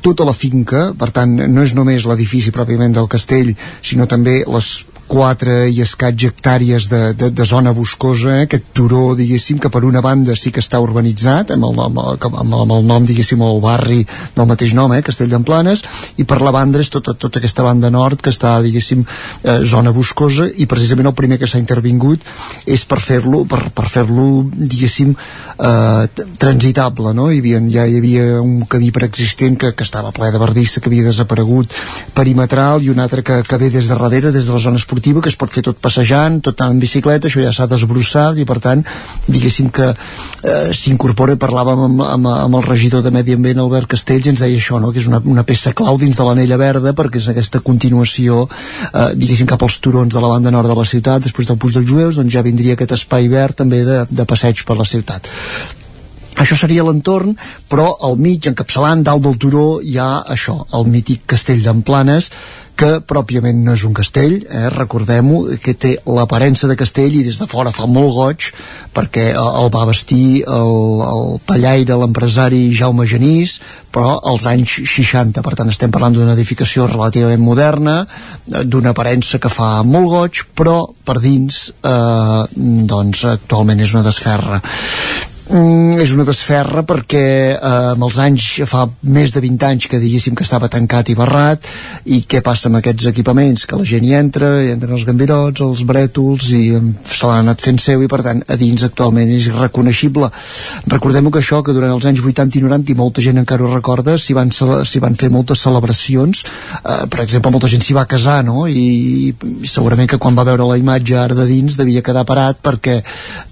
tota la finca, per tant no és només l'edifici pròpiament del castell, sinó també les 4 i escaig hectàrees de, de, de zona boscosa, eh? aquest turó, diguéssim, que per una banda sí que està urbanitzat, amb el, amb el, amb el, nom, diguéssim, el barri del mateix nom, eh? Castell d'Emplanes, i per la banda és tota, tota aquesta banda nord que està, diguéssim, eh, zona boscosa, i precisament el primer que s'ha intervingut és per fer-lo, per, per fer-lo, diguéssim, eh, transitable, no? Hi havia, ja hi havia un camí preexistent que, que estava ple de verdissa, que havia desaparegut perimetral, i un altre que, que ve des de darrere, des de la zona esportiva esportiva que es pot fer tot passejant, tot anant en bicicleta això ja s'ha desbrossat i per tant diguéssim que eh, s'incorpora parlàvem amb, amb, amb el regidor de Medi Ambient Albert Castells i ens deia això, no? que és una, una peça clau dins de l'anella verda perquè és aquesta continuació eh, diguéssim cap als turons de la banda nord de la ciutat després del Puig dels Jueus doncs ja vindria aquest espai verd també de, de passeig per la ciutat això seria l'entorn, però al mig, encapçalant dalt del turó, hi ha això, el mític castell d'Emplanes, que pròpiament no és un castell, eh, recordem-ho, que té l'aparença de castell i des de fora fa molt goig perquè el va vestir el, el pallaire, l'empresari Jaume Genís, però als anys 60, per tant estem parlant d'una edificació relativament moderna, eh, d'una aparença que fa molt goig, però per dins eh, doncs actualment és una desferra mm, és una desferra perquè eh, amb els anys fa més de 20 anys que diguéssim que estava tancat i barrat i què passa amb aquests equipaments? Que la gent hi entra, hi entren els gambirots els brètols i se l'han anat fent seu i per tant a dins actualment és irreconeixible. Recordem que això que durant els anys 80 i 90 i molta gent encara ho recorda s'hi van, van fer moltes celebracions. Eh, per exemple molta gent s'hi va casar no? I, i segurament que quan va veure la imatge ara de dins devia quedar parat perquè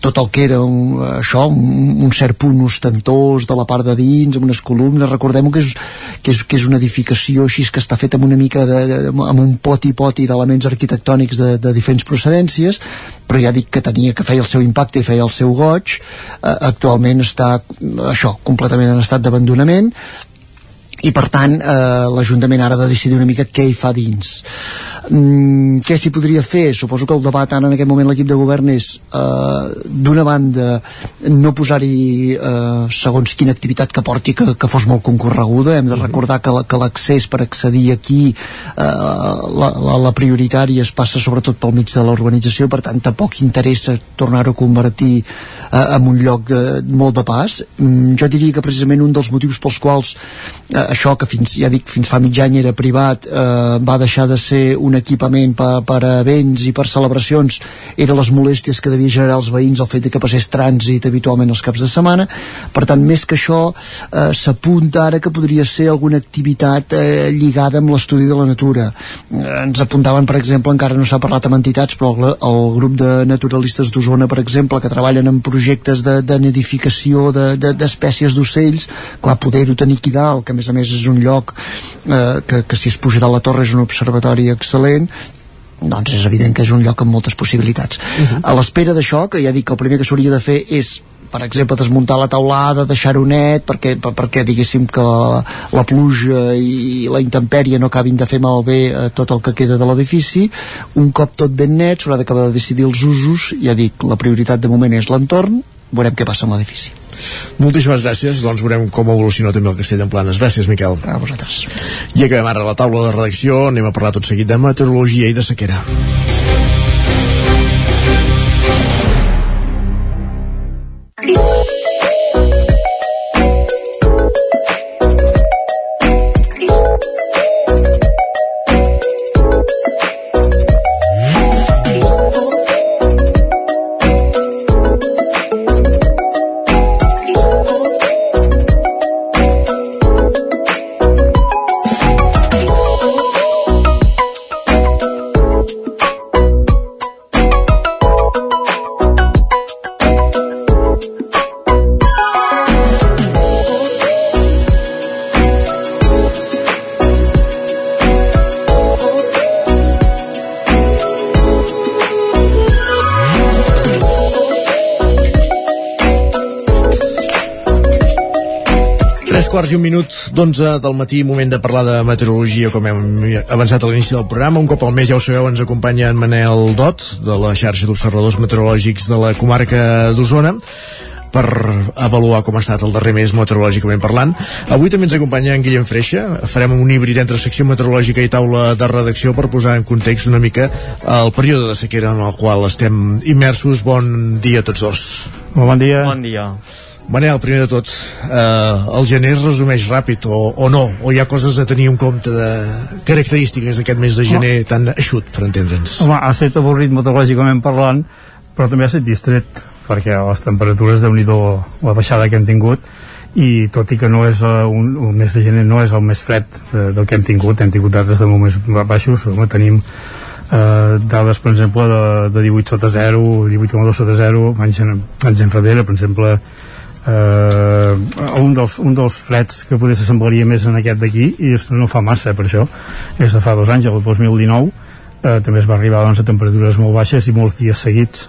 tot el que era un, això, un, un cert punt ostentós de la part de dins, amb unes columnes. Recordem que és, que és, que és una edificació així que està feta amb una mica de, amb un poti-poti d'elements arquitectònics de, de diferents procedències però ja dic que tenia que feia el seu impacte i feia el seu goig. Eh, actualment està això, completament en estat d'abandonament i per tant eh, l'Ajuntament ara ha de decidir una mica què hi fa dins mm, què s'hi podria fer? suposo que el debat ara en aquest moment l'equip de govern és eh, d'una banda no posar-hi eh, segons quina activitat que porti que, que fos molt concorreguda hem de mhm. recordar que, la, que l'accés per accedir aquí eh, la, la, la prioritària es passa sobretot pel mig de l'urbanització per tant tampoc interessa tornar-ho a convertir eh, en un lloc de, molt de pas mm, jo diria que precisament un dels motius pels quals eh, això que fins, ja dic, fins fa mig any era privat eh, va deixar de ser un equipament per, per events i per celebracions. Eren les molèsties que devia generar els veïns el fet de que passés trànsit habitualment els caps de setmana. Per tant més que això eh, s'apunta ara que podria ser alguna activitat eh, lligada amb l'estudi de la natura. Eh, ens apuntaven per exemple encara no s'ha parlat amb entitats però el, el grup de naturalistes d'Osona per exemple que treballen en projectes de, de nidificació d'espècies de, d'ocells clar poder-ho tenir aquí dalt que a més a més és un lloc eh, que, que si es puja de la torre és un observatori excel·lent doncs és evident que és un lloc amb moltes possibilitats. Uh -huh. A l'espera d'això, que ja dic que el primer que s'hauria de fer és per exemple, desmuntar la taulada, deixar-ho net, perquè, per, perquè diguéssim que la, la pluja i la intempèrie no acabin de fer malbé eh, tot el que queda de l'edifici. Un cop tot ben net, s'haurà d'acabar de decidir els usos, ja dic, la prioritat de moment és l'entorn, veurem què passa amb l'edifici. Moltíssimes gràcies, doncs veurem com evoluciona també el castell en planes. Gràcies, Miquel. A vosaltres. I acabem ara la taula de redacció, anem a parlar tot seguit de meteorologia i de sequera. Quarts i un minut d'onze del matí, moment de parlar de meteorologia, com hem avançat a l'inici del programa. Un cop al mes, ja ho sabeu, ens acompanya en Manel Dot, de la xarxa d'observadors meteorològics de la comarca d'Osona per avaluar com ha estat el darrer mes meteorològicament parlant. Avui també ens acompanya en Guillem Freixa. Farem un híbrid entre secció meteorològica i taula de redacció per posar en context una mica el període de sequera en el qual estem immersos. Bon dia a tots dos. Bon dia. Bon dia. Manel, primer de tot, eh, el gener es resumeix ràpid o, o no? O hi ha coses a tenir en compte de característiques d'aquest mes de gener oh. tan eixut, per entendre'ns? Home, ha estat avorrit meteorològicament parlant, però també ha estat distret, perquè les temperatures de nhi la baixada que hem tingut, i tot i que no és uh, un, un mes de gener no és el més fred uh, del que hem tingut hem tingut dates de més baixos home, tenim eh, dades per exemple de, de 18 sota 0 18,2 sota 0 anys, en, anys enrere per exemple eh, un, dels, un dels freds que potser s'assemblaria més en aquest d'aquí i no fa massa per això és de fa dos anys, el 2019 eh, també es va arribar doncs, a temperatures molt baixes i molts dies seguits.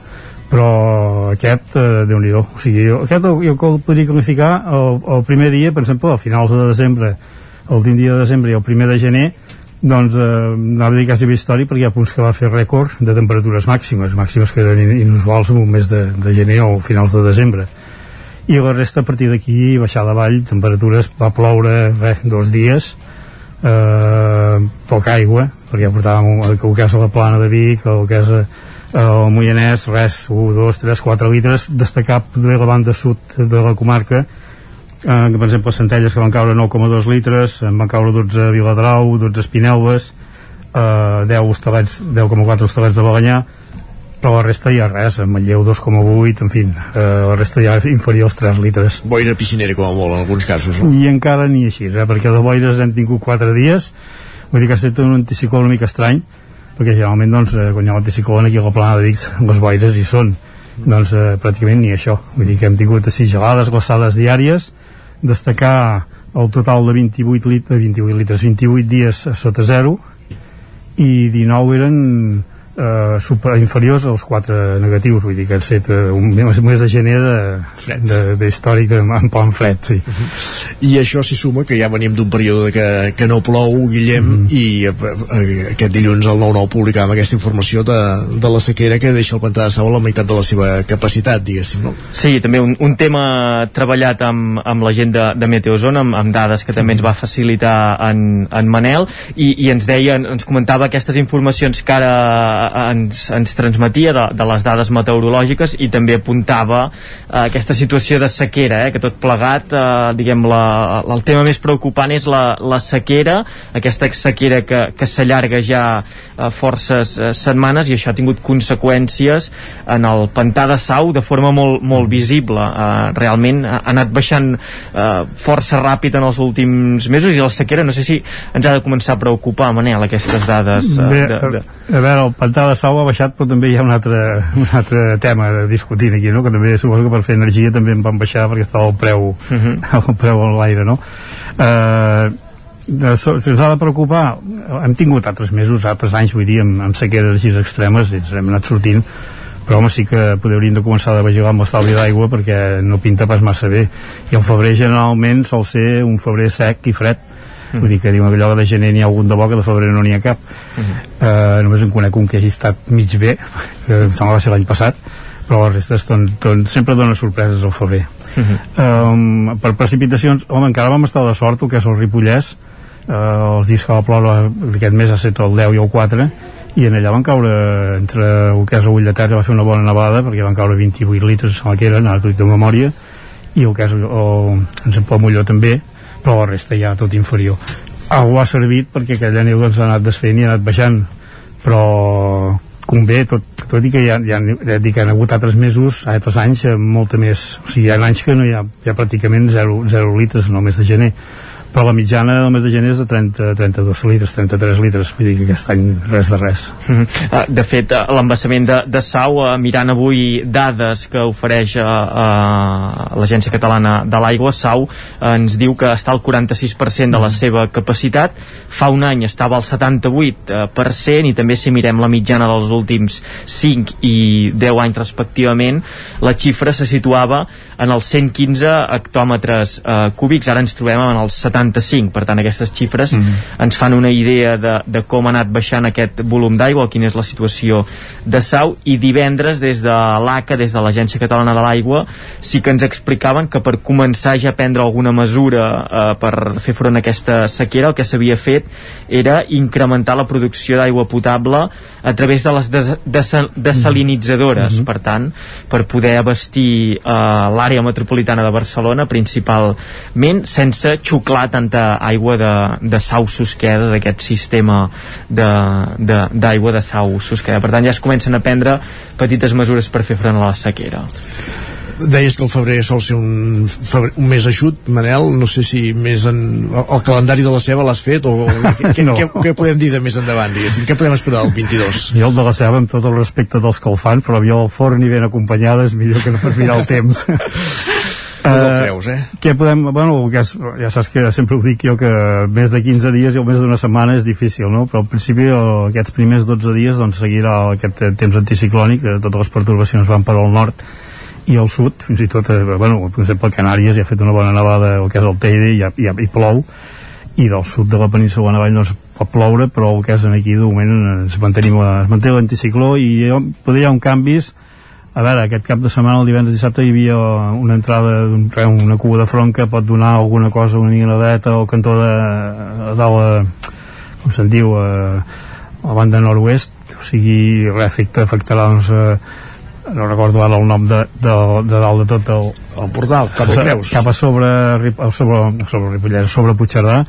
Però aquest, eh, déu nhi o sigui, jo, aquest jo, jo el podria qualificar el, el primer dia, per exemple, a finals de desembre l'últim dia de desembre i el primer de gener doncs eh, anava a dir quasi història perquè hi ha punts que va fer rècord de temperatures màximes, màximes que eren inusuals en un mes de, de gener o finals de desembre i la resta a partir d'aquí baixar de vall, temperatures va ploure res, dos dies eh, poca aigua perquè portàvem el que és la plana de Vic el que és el Moianès res, 1, 2, 3, 4 litres destacar de la banda sud de la comarca eh, que per exemple Centelles que van caure 9,2 litres en van caure 12 a Viladrau 12 a Espinelves eh, 10 hostalets 10,4 hostalets de Balanyà però la resta ja res, en Manlleu 2,8 en fi, eh, la resta ja inferior als 3 litres. Boira piscinera com a molt en alguns casos, no? I encara ni així, eh, perquè de boires hem tingut 4 dies. Vull dir que ha estat un anticicló una mica estrany perquè generalment doncs, eh, quan hi ha l'anticicló aquí a la plana de Vic les boires hi són. Doncs eh, pràcticament ni això. Vull dir que hem tingut així gelades, glaçades diàries. Destacar el total de 28, lit 28 litres 28 dies sota zero. I 19 eren eh, super, inferiors als quatre negatius vull dir que han set eh, un mes de gener de, de, de històric en, en plan fred sí. i això s'hi suma que ja venim d'un període que, que no plou, Guillem Mhm. mm. i eh, eh, aquest dilluns el 9-9 publicàvem aquesta informació de, de la sequera que deixa el pantà de Sau a la meitat de la seva capacitat, diguéssim no? Sí, també un, un tema treballat amb, amb la gent de, de Meteozona, amb, amb dades que també ens va facilitar en, en Manel, i, i ens deia, ens comentava aquestes informacions que ara ens, ens transmetia de, de les dades meteorològiques i també apuntava eh, aquesta situació de sequera, eh, que tot plegat, eh, diguem, la, el tema més preocupant és la, la sequera, aquesta sequera que, que s'allarga ja eh, forces eh, setmanes i això ha tingut conseqüències en el pantà de Sau de forma molt, molt visible. Eh, realment ha anat baixant eh, força ràpid en els últims mesos i la sequera no sé si ens ha de començar a preocupar, Manel, aquestes dades. Eh, Bé, de, de... a veure, el pantà de Sau ha baixat però també hi ha un altre, un altre tema a discutir aquí, no? que també suposo que per fer energia també en van baixar perquè estava el preu, uh Mhm. -huh. el preu a l'aire no? Eh, de, so, ens ha de preocupar hem tingut altres mesos, altres anys vull dir, amb, amb sequeres així extremes i ens hem anat sortint però home sí que poder hauríem de començar a vigilar amb l'estalvi d'aigua perquè no pinta pas massa bé i el febrer generalment sol ser un febrer sec i fred Mm. vull dir que diuen que allò de gener n'hi ha algun de bo que de febrer no n'hi ha cap. Eh, només en conec un que hagi estat mig bé que em sembla va ser l'any passat però la resta don, don, sempre dona sorpreses al febrer. Um, per precipitacions, home, encara vam estar de sort el que és el Ripollès. Uh, els dies que va ploure aquest mes ha estat el 10 i el 4 i en allà van caure entre el que és el Ull de Terra va fer una bona nevada perquè van caure 28 litres a la que eren, ara de memòria i el que és el, el, en pot Molló també però la resta ja tot inferior. Algú ha servit perquè aquella neu doncs, ha anat desfent i ha anat baixant però convé, tot, tot i que ha, hi ha, ja dic, hi ha hagut altres mesos, altres anys, amb molta més, o sigui, hi ha anys que no hi ha, hi ha pràcticament 0, 0 litres mes de gener, però la mitjana del mes de gener és de 30, 32 litres, 33 litres, vull dir que aquest any res de res. Mhm. Uh, de fet, uh, l'embassament de, de Sau, uh, mirant avui dades que ofereix uh, uh, l'Agència Catalana de l'Aigua, Sau ens diu que està al 46% de la seva capacitat. Fa un any estava al 78% i també si mirem la mitjana dels últims 5 i 10 anys respectivament, la xifra se situava en els 115 hectòmetres uh, cúbics, ara ens trobem en els 75, per tant aquestes xifres mm -hmm. ens fan una idea de, de com ha anat baixant aquest volum d'aigua, quina és la situació de Sau, i divendres des de l'ACA, des de l'Agència Catalana de l'Aigua, sí que ens explicaven que per començar ja a prendre alguna mesura eh, per fer front a aquesta sequera, el que s'havia fet era incrementar la producció d'aigua potable a través de les des des desalinitzadores, mm -hmm. per tant, per poder abastir eh, l'àrea metropolitana de Barcelona principalment, sense xuclar tanta aigua de, de sau susqueda d'aquest sistema d'aigua de, de, de sau susqueda. Per tant, ja es comencen a prendre petites mesures per fer front a la sequera. Deies que el febrer sol ser un, febrer, un mes eixut, Manel, no sé si més en, el, el calendari de la ceba l'has fet o [laughs] què, No. què, què podem dir de més endavant, diguéssim? Què podem esperar del 22? Jo el de la ceba, amb tot el respecte dels que el fan, però jo el forn i ben acompanyada és millor que no pas mirar el temps. [laughs] [laughs] No Eh, creus, eh? Què podem... Bueno, el que és, ja saps que sempre ho dic jo, que més de 15 dies i el més d'una setmana és difícil, no? Però al principi, el, aquests primers 12 dies, doncs seguirà aquest eh, temps anticiclònic, que totes les pertorbacions van per al nord i al sud, fins i tot, eh, bueno, per exemple, Canàries ja ha fet una bona nevada, el que és el Teide, ja, i, i plou, i del sud de la península Navall no es pot ploure, però el que és aquí, de moment, es, mantenim, es manté l'anticicló i jo, poder hi ha un canvis. A veure, aquest cap de setmana, el divendres i dissabte hi havia una entrada d'un una cua de front que pot donar alguna cosa una mica dreta o cantó de, a dalt com se'n diu a, a la banda nord-oest. O sigui, res, afecta, afectarà doncs, a, no recordo ara el nom de, de, de dalt de tot el, el portal, cap a Creus cap a sobre, sobre, sobre Ripollès, sobre Puigcerdà.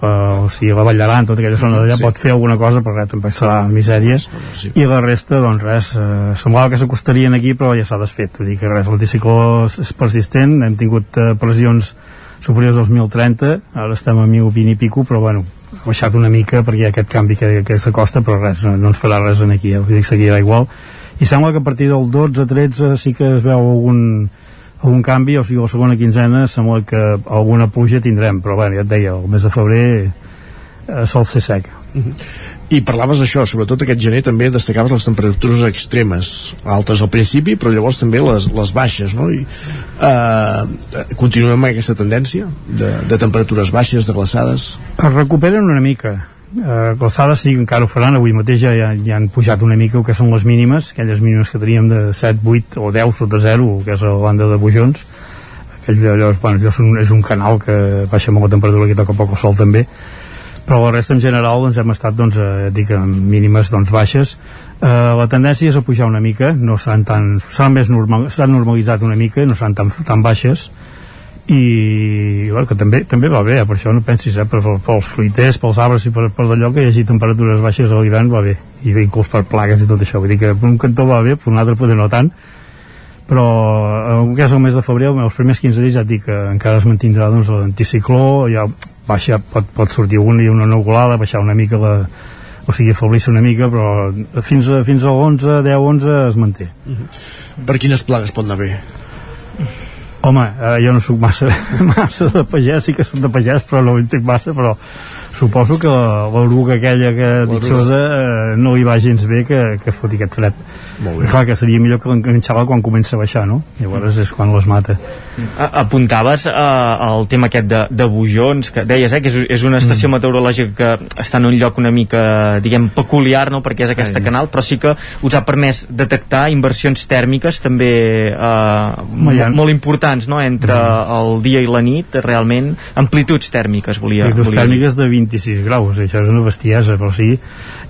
Uh, o sigui, la Vall d'Aran, tota aquella zona d'allà Sí. pot fer alguna cosa, però res, tampoc serà misèries sí. i la resta, doncs res uh, semblava que s'acostarien aquí, però ja s'ha desfet. Vull dir que res, l'anticicló és- és persistent. Hem tingut uh, pressions superiors als 1.030, ara estem a 1.020 i pico, però bueno, ha baixat una mica perquè hi ha aquest canvi que, que s'acosta, però res, no, no ens farà res en aquí, eh? vull dir que seguirà igual i sembla que a partir del 12-13 sí que es veu algun, algun canvi, o sigui, la segona quinzena sembla que alguna pluja tindrem, però bueno, ja et deia, el mes de febrer eh, sol ser sec. I parlaves d'això, sobretot aquest gener també destacaves les temperatures extremes, altes al principi, però llavors també les, les baixes, no? I, eh, continuem amb aquesta tendència de, de temperatures baixes, de glaçades? Es recuperen una mica, eh, glaçades sí que encara ho faran, avui mateix ja, ja, han pujat una mica el que són les mínimes, aquelles mínimes que teníem de 7, 8 o 10 sota 0, que és la banda de Bujons, aquells allò, bueno, allò és, un, és un canal que baixa molt la temperatura que toca poc el sol també, però la resta en general doncs, hem estat doncs, eh, dic, amb mínimes doncs, baixes. Eh, la tendència és a pujar una mica. No seran tan, seran més normal, normalitzat una mica, no seran tan, tan baixes i bueno, que també, també va bé, eh, per això no pensis eh, per, pels fruiters, pels arbres i per, per allò que hi hagi temperatures baixes a l'hivern va bé i inclús per plagues i tot això vull dir que per un cantó va bé, per un altre poder no tant però en el que és el mes de febrer els primers 15 dies ja et dic que encara es mantindrà doncs, l'anticicló ja baixa, pot, pot sortir una i una nuvolada baixar una mica la, o sigui, afeblir-se una mica, però fins, a, fins al 11, 10, 11 es manté. Per quines plagues pot anar bé? Home, eh, jo no sóc massa, [laughs] massa de pagès, sí que soc de pagès, però no ho entenc massa, però suposo que l'oruga aquella que ditxosa eh, no li va gens bé que, que foti aquest fred. Molt bé. Clar que seria millor que l'enganxava quan comença a baixar, no? Llavors és quan les mata. A- Apuntaves eh, el tema aquest de, de Bujons, que deies eh, que és, és una estació mm. meteorològica que està en un lloc una mica, diguem, peculiar, no?, perquè és aquesta Ai. canal, però sí que us ha permès detectar inversions tèrmiques també eh, Home, hi ha- mo- molt importants, no?, entre el dia i la nit, realment, amplituds tèrmiques, volia, Amplituds volia dir. tèrmiques de 26 graus, això és una bestiesa, però sí,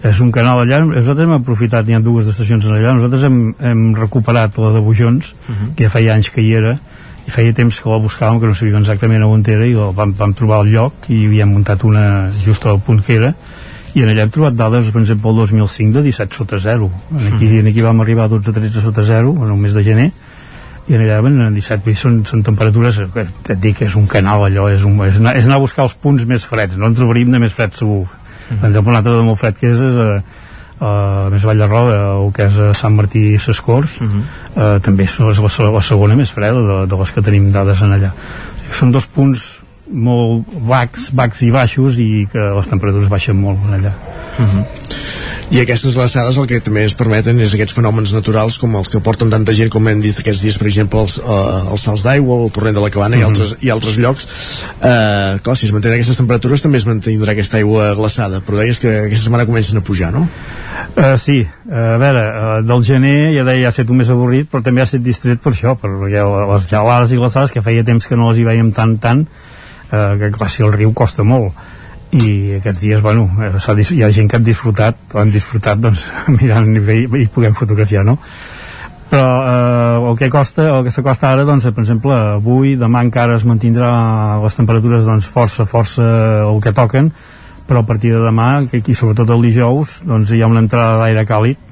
és un canal allà, nosaltres hem aprofitat, hi ha dues estacions allà, nosaltres hem, hem recuperat la de Bujons, Mhm. que ja feia anys que hi era, i feia temps que la buscàvem, que no sabíem exactament on era, i vam, vam trobar el lloc, i havíem muntat una just al punt que era, i en allà hem trobat dades, per exemple, el 2005 de 17 sota 0. En aquí, Mhm. en aquí vam arribar a 12-13 sota 0, en el mes de gener, i allà en 17 vull dir, són, són temperatures que et dic que és un canal allò és, un, és, anar, és anar a buscar els punts més freds no en trobaríem de més freds segur. Mm. exemple un altre de molt fred que és, és a, a més Vall de Roda el que és a Sant Martí i Sescors. Mm -hmm. eh, també és la, la, segona més freda de, de les que tenim dades en allà. O sigui, són dos punts molt bacs, bacs i baixos i que les temperatures baixen molt allà I aquestes glaçades el que també ens permeten és aquests fenòmens naturals com els que porten tanta gent, com hem dit aquests dies, per exemple, els, uh, els salts d'aigua, el torrent de la Cabana i, Mhm. altres, i altres llocs. Uh, clar, si es mantenen aquestes temperatures també es mantindrà aquesta aigua glaçada, però deies que aquesta setmana comencen a pujar, no? Uh, sí, uh, a veure, uh, del gener ja deia ha estat un més avorrit, però també ha estat distret per això, perquè les gelades i glaçades que feia temps que no les hi veiem tant tant, uh, que clar, si el riu costa molt i aquests dies, bueno, eh, hi ha gent que han disfrutat, han disfrutat doncs, [laughs] mirant i, i podem fotografiar, no? però eh, el que costa el que s'acosta ara, doncs, per exemple avui, demà encara es mantindrà les temperatures doncs, força, força el que toquen però a partir de demà, que aquí sobretot el dijous doncs hi ha una entrada d'aire càlid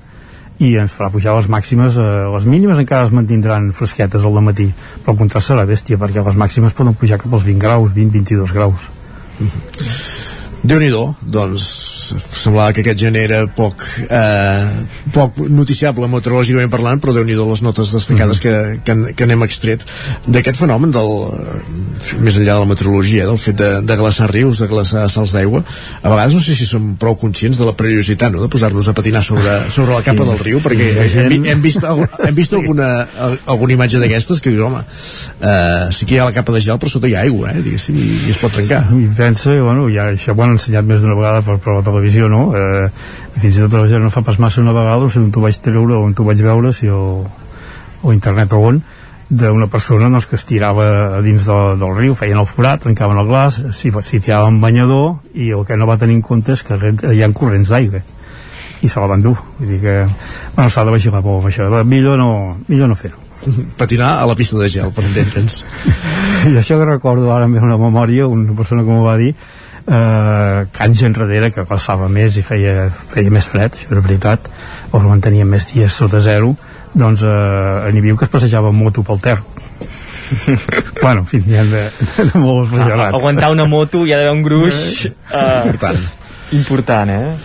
i ens farà pujar les màximes eh, les mínimes encara es mantindran fresquetes al matí. Però el contrast serà bèstia perquè les màximes poden pujar cap als 20 graus 20-22 graus déu nhi doncs semblava que aquest gener era poc, eh, poc noticiable meteorològicament parlant, però déu nhi les notes destacades mm -hmm. que, que, que n'hem extret d'aquest fenomen del, més enllà de la meteorologia, del fet de, de glaçar rius, de glaçar salts d'aigua a vegades no sé si som prou conscients de la perillositat no? de posar-nos a patinar sobre, sobre la capa sí. del riu perquè sí. hem, hem, vist, hem vist alguna, alguna imatge d'aquestes que dius, home eh, sí que hi ha la capa de gel però sota hi ha aigua eh, diguéssim, i, i es pot trencar i pensa, bueno, ja, això han ensenyat més d'una vegada per, per la televisió, no? Eh, fins i tot la gent no fa pas massa una vegada, no sé on t'ho vaig treure o on t'ho vaig veure, si o, o internet o on, d'una persona doncs, que es tirava a dins de, del riu, feien el forat, trencaven el glaç, s'hi si tiraven banyador i el que no va tenir en compte és que hi ha corrents d'aigua i se la van dur. Vull dir que bueno, s'ha de vigilar poc això. Millor no, millor no fer-ho. Patinar a la pista de gel, per entendre'ns. [laughs] I això que recordo ara amb una memòria una persona que m'ho va dir eh, que anys enrere que passava més i feia, feia més fred, això era veritat o mantenia més dies sota zero doncs eh, n'hi havia que es passejava amb moto pel Ter [laughs] bueno, en fi, hi ha de, de molts ah, aguantar una moto hi ha d'haver un gruix eh, important important, eh?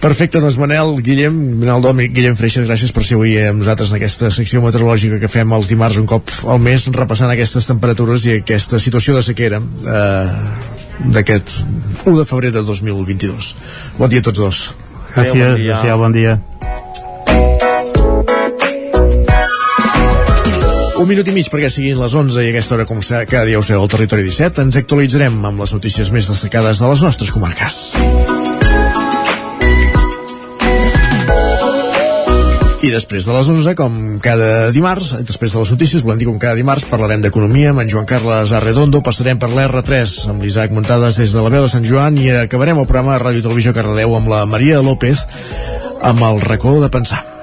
Perfecte, doncs Manel, Guillem, Manel Dòmic, Guillem Freixas, gràcies per ser avui amb nosaltres en aquesta secció meteorològica que fem els dimarts un cop al mes, repassant aquestes temperatures i aquesta situació de sequera. Eh, d'aquest 1 de febrer de 2022. Bon dia a tots dos. Gràcies, bon dia. Adéu, bon dia. Un minut i mig perquè siguin les 11 i a aquesta hora, com cada dia us al Territori 17, ens actualitzarem amb les notícies més destacades de les nostres comarques. I després de les 11, com cada dimarts, després de les notícies, volem dir com cada dimarts, parlarem d'economia amb en Joan Carles Arredondo, passarem per l'R3 amb l'Isaac Muntades des de la veu de Sant Joan i acabarem el programa de Ràdio Televisió Cardedeu amb la Maria López amb el racó de pensar.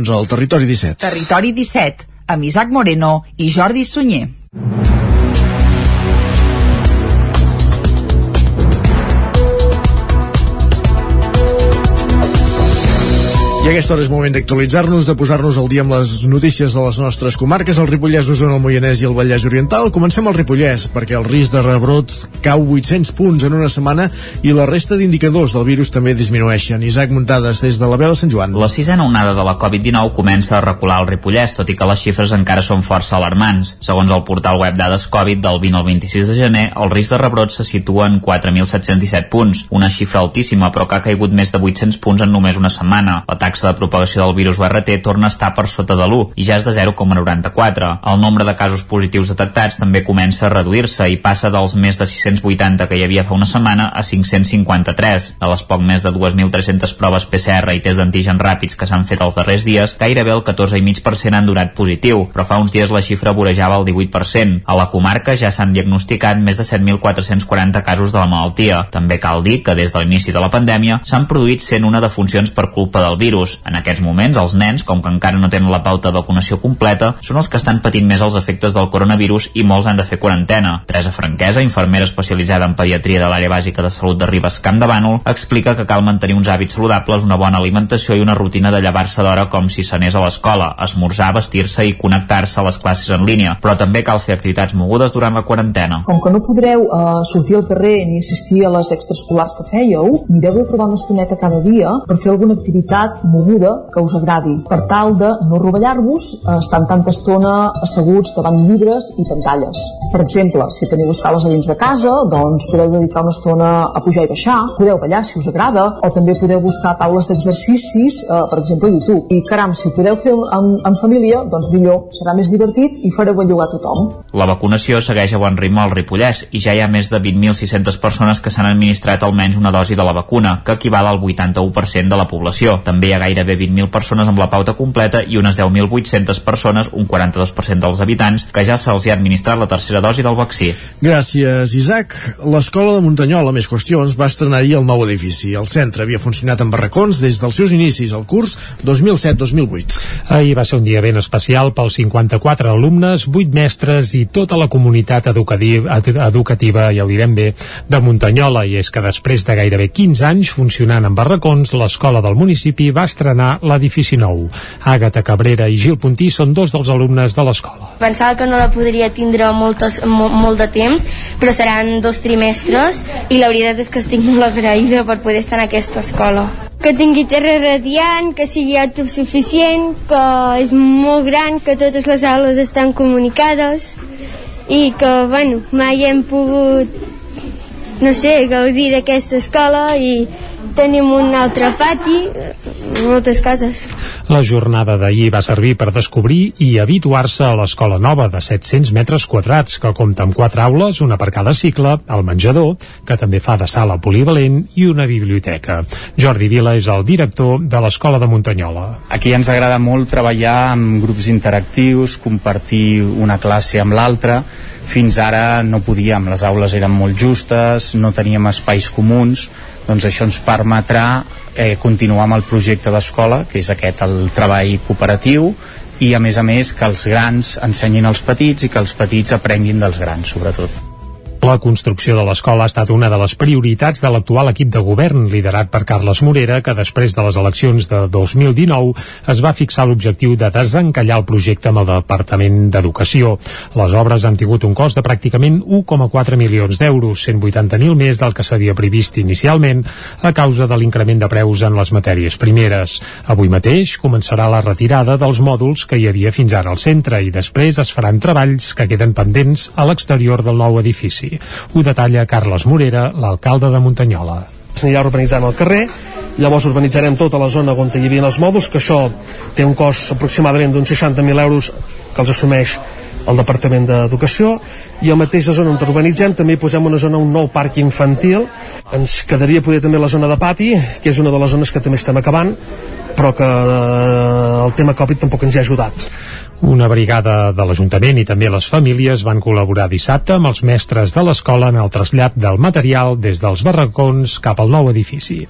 11 al Territori 17. Territori 17, amb Isaac Moreno i Jordi Sunyer. Aquesta hora és moment d'actualitzar-nos, de posar-nos al dia amb les notícies de les nostres comarques, el Ripollès, Osona, el Moianès i el Vallès Oriental. Comencem al Ripollès, perquè el risc de rebrot cau 800 punts en una setmana i la resta d'indicadors del virus també disminueixen. Isaac Muntades, des de la veu de Sant Joan. La sisena onada de la Covid-19 comença a recular al Ripollès, tot i que les xifres encara són força alarmants. Segons el portal web Dades Covid del 20 al 26 de gener, el risc de rebrot se situa en 4.717 punts, una xifra altíssima però que ha caigut més de 800 punts en només una setmana. La taxa de propagació del virus URT torna a estar per sota de l'1 i ja és de 0,94. El nombre de casos positius detectats també comença a reduir-se i passa dels més de 680 que hi havia fa una setmana a 553. De les poc més de 2.300 proves PCR i test d'antígens ràpids que s'han fet els darrers dies, gairebé el 14,5% han donat positiu, però fa uns dies la xifra vorejava el 18%. A la comarca ja s'han diagnosticat més de 7.440 casos de la malaltia. També cal dir que des de l'inici de la pandèmia s'han produït 101 defuncions per culpa del virus, coronavirus. En aquests moments, els nens, com que encara no tenen la pauta de vacunació completa, són els que estan patint més els efectes del coronavirus i molts han de fer quarantena. Teresa Franquesa, infermera especialitzada en pediatria de l'àrea bàsica de salut de Ribes Camp de Bànol, explica que cal mantenir uns hàbits saludables, una bona alimentació i una rutina de llevar-se d'hora com si s'anés a l'escola, esmorzar, vestir-se i connectar-se a les classes en línia, però també cal fer activitats mogudes durant la quarantena. Com que no podreu uh, sortir al carrer ni assistir a les extraescolars que fèieu, mireu de trobar una estoneta cada dia per fer alguna activitat moguda que us agradi, per tal de no rovellar-vos uh, estant tanta estona asseguts davant llibres i pantalles. Per exemple, si teniu escales a dins de casa, doncs podeu dedicar una estona a pujar i baixar, podeu ballar si us agrada, o també podeu buscar taules d'exercicis, uh, per exemple, a YouTube. I caram, si podeu fer en, en família, doncs millor, serà més divertit i fareu bellugar tothom. La vacunació segueix a bon ritme al Ripollès i ja hi ha més de 20.600 persones que s'han administrat almenys una dosi de la vacuna, que equival al 81% de la població. També hi ha gairebé 20.000 persones amb la pauta completa i unes 10.800 persones, un 42% dels habitants, que ja se'ls ha administrat la tercera dosi del vaccí. Gràcies, Isaac. L'escola de Muntanyola, més qüestions, va estrenar ahir el nou edifici. El centre havia funcionat en barracons des dels seus inicis, al curs 2007-2008. Ahir va ser un dia ben especial pels 54 alumnes, 8 mestres i tota la comunitat educativa, educativa ja ho direm bé, de Muntanyola. I és que després de gairebé 15 anys funcionant en barracons, l'escola del municipi va estrenar l'edifici nou. Àgata Cabrera i Gil Puntí són dos dels alumnes de l'escola. Pensava que no la podria tindre moltes, mo, molt de temps, però seran dos trimestres i la veritat és que estic molt agraïda per poder estar en aquesta escola que tingui terra radiant, que sigui autosuficient, que és molt gran, que totes les aules estan comunicades i que, bueno, mai hem pogut, no sé, gaudir d'aquesta escola i tenim un altre pati, moltes coses. La jornada d'ahir va servir per descobrir i habituar-se a l'escola nova de 700 metres quadrats, que compta amb quatre aules, una per cada cicle, el menjador, que també fa de sala polivalent, i una biblioteca. Jordi Vila és el director de l'escola de Muntanyola. Aquí ens agrada molt treballar amb grups interactius, compartir una classe amb l'altra, fins ara no podíem, les aules eren molt justes, no teníem espais comuns, doncs això ens permetrà eh, continuar amb el projecte d'escola, que és aquest el treball cooperatiu, i a més a més que els grans ensenyin als petits i que els petits aprenguin dels grans, sobretot. La construcció de l'escola ha estat una de les prioritats de l'actual equip de govern, liderat per Carles Morera, que després de les eleccions de 2019 es va fixar l'objectiu de desencallar el projecte amb el Departament d'Educació. Les obres han tingut un cost de pràcticament 1,4 milions d'euros, 180.000 més del que s'havia previst inicialment, a causa de l'increment de preus en les matèries primeres. Avui mateix començarà la retirada dels mòduls que hi havia fins ara al centre i després es faran treballs que queden pendents a l'exterior del nou edifici. Ho detalla Carles Morera, l'alcalde de Muntanyola. S'anirà urbanitzant el carrer, llavors urbanitzarem tota la zona on hi havia els mòduls, que això té un cost aproximadament d'uns 60.000 euros que els assumeix el Departament d'Educació. I a mateixa zona on urbanitzem també posem una zona, un nou parc infantil. Ens quedaria poder també la zona de pati que és una de les zones que també estem acabant però que eh, el tema Covid tampoc ens hi ha ajudat una brigada de l'Ajuntament i també les famílies van col·laborar dissabte amb els mestres de l'escola en el trasllat del material des dels barracons cap al nou edifici.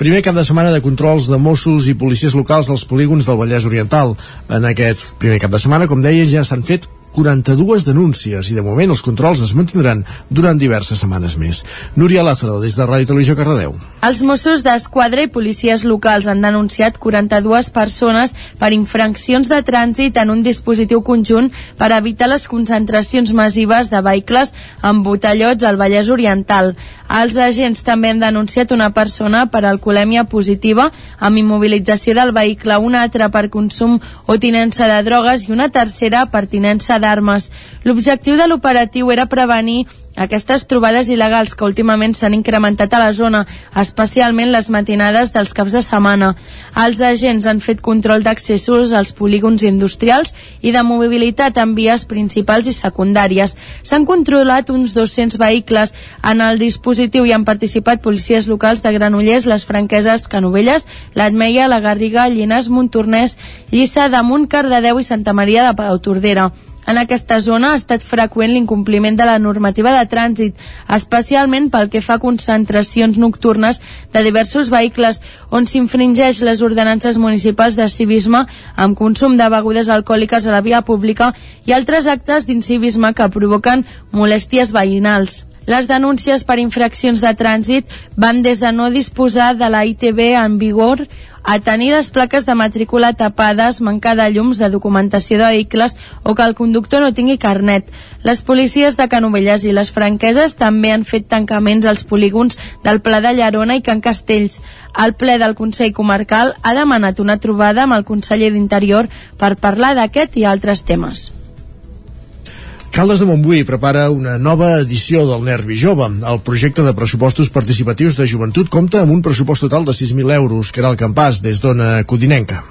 Primer cap de setmana de controls de Mossos i policies locals dels polígons del Vallès Oriental. En aquest primer cap de setmana, com deia, ja s'han fet 42 denúncies i de moment els controls es mantindran durant diverses setmanes més. Núria Lázaro, des de Ràdio Televisió Cardedeu. Els Mossos d'Esquadra i policies locals han denunciat 42 persones per infraccions de trànsit en un dispositiu conjunt per evitar les concentracions massives de vehicles amb botellots al Vallès Oriental. Els agents també han denunciat una persona per alcoholèmia positiva amb immobilització del vehicle, una altra per consum o tinença de drogues i una tercera per tinença d'armes. L'objectiu de l'operatiu era prevenir aquestes trobades il·legals que últimament s'han incrementat a la zona, especialment les matinades dels caps de setmana. Els agents han fet control d'accessos als polígons industrials i de mobilitat en vies principals i secundàries. S'han controlat uns 200 vehicles. En el dispositiu hi han participat policies locals de Granollers, les Franqueses, Canovelles, l'Atmeia, la Garriga, Llinars, Montornès, Lliça, Damunt, Cardedeu i Santa Maria de Pau Tordera. En aquesta zona ha estat freqüent l'incompliment de la normativa de trànsit, especialment pel que fa a concentracions nocturnes de diversos vehicles on s'infringeix les ordenances municipals de civisme amb consum de begudes alcohòliques a la via pública i altres actes d'incivisme que provoquen molèsties veïnals. Les denúncies per infraccions de trànsit van des de no disposar de la ITB en vigor a tenir les plaques de matrícula tapades, mancar de llums, de documentació de vehicles o que el conductor no tingui carnet. Les policies de Canovelles i les franqueses també han fet tancaments als polígons del Pla de Llarona i Can Castells. El ple del Consell Comarcal ha demanat una trobada amb el conseller d'Interior per parlar d'aquest i altres temes. Caldes de Montbui prepara una nova edició del Nervi Jove. El projecte de pressupostos participatius de joventut compta amb un pressupost total de 6.000 euros, que era el campàs des d'Ona Codinenca.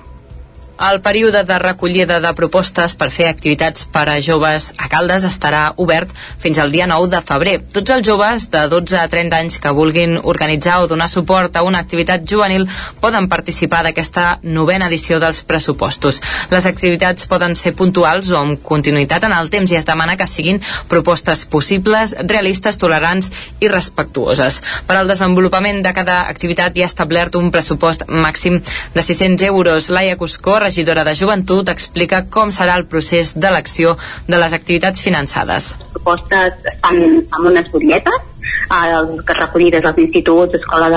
El període de recollida de propostes per fer activitats per a joves a Caldes estarà obert fins al dia 9 de febrer. Tots els joves de 12 a 30 anys que vulguin organitzar o donar suport a una activitat juvenil poden participar d'aquesta novena edició dels pressupostos. Les activitats poden ser puntuals o amb continuïtat en el temps i es demana que siguin propostes possibles, realistes, tolerants i respectuoses. Per al desenvolupament de cada activitat hi ha establert un pressupost màxim de 600 euros. Laia Cuscó, regidora de Joventut, explica com serà el procés d'elecció de les activitats finançades. Propostes estan amb unes butlletes eh, que recollides als instituts, escola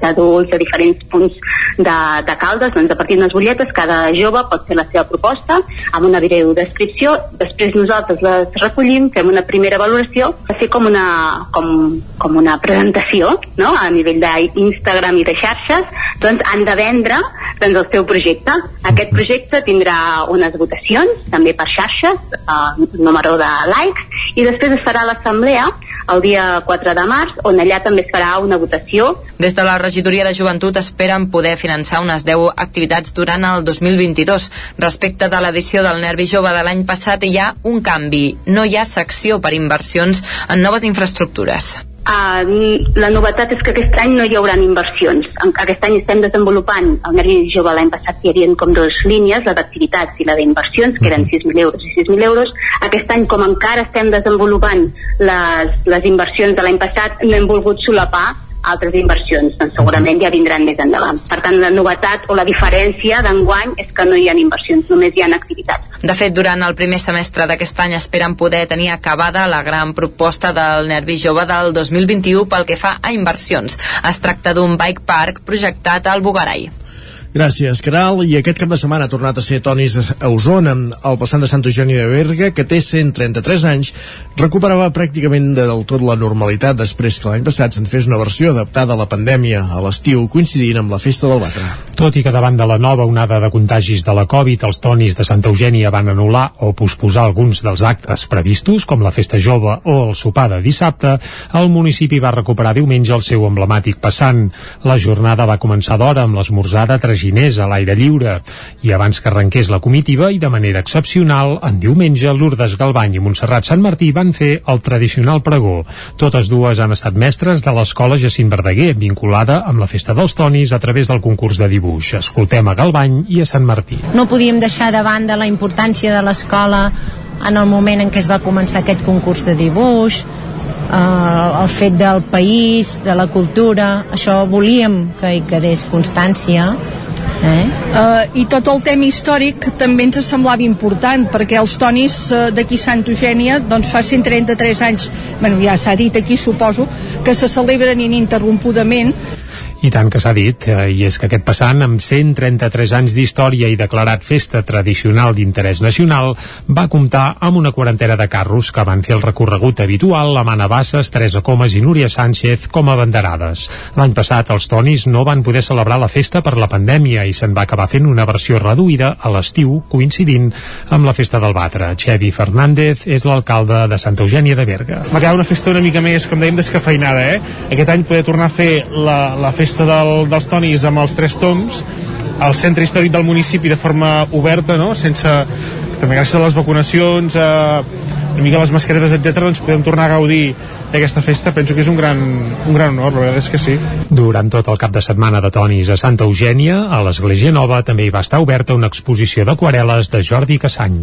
d'adults, a diferents punts de, de Caldes, doncs a partir d'unes butlletes cada jove pot fer la seva proposta amb una breu descripció, després nosaltres les recollim, fem una primera valoració, així com una, com, com una presentació no? a nivell d'Instagram i de xarxes, doncs han de vendre doncs, el seu projecte. Aquest projecte tindrà unes votacions, també per xarxes, eh, número de likes, i després es farà l'assemblea el dia 4 de març, on allà també es farà una votació. Des de la regidoria de joventut esperen poder finançar unes 10 activitats durant el 2022. Respecte de l'edició del Nervi Jove de l'any passat hi ha un canvi. No hi ha secció per inversions en noves infraestructures. Uh, la novetat és que aquest any no hi haurà inversions. Aquest any estem desenvolupant, el Nervi Jove l'any passat hi havia com dues línies, la d'activitats i la d'inversions, que eren 6.000 euros i 6.000 euros. Aquest any, com encara estem desenvolupant les, les inversions de l'any passat, no hem volgut solapar altres inversions, doncs segurament ja vindran més endavant. Per tant, la novetat o la diferència d'enguany és que no hi ha inversions, només hi ha activitats. De fet, durant el primer semestre d'aquest any esperen poder tenir acabada la gran proposta del Nervi Jove del 2021 pel que fa a inversions. Es tracta d'un bike park projectat al Bugarai. Gràcies, Caral. I aquest cap de setmana ha tornat a ser Tonis a Osona. El passant de Sant Eugeni de Berga, que té 133 anys, recuperava pràcticament del tot la normalitat després que l'any passat se'n fes una versió adaptada a la pandèmia a l'estiu, coincidint amb la festa del Batre. Tot i que davant de la nova onada de contagis de la Covid, els Tonis de Santa Eugènia van anul·lar o posposar alguns dels actes previstos, com la festa jove o el sopar de dissabte, el municipi va recuperar diumenge el seu emblemàtic passant. La jornada va començar d'hora amb l'esmorzada traginers a l'aire lliure i abans que arrenqués la comitiva i de manera excepcional, en diumenge Lourdes Galbany i Montserrat Sant Martí van fer el tradicional pregó. Totes dues han estat mestres de l'escola Jacint Verdaguer, vinculada amb la festa dels Tonis a través del concurs de dibuix. Escoltem a Galbany i a Sant Martí. No podíem deixar de banda la importància de l'escola en el moment en què es va començar aquest concurs de dibuix, eh, el fet del país, de la cultura, això volíem que hi quedés constància Eh? Uh, I tot el tema històric també ens semblava important perquè els tonis uh, d'aquí Sant Eugènia doncs fa 133 anys, bueno, ja s'ha dit aquí suposo, que se celebren ininterrompudament i tant que s'ha dit, eh, i és que aquest passant, amb 133 anys d'història i declarat festa tradicional d'interès nacional, va comptar amb una quarantena de carros que van fer el recorregut habitual amb Anna Bassas, Teresa Comas i Núria Sánchez com a banderades. L'any passat els tonis no van poder celebrar la festa per la pandèmia i se'n va acabar fent una versió reduïda a l'estiu, coincidint amb la festa del Batre. Xevi Fernández és l'alcalde de Santa Eugènia de Berga. Va quedar una festa una mica més, com dèiem, descafeinada, eh? Aquest any poder tornar a fer la, la festa festa del, dels tonis amb els tres toms al centre històric del municipi de forma oberta, no? sense també gràcies a les vacunacions, a una mica les mascaretes, etc, doncs podem tornar a gaudir d'aquesta festa, penso que és un gran, un gran honor, la veritat és que sí. Durant tot el cap de setmana de Tonis a Santa Eugènia, a l'Església Nova també hi va estar oberta una exposició d'aquarel·les de Jordi Cassany.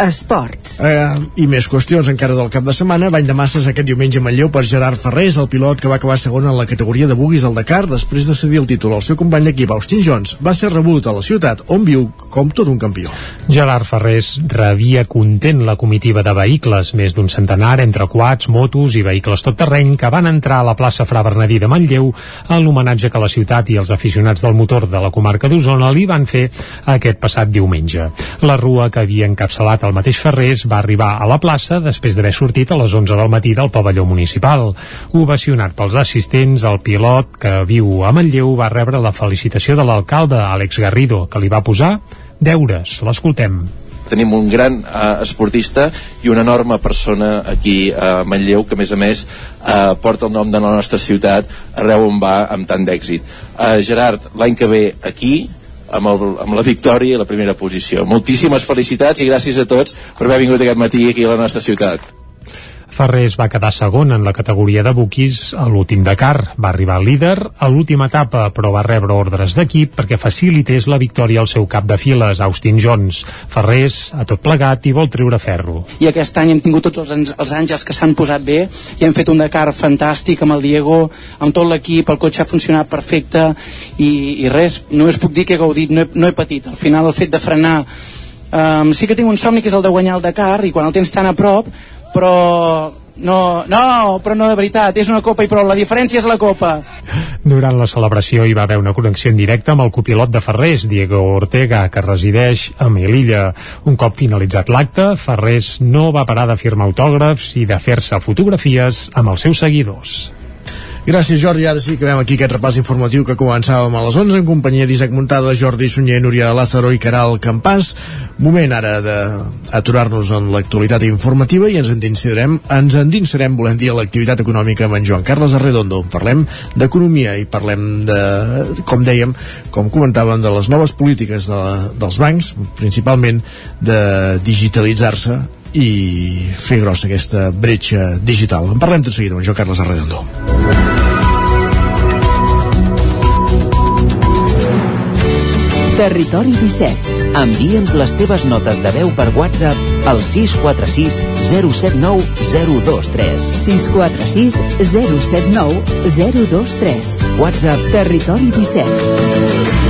Esports. Eh, I més qüestions encara del cap de setmana. Bany de masses aquest diumenge a Manlleu per Gerard Ferrés, el pilot que va acabar segon en la categoria de buguis al Dakar després de cedir el títol al seu company d'equip Austin Jones. Va ser rebut a la ciutat on viu com tot un campió. Gerard Ferrés rebia content la comitiva de vehicles, més d'un centenar entre quads, motos i vehicles tot terreny que van entrar a la plaça Fra Bernadí de Manlleu en l'homenatge que la ciutat i els aficionats del motor de la comarca d'Osona li van fer aquest passat diumenge. La rua que havia encapçalat el mateix Ferrés va arribar a la plaça després d'haver sortit a les 11 del matí del pavelló municipal. Ovacionat pels assistents, el pilot que viu a Manlleu va rebre la felicitació de l'alcalde Àlex Garrido, que li va posar deures. L'escoltem tenim un gran uh, esportista i una enorme persona aquí a Manlleu que a més a més uh, porta el nom de la nostra ciutat arreu on va amb tant d'èxit uh, Gerard, l'any que ve aquí amb, el, amb la victòria i la primera posició. Moltíssimes felicitats i gràcies a tots per haver vingut aquest matí aquí a la nostra ciutat. Ferrés va quedar segon en la categoria de buquis a l'últim Dakar. Va arribar líder a l'última etapa, però va rebre ordres d'equip perquè facilités la victòria al seu cap de files, Austin Jones. Ferrés ha tot plegat i vol treure ferro. I aquest any hem tingut tots els, els àngels que s'han posat bé i hem fet un Dakar fantàstic amb el Diego, amb tot l'equip, el cotxe ha funcionat perfecte i, i res, només puc dir que he gaudit, no he, no he patit. Al final el fet de frenar Um, sí que tinc un somni que és el de guanyar el Dakar i quan el tens tan a prop però no, no, però no de veritat, és una copa i prou, la diferència és la copa. Durant la celebració hi va haver una connexió en directe amb el copilot de Ferrés, Diego Ortega, que resideix a Melilla. Un cop finalitzat l'acte, Ferrés no va parar de firmar autògrafs i de fer-se fotografies amb els seus seguidors. Gràcies, Jordi. Ara sí que veiem aquí aquest repàs informatiu que començàvem a les 11 en companyia d'Isaac Montada, Jordi Sunyer, Núria Lázaro i Caral Campàs. Moment ara d'aturar-nos en l'actualitat informativa i ens endinsarem, ens endinsarem, volem dir, a l'activitat econòmica amb en Joan Carles Arredondo. Parlem d'economia i parlem de, com dèiem, com comentàvem, de les noves polítiques de, dels bancs, principalment de digitalitzar-se i fer grossa aquesta bretxa digital. En parlem tot seguida amb Joan Carles Arredondo. Territori 17. Envia'ns les teves notes de veu per WhatsApp al 646 079 023. 646 079 023. WhatsApp Territori 17.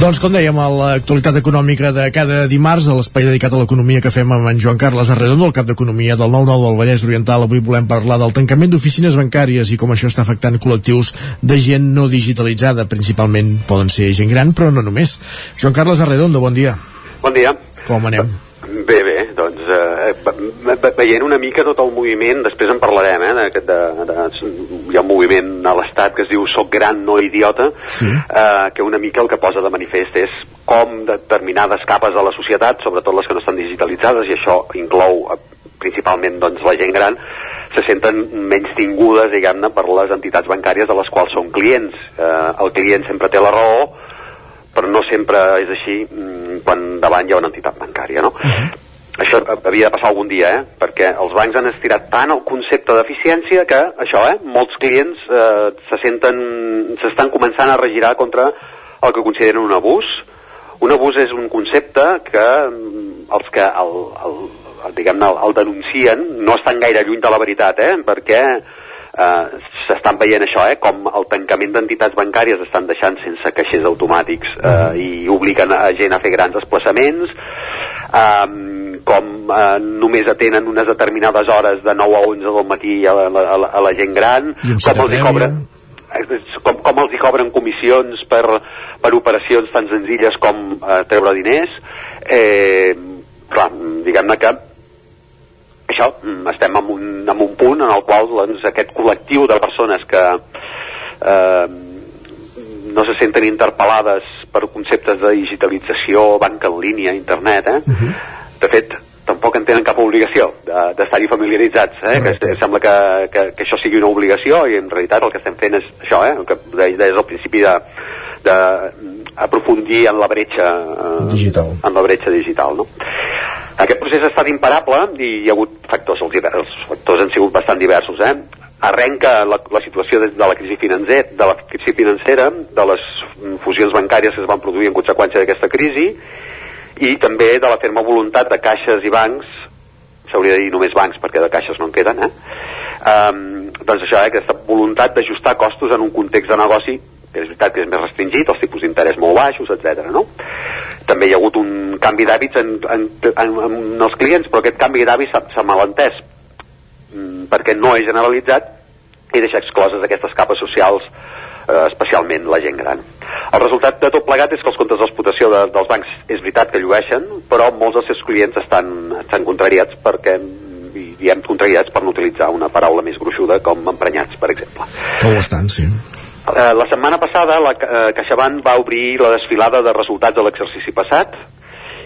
Doncs com dèiem, a l'actualitat econòmica de cada dimarts, a l'espai dedicat a l'economia que fem amb en Joan Carles Arredondo, el cap d'Economia del 9-9 del Vallès Oriental, avui volem parlar del tancament d'oficines bancàries i com això està afectant col·lectius de gent no digitalitzada, principalment poden ser gent gran, però no només. Joan Carles Arredondo, bon dia. Bon dia. Com anem? Bé, bé, doncs eh, ve- veient una mica tot el moviment, després en parlarem, eh, de, de, de, hi ha un moviment a l'Estat que es diu Soc gran, no idiota, sí. eh, que una mica el que posa de manifest és com determinades capes de la societat, sobretot les que no estan digitalitzades, i això inclou eh, principalment doncs, la gent gran, se senten menys tingudes, diguem-ne, per les entitats bancàries de les quals són clients. Eh, el client sempre té la raó, però no sempre és així mm, quan davant hi ha una entitat bancària, no? Això havia de passar algun dia, eh? perquè els bancs han estirat tant el concepte d'eficiència que això, eh? molts clients eh, se senten, s'estan començant a regirar contra el que consideren un abús. Un abús és un concepte que mm, els que el, el, el, diguem-ne, el, el denuncien no estan gaire lluny de la veritat, eh? perquè eh, s'estan veient això, eh, com el tancament d'entitats bancàries estan deixant sense caixers automàtics eh, i obliguen a gent a fer grans desplaçaments, eh, com eh, només atenen unes determinades hores de 9 a 11 del matí a la, a la, a la gent gran, com els hi cobren com, com els hi cobren comissions per, per operacions tan senzilles com eh, treure diners eh, clar, diguem-ne que això, mm, estem en un, en un punt en el qual doncs, aquest col·lectiu de persones que eh, no se senten interpel·lades per conceptes de digitalització, banca en línia, internet, eh? Uh -huh. De fet, tampoc en tenen cap obligació de- d'estar-hi familiaritzats, eh? Que es- sembla que, que, que això sigui una obligació i en realitat el que estem fent és això, eh? El que deies deies al principi de, de aprofundir en la bretxa eh, Digital. en la bretxa digital, no? Aquest procés ha estat imparable i hi ha hagut factors, els, divers, els factors han sigut bastant diversos, eh? Arrenca la, la situació de, de la crisi financera, de la crisi financera, de les fusions bancàries que es van produir en conseqüència d'aquesta crisi i també de la ferma voluntat de caixes i bancs s'hauria de dir només bancs perquè de caixes no en queden eh? um, doncs això, eh, aquesta voluntat d'ajustar costos en un context de negoci que és veritat que és més restringit, els tipus d'interès molt baixos, etc. no? També hi ha hagut un canvi d'hàbits en, en, en, en els clients, però aquest canvi d'hàbits s'ha malentès mm, perquè no és generalitzat i deixa excloses aquestes capes socials eh, especialment la gent gran. El resultat de tot plegat és que els comptes d'explotació de, dels bancs és veritat que llueixen, però molts dels seus clients estan, estan contrariats perquè i diem contrariats per no utilitzar una paraula més gruixuda com emprenyats, per exemple. Que ho estan, sí. Eh, la setmana passada la eh, CaixaBank va obrir la desfilada de resultats de l'exercici passat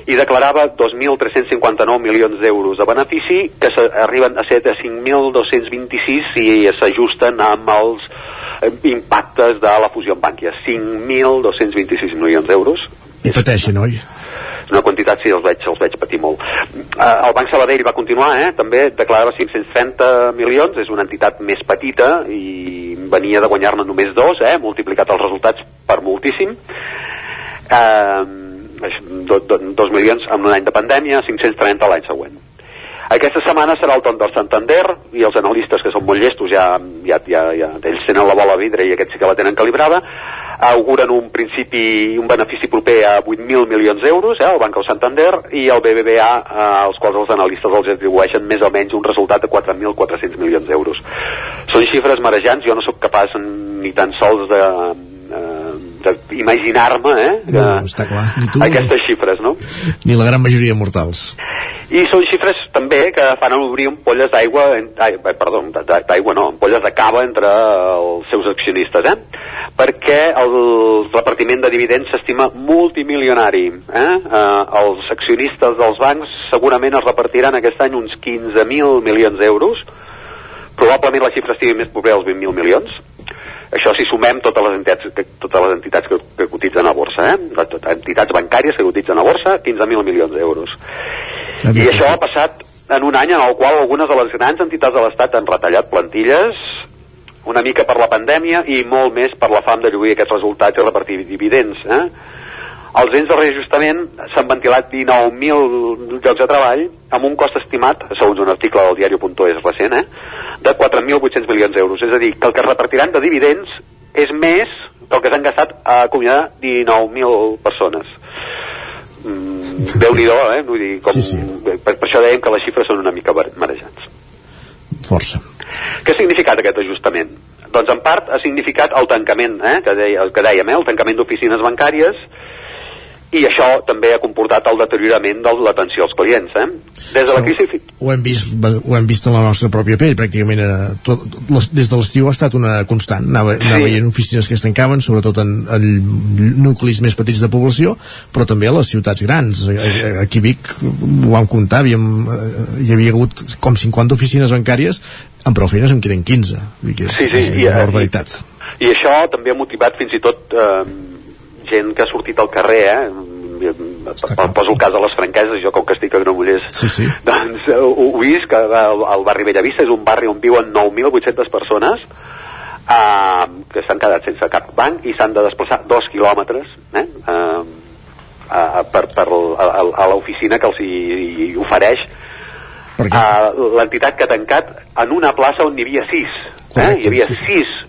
i declarava 2.359 milions d'euros de benefici que arriben a ser de 5.226 si s'ajusten amb els impactes de la fusió amb Bànquia. 5.226 milions d'euros. I pateixen, oi? Una quantitat, sí, els veig, els veig patir molt. Eh, el Banc Sabadell va continuar, eh? també declarava 530 milions, és una entitat més petita i venia de guanyar-ne només dos, eh? multiplicat els resultats per moltíssim. Eh, do, do, dos milions en un any de pandèmia, 530 l'any següent. Aquesta setmana serà el torn del Santander i els analistes que són molt llestos ja, ja, ja, ja ells tenen la bola a vidre i aquests sí que la tenen calibrada auguren un principi un benefici proper a 8.000 milions d'euros eh, el Banc del Santander i el BBVA eh, als quals els analistes els atribueixen més o menys un resultat de 4.400 milions d'euros. Són xifres marejants, jo no sóc capaç ni tan sols de, eh, d'imaginar-me eh, que, No, està clar. Ni tu, aquestes xifres, no? ni la gran majoria mortals. I són xifres també que fan obrir ampolles d'aigua, ai, ai, perdó, d'a- d'aigua no, ampolles de cava entre els seus accionistes, eh? Perquè el repartiment de dividends s'estima multimilionari. Eh? Eh, els accionistes dels bancs segurament es repartiran aquest any uns 15.000 milions d'euros, probablement la xifra estigui més propera als 20.000 milions, això si sumem totes les entitats que, totes les entitats que, que cotitzen a borsa, eh? Entitats bancàries que cotitzen a borsa, 15.000 milions d'euros. I això ha passat en un any en el qual algunes de les grans entitats de l'Estat han retallat plantilles, una mica per la pandèmia i molt més per la fam de lluir aquests resultats i repartir dividends. Eh? Els ens de reajustament s'han ventilat 19.000 llocs de treball amb un cost estimat, segons un article del diari.es recent, eh, de 4.800 milions d'euros. És a dir, que el que es repartiran de dividends és més que el que s'han gastat a acomiadar 19.000 persones. Mm, Déu-n'hi-do, eh? Vull dir, com, sí, sí. Per, per això dèiem que les xifres són una mica marejants. Força. Què ha significat aquest ajustament? Doncs en part ha significat el tancament, eh, que, deia, el que dèiem, eh, el tancament d'oficines bancàries i això també ha comportat el deteriorament de l'atenció als clients. Eh? Des de la crisi... Ho hem vist, ho hem vist en la nostra pròpia pell, pràcticament eh, tot, les, des de l'estiu ha estat una constant. Anava, sí. anava veient oficines que es tancaven, sobretot en, en nuclis més petits de població, però també a les ciutats grans. Aquí a Vic ho vam comptar, havíem, eh, hi havia hagut com 50 oficines bancàries, amb prou feines en queden 15. Vull dir que és, Sí, sí, és i, una eh, barbaritat. I això també ha motivat fins i tot eh, gent que ha sortit al carrer, eh? poso el cas de les franqueses, jo com que estic a Granollers sí, sí. doncs eh, ho, ho vist que el, el barri Bellavista és un barri on viuen 9.800 persones eh, que s'han quedat sense cap banc i s'han de desplaçar dos quilòmetres eh, eh, eh, per, per a, a, a l'oficina que els hi, hi ofereix uh, l'entitat que ha tancat en una plaça on n'hi havia sis eh? Hi havia sí, sí. sis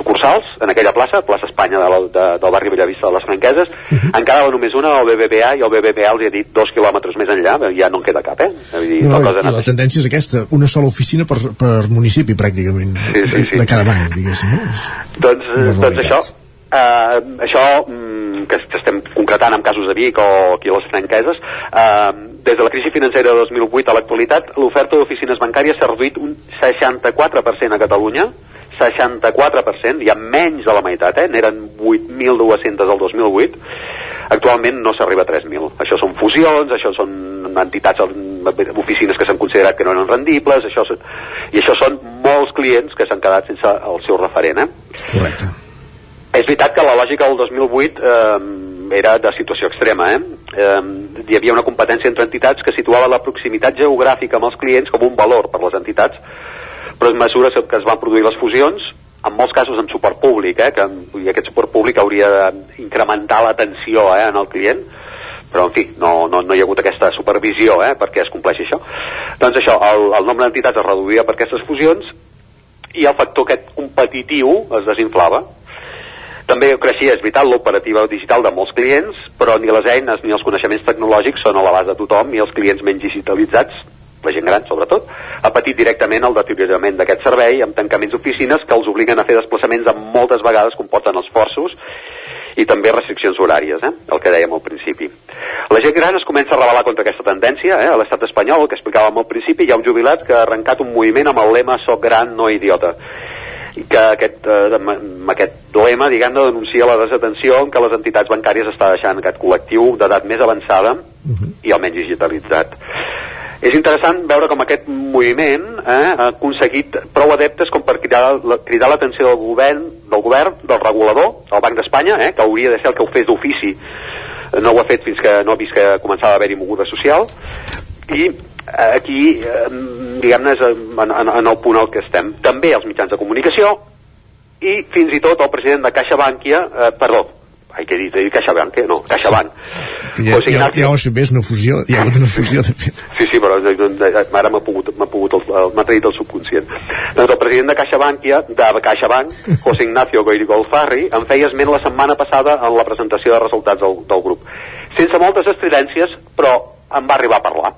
sucursals en aquella plaça, plaça Espanya de la, de, del barri Bellavista de les Franqueses en quedava només una al BBVA i el BBVA els ha dit dos quilòmetres més enllà ja no en queda cap, eh? Vull dir, No, la cosa i la tendència és aquesta, una sola oficina per, per municipi pràcticament, Sí, sí, sí. de cada banc, diguéssim. No? Doncs, eh, doncs això, eh, això mm, que est- estem concretant en casos de Vic o aquí a les franqueses, eh, des de la crisi financera de 2008 a l'actualitat, l'oferta d'oficines bancàries s'ha reduït un 64% a Catalunya, 64%, ja menys de la meitat, eh? n'eren 8.200 el 2008, actualment no s'arriba a 3.000. Això són fusions, això són entitats, oficines que s'han considerat que no eren rendibles, això, i això són molts clients que s'han quedat sense el seu referent. Eh? Correcte. És veritat que la lògica del 2008 eh, era de situació extrema. Eh? Eh, hi havia una competència entre entitats que situava la proximitat geogràfica amb els clients com un valor per les entitats, però en mesures que es van produir les fusions, en molts casos amb suport públic, eh, que i aquest suport públic hauria d'incrementar l'atenció eh, en el client, però en fi, no, no, no hi ha hagut aquesta supervisió eh, perquè es compleixi això. Doncs això, el, el nombre d'entitats es reduïa per aquestes fusions i el factor aquest competitiu es desinflava. També creixia, és veritat, l'operativa digital de molts clients, però ni les eines ni els coneixements tecnològics són a l'abast de tothom i els clients menys digitalitzats, la gent gran sobretot, ha patit directament el deteriorament d'aquest servei amb tancaments d'oficines que els obliguen a fer desplaçaments amb moltes vegades comporten esforços i també restriccions horàries, eh? el que dèiem al principi. La gent gran es comença a rebel·lar contra aquesta tendència, eh? a l'estat espanyol, el que explicàvem al principi, hi ha un jubilat que ha arrencat un moviment amb el lema soc gran, no idiota i que aquest, eh, amb, aquest lema diguem denuncia la desatenció en què les entitats bancàries està deixant aquest col·lectiu d'edat més avançada i almenys digitalitzat. És interessant veure com aquest moviment eh, ha aconseguit prou adeptes com per cridar, la- cridar l'atenció del govern, del govern, del regulador, del Banc d'Espanya, eh, que hauria de ser el que ho fes d'ofici, no ho ha fet fins que no ha vist que començava a haver-hi moguda social, i aquí, eh, diguem-ne, és en, en, en el punt al que estem. També els mitjans de comunicació i fins i tot el president de CaixaBankia, eh, perdó, ai, què he dit? He dit CaixaBank, no, CaixaBank. Que ja, José ja, Ignacio- ja ho sé, és una fusió, hi ha hagut una fusió de fet. Sí, sí, però eh, eh, ara m'ha pogut, m'ha pogut m'ha traït el subconscient. Doncs el president de CaixaBankia, de CaixaBank, [laughs] José Ignacio Goirigolfarri, en feia esment la setmana passada en la presentació de resultats del, del grup. Sense moltes estridències, però en va arribar a parlar.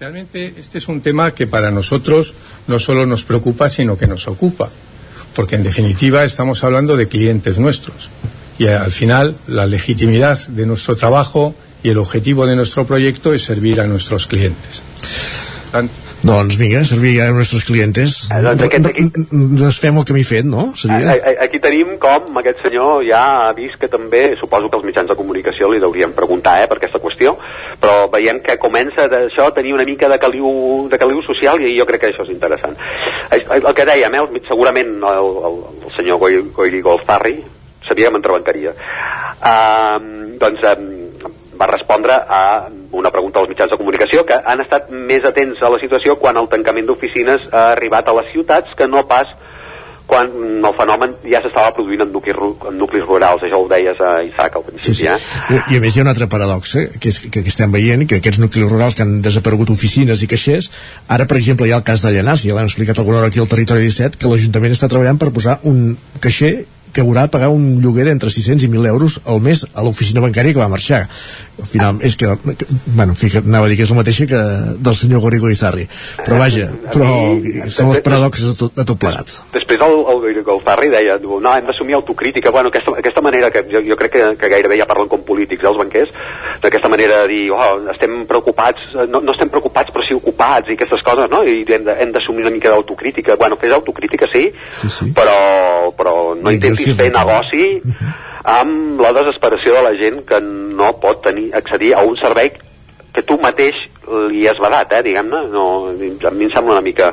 Realmente este es un tema que para nosotros no solo nos preocupa, sino que nos ocupa, porque en definitiva estamos hablando de clientes nuestros y eh, al final la legitimidad de nuestro trabajo y el objetivo de nuestro proyecto es servir a nuestros clientes. Doncs vinga, servir a nostres clientes. doncs aquest- Desfem el camí fet, no? Seria? A- a- Aquí tenim com aquest senyor ja ha vist que també, suposo que els mitjans de comunicació li hauríem preguntar eh, per aquesta qüestió, però veiem que comença d'això a tenir una mica de caliu, de caliu social i jo crec que això és interessant. El, que dèiem, eh, segurament el, el, el senyor Goi, Goiri Golfarri sabia que m'entrebancaria. Uh, doncs um, va respondre a una pregunta als mitjans de comunicació que han estat més atents a la situació quan el tancament d'oficines ha arribat a les ciutats que no pas quan el fenomen ja s'estava produint en nuclis, en nuclis rurals, això ho deies a Isaac al principi, Sí, sí. eh? I a més hi ha un altre paradoxa, que, és, que, que estem veient, que aquests nuclis rurals que han desaparegut oficines i caixers, ara, per exemple, hi ha el cas de Llanàs, ja l'hem explicat alguna hora aquí al Territori 17, que l'Ajuntament està treballant per posar un caixer que haurà de pagar un lloguer d'entre 600 i 1.000 euros al mes a l'oficina bancària que va marxar. Al final, és que, que bueno, en fi, que anava a dir que és la mateixa que del senyor Gorigo Izarri. Però vaja, però són les paradoxes de tot, de tot plegat. Després el, el Golfarri deia, diu, no, hem d'assumir autocrítica, bueno, aquesta, aquesta manera que jo, jo crec que, que gairebé ja parlen com polítics, eh, els banquers, d'aquesta manera de dir, oh, estem preocupats, no, no estem preocupats però sí ocupats i aquestes coses, no? I hem d'assumir una mica d'autocrítica. Bueno, fes autocrítica, sí, sí, sí. però, però no intentis Exercir fer negoci amb la desesperació de la gent que no pot tenir, accedir a un servei que tu mateix li has vedat, eh, diguem-ne. No, a mi em sembla una mica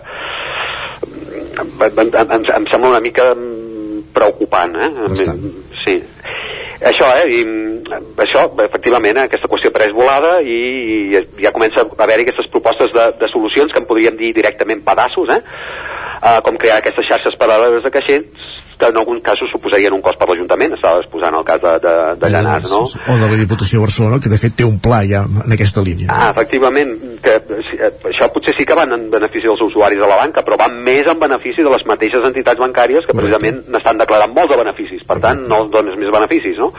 em, em, em, em sembla una mica preocupant, eh? Bastant. Sí. Això, eh? I, això, efectivament, eh, aquesta qüestió pres volada i, i ja comença a haver-hi aquestes propostes de, de solucions que en podríem dir directament pedaços, eh? Uh, com crear aquestes xarxes paral·leles de caixers que en alguns casos suposarien un cost per l'Ajuntament, estava exposant el cas de, de, de Llanàs, no? O de la Diputació de Barcelona, que de fet té un pla ja en aquesta línia. Ah, efectivament, que eh, això potser sí que van en benefici dels usuaris de la banca, però van més en benefici de les mateixes entitats bancàries que precisament n'estan declarant molts de beneficis, per tant no dones més beneficis, no?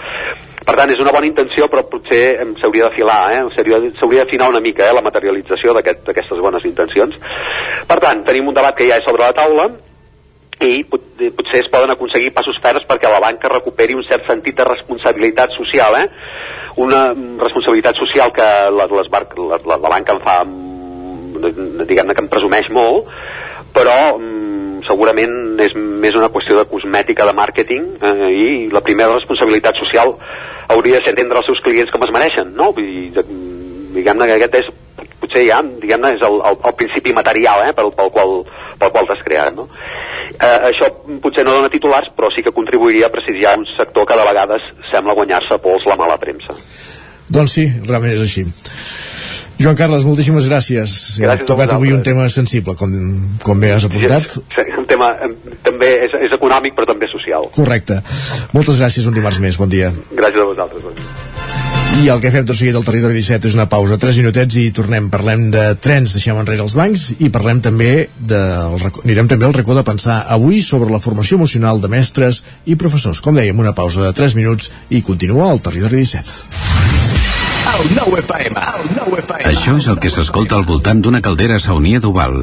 Per tant, és una bona intenció, però potser s'hauria d'afilar, eh? S'hauria d'afinar una mica eh, la materialització d'aquest- d'aquestes bones intencions. Per tant, tenim un debat que ja és sobre la taula, i pot- eh, potser es poden aconseguir passos ferms perquè la banca recuperi un cert sentit de responsabilitat social, eh? Una mm, responsabilitat social que la, les bar la, la, la banca en fa, mm, diguem-ne que en presumeix molt, però mm, segurament és més una qüestió de cosmètica, de màrqueting, eh, i la primera responsabilitat social hauria de ser atendre els seus clients com es mereixen, no? I, diguem-ne que aquest és potser ja, diguem-ne, és el, el, el principi material eh, pel, pel qual, pel qual t'has creat, no? Eh, això potser no dona titulars, però sí que contribuiria a prestigiar un sector que de vegades sembla guanyar-se pols la mala premsa. Doncs sí, realment és així. Joan Carles, moltíssimes gràcies. Gràcies Hem tocat avui un tema sensible, com, com bé has apuntat. Sí, sí, un tema eh, també és, és econòmic però també social. Correcte. Moltes gràcies, un dimarts més. Bon dia. Gràcies a vosaltres. Bon dia. I el que fem tot seguit del territori 17 és una pausa, 3 minutets i tornem. Parlem de trens, deixem enrere els bancs i parlem també de, anirem també al racó de pensar avui sobre la formació emocional de mestres i professors. Com dèiem, una pausa de 3 minuts i continua al territori 17. El nou FM, el nou FM. Això és el que s'escolta al voltant d'una caldera saunia d'Oval.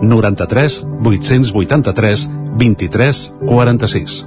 93 883 23 46.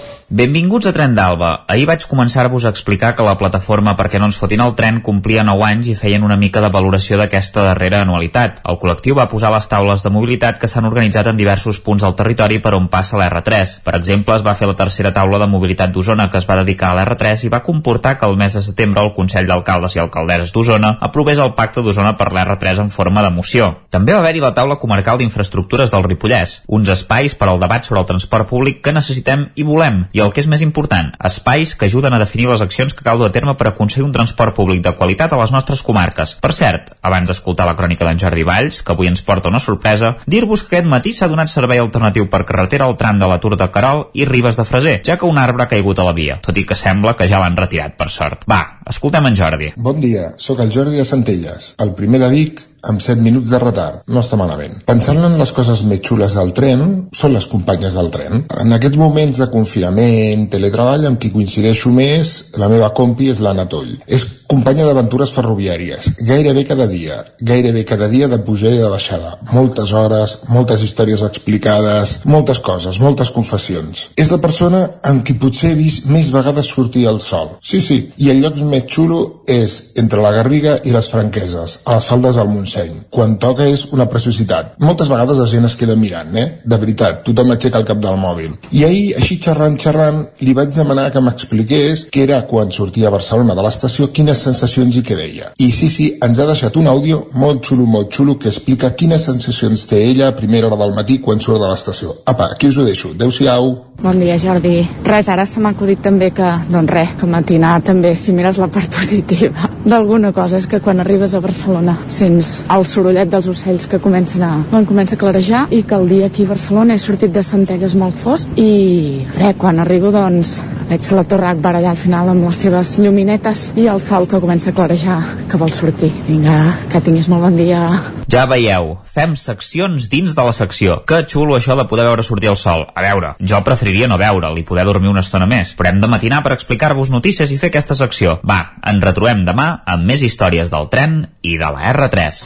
Benvinguts a Tren d'Alba. Ahir vaig començar-vos a explicar que la plataforma perquè no ens fotin el tren complia 9 anys i feien una mica de valoració d'aquesta darrera anualitat. El col·lectiu va posar les taules de mobilitat que s'han organitzat en diversos punts del territori per on passa l'R3. Per exemple, es va fer la tercera taula de mobilitat d'Osona que es va dedicar a l'R3 i va comportar que el mes de setembre el Consell d'Alcaldes i Alcaldesses d'Osona aprovés el Pacte d'Osona per l'R3 en forma de moció. També va haver-hi la taula comarcal d'infraestructures del Ripollès, uns espais per al debat sobre el transport públic que necessitem i volem, i el que és més important, espais que ajuden a definir les accions que cal dur a terme per aconseguir un transport públic de qualitat a les nostres comarques. Per cert, abans d'escoltar la crònica d'en Jordi Valls, que avui ens porta una sorpresa, dir-vos que aquest matí s'ha donat servei alternatiu per carretera al tram de la Tour de Carol i Ribes de Freser, ja que un arbre ha caigut a la via, tot i que sembla que ja l'han retirat, per sort. Va, escoltem en Jordi. Bon dia, sóc el Jordi de Centelles. El primer de Vic amb 7 minuts de retard. No està malament. Pensant en les coses més xules del tren, són les companyes del tren. En aquests moments de confinament, teletreball, amb qui coincideixo més, la meva compi és l'Anna Toll. És companya d'aventures ferroviàries, gairebé cada dia, gairebé cada dia de pujada i de baixada. Moltes hores, moltes històries explicades, moltes coses, moltes confessions. És la persona amb qui potser he vist més vegades sortir el sol. Sí, sí, i el lloc més xulo és entre la Garriga i les Franqueses, a les faldes del Montseny. Quan toca és una preciositat. Moltes vegades la gent es queda mirant, eh? De veritat, tothom aixeca el cap del mòbil. I ahir, així xerrant, xerrant, li vaig demanar que m'expliqués què era quan sortia a Barcelona de l'estació, quines sensacions i què veia. I sí, sí, ens ha deixat un àudio molt xulo, molt xulo, que explica quines sensacions té ella a primera hora del matí quan surt de l'estació. Apa, aquí us ho deixo. Adéu-siau. Bon dia, Jordi. Res, ara se m'ha acudit també que, doncs res, que matinar també, si mires la part [laughs] positiva d'alguna cosa, és que quan arribes a Barcelona sents el sorollet dels ocells que comencen a, quan comença a clarejar i que el dia aquí a Barcelona he sortit de Centelles molt fosc i res, quan arribo doncs veig la Torre Akbar allà al final amb les seves lluminetes i el sol que comença a clarejar que vol sortir. Vinga, que tinguis molt bon dia. Ja veieu, fem seccions dins de la secció. Que xulo això de poder veure sortir el sol. A veure, jo preferiria no veure'l i poder dormir una estona més, però hem de matinar per explicar-vos notícies i fer aquesta secció. Va, ens retrobem demà amb més històries del tren i de la R3.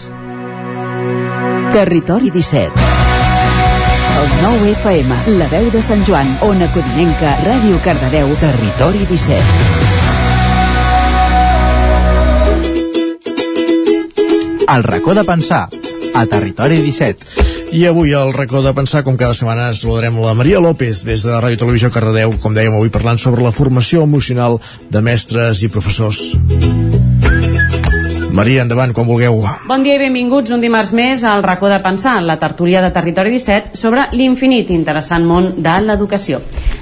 Territori 17 el 9 FM, la veu de Sant Joan, Ona Codinenca, Ràdio Cardedeu, Territori 17. El racó de pensar, a Territori 17. I avui al racó de pensar, com cada setmana, saludarem la Maria López des de Ràdio Televisió Cardedeu, com dèiem avui parlant sobre la formació emocional de mestres i professors. Maria, endavant, quan vulgueu. Bon dia i benvinguts un dimarts més al racó de pensar, la tertúlia de Territori 17, sobre l'infinit interessant món de l'educació.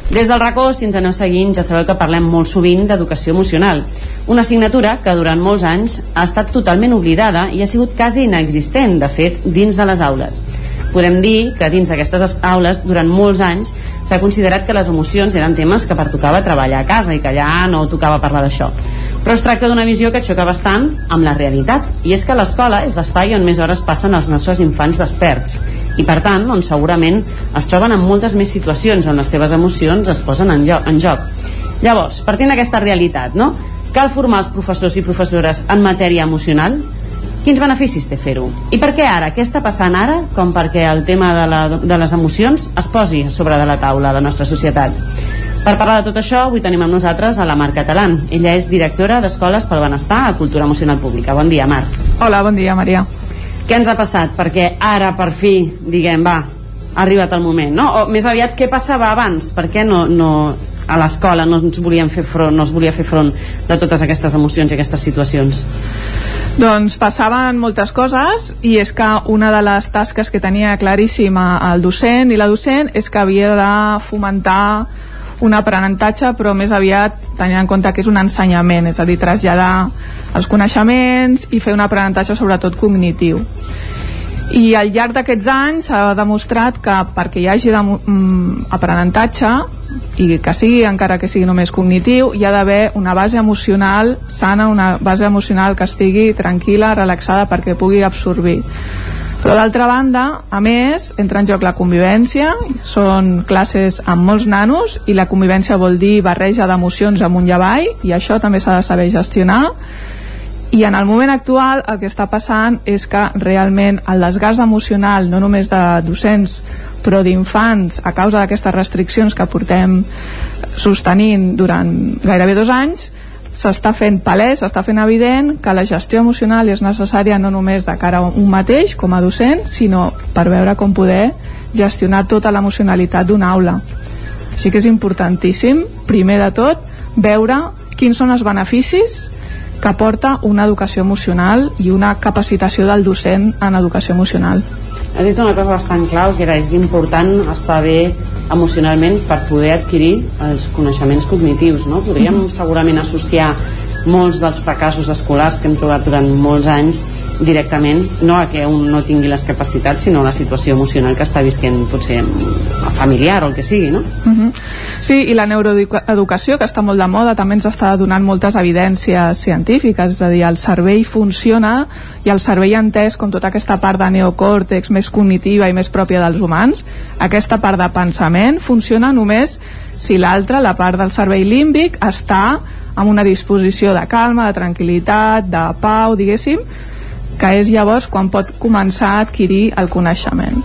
Des del racó, si ens aneu seguint, ja sabeu que parlem molt sovint d'educació emocional, una assignatura que durant molts anys ha estat totalment oblidada i ha sigut quasi inexistent, de fet, dins de les aules. Podem dir que dins d'aquestes aules, durant molts anys, s'ha considerat que les emocions eren temes que pertocava treballar a casa i que allà no tocava parlar d'això. Però es tracta d'una visió que xoca bastant amb la realitat, i és que l'escola és l'espai on més hores passen els nostres infants desperts, i per tant, on segurament es troben en moltes més situacions on les seves emocions es posen en, lloc, en joc. Llavors, partint d'aquesta realitat, no? Cal formar els professors i professores en matèria emocional? Quins beneficis té fer-ho? I per què ara? Què està passant ara com perquè el tema de, la, de les emocions es posi sobre de la taula de la nostra societat? Per parlar de tot això, avui tenim amb nosaltres a la Mar Catalán. Ella és directora d'Escoles pel Benestar a Cultura Emocional Pública. Bon dia, Mar. Hola, bon dia, Maria. Què ens ha passat? Perquè ara, per fi, diguem, va, ha arribat el moment, no? O més aviat, què passava abans? Per què no, no, a l'escola no ens volien fer front, no es volia fer front de totes aquestes emocions i aquestes situacions? Doncs passaven moltes coses i és que una de les tasques que tenia claríssima el docent i la docent és que havia de fomentar un aprenentatge però més aviat tenint en compte que és un ensenyament és a dir, traslladar els coneixements i fer un aprenentatge sobretot cognitiu i al llarg d'aquests anys s'ha demostrat que perquè hi hagi mm, aprenentatge i que sigui, encara que sigui només cognitiu, hi ha d'haver una base emocional sana, una base emocional que estigui tranquil·la, relaxada perquè pugui absorbir. Però d'altra banda, a més, entra en joc la convivència, són classes amb molts nanos i la convivència vol dir barreja d'emocions amunt i avall i això també s'ha de saber gestionar i en el moment actual el que està passant és que realment el desgast emocional no només de docents però d'infants a causa d'aquestes restriccions que portem sostenint durant gairebé dos anys s'està fent palès, s'està fent evident que la gestió emocional és necessària no només de cara a un mateix com a docent, sinó per veure com poder gestionar tota l'emocionalitat d'una aula. Així que és importantíssim, primer de tot, veure quins són els beneficis que aporta una educació emocional i una capacitació del docent en educació emocional. Has dit una cosa bastant clau, que era és important estar bé emocionalment per poder adquirir els coneixements cognitius, no? Podríem mm -hmm. segurament associar molts dels fracassos escolars que hem trobat durant molts anys directament no a que un no tingui les capacitats sinó a la situació emocional que està visquent potser familiar o el que sigui no? Uh -huh. Sí, i la neuroeducació que està molt de moda també ens està donant moltes evidències científiques és a dir, el cervell funciona i el cervell entès com tota aquesta part de neocòrtex més cognitiva i més pròpia dels humans aquesta part de pensament funciona només si l'altra, la part del cervell límbic està amb una disposició de calma, de tranquil·litat, de pau, diguéssim, que és llavors quan pot començar a adquirir el coneixement.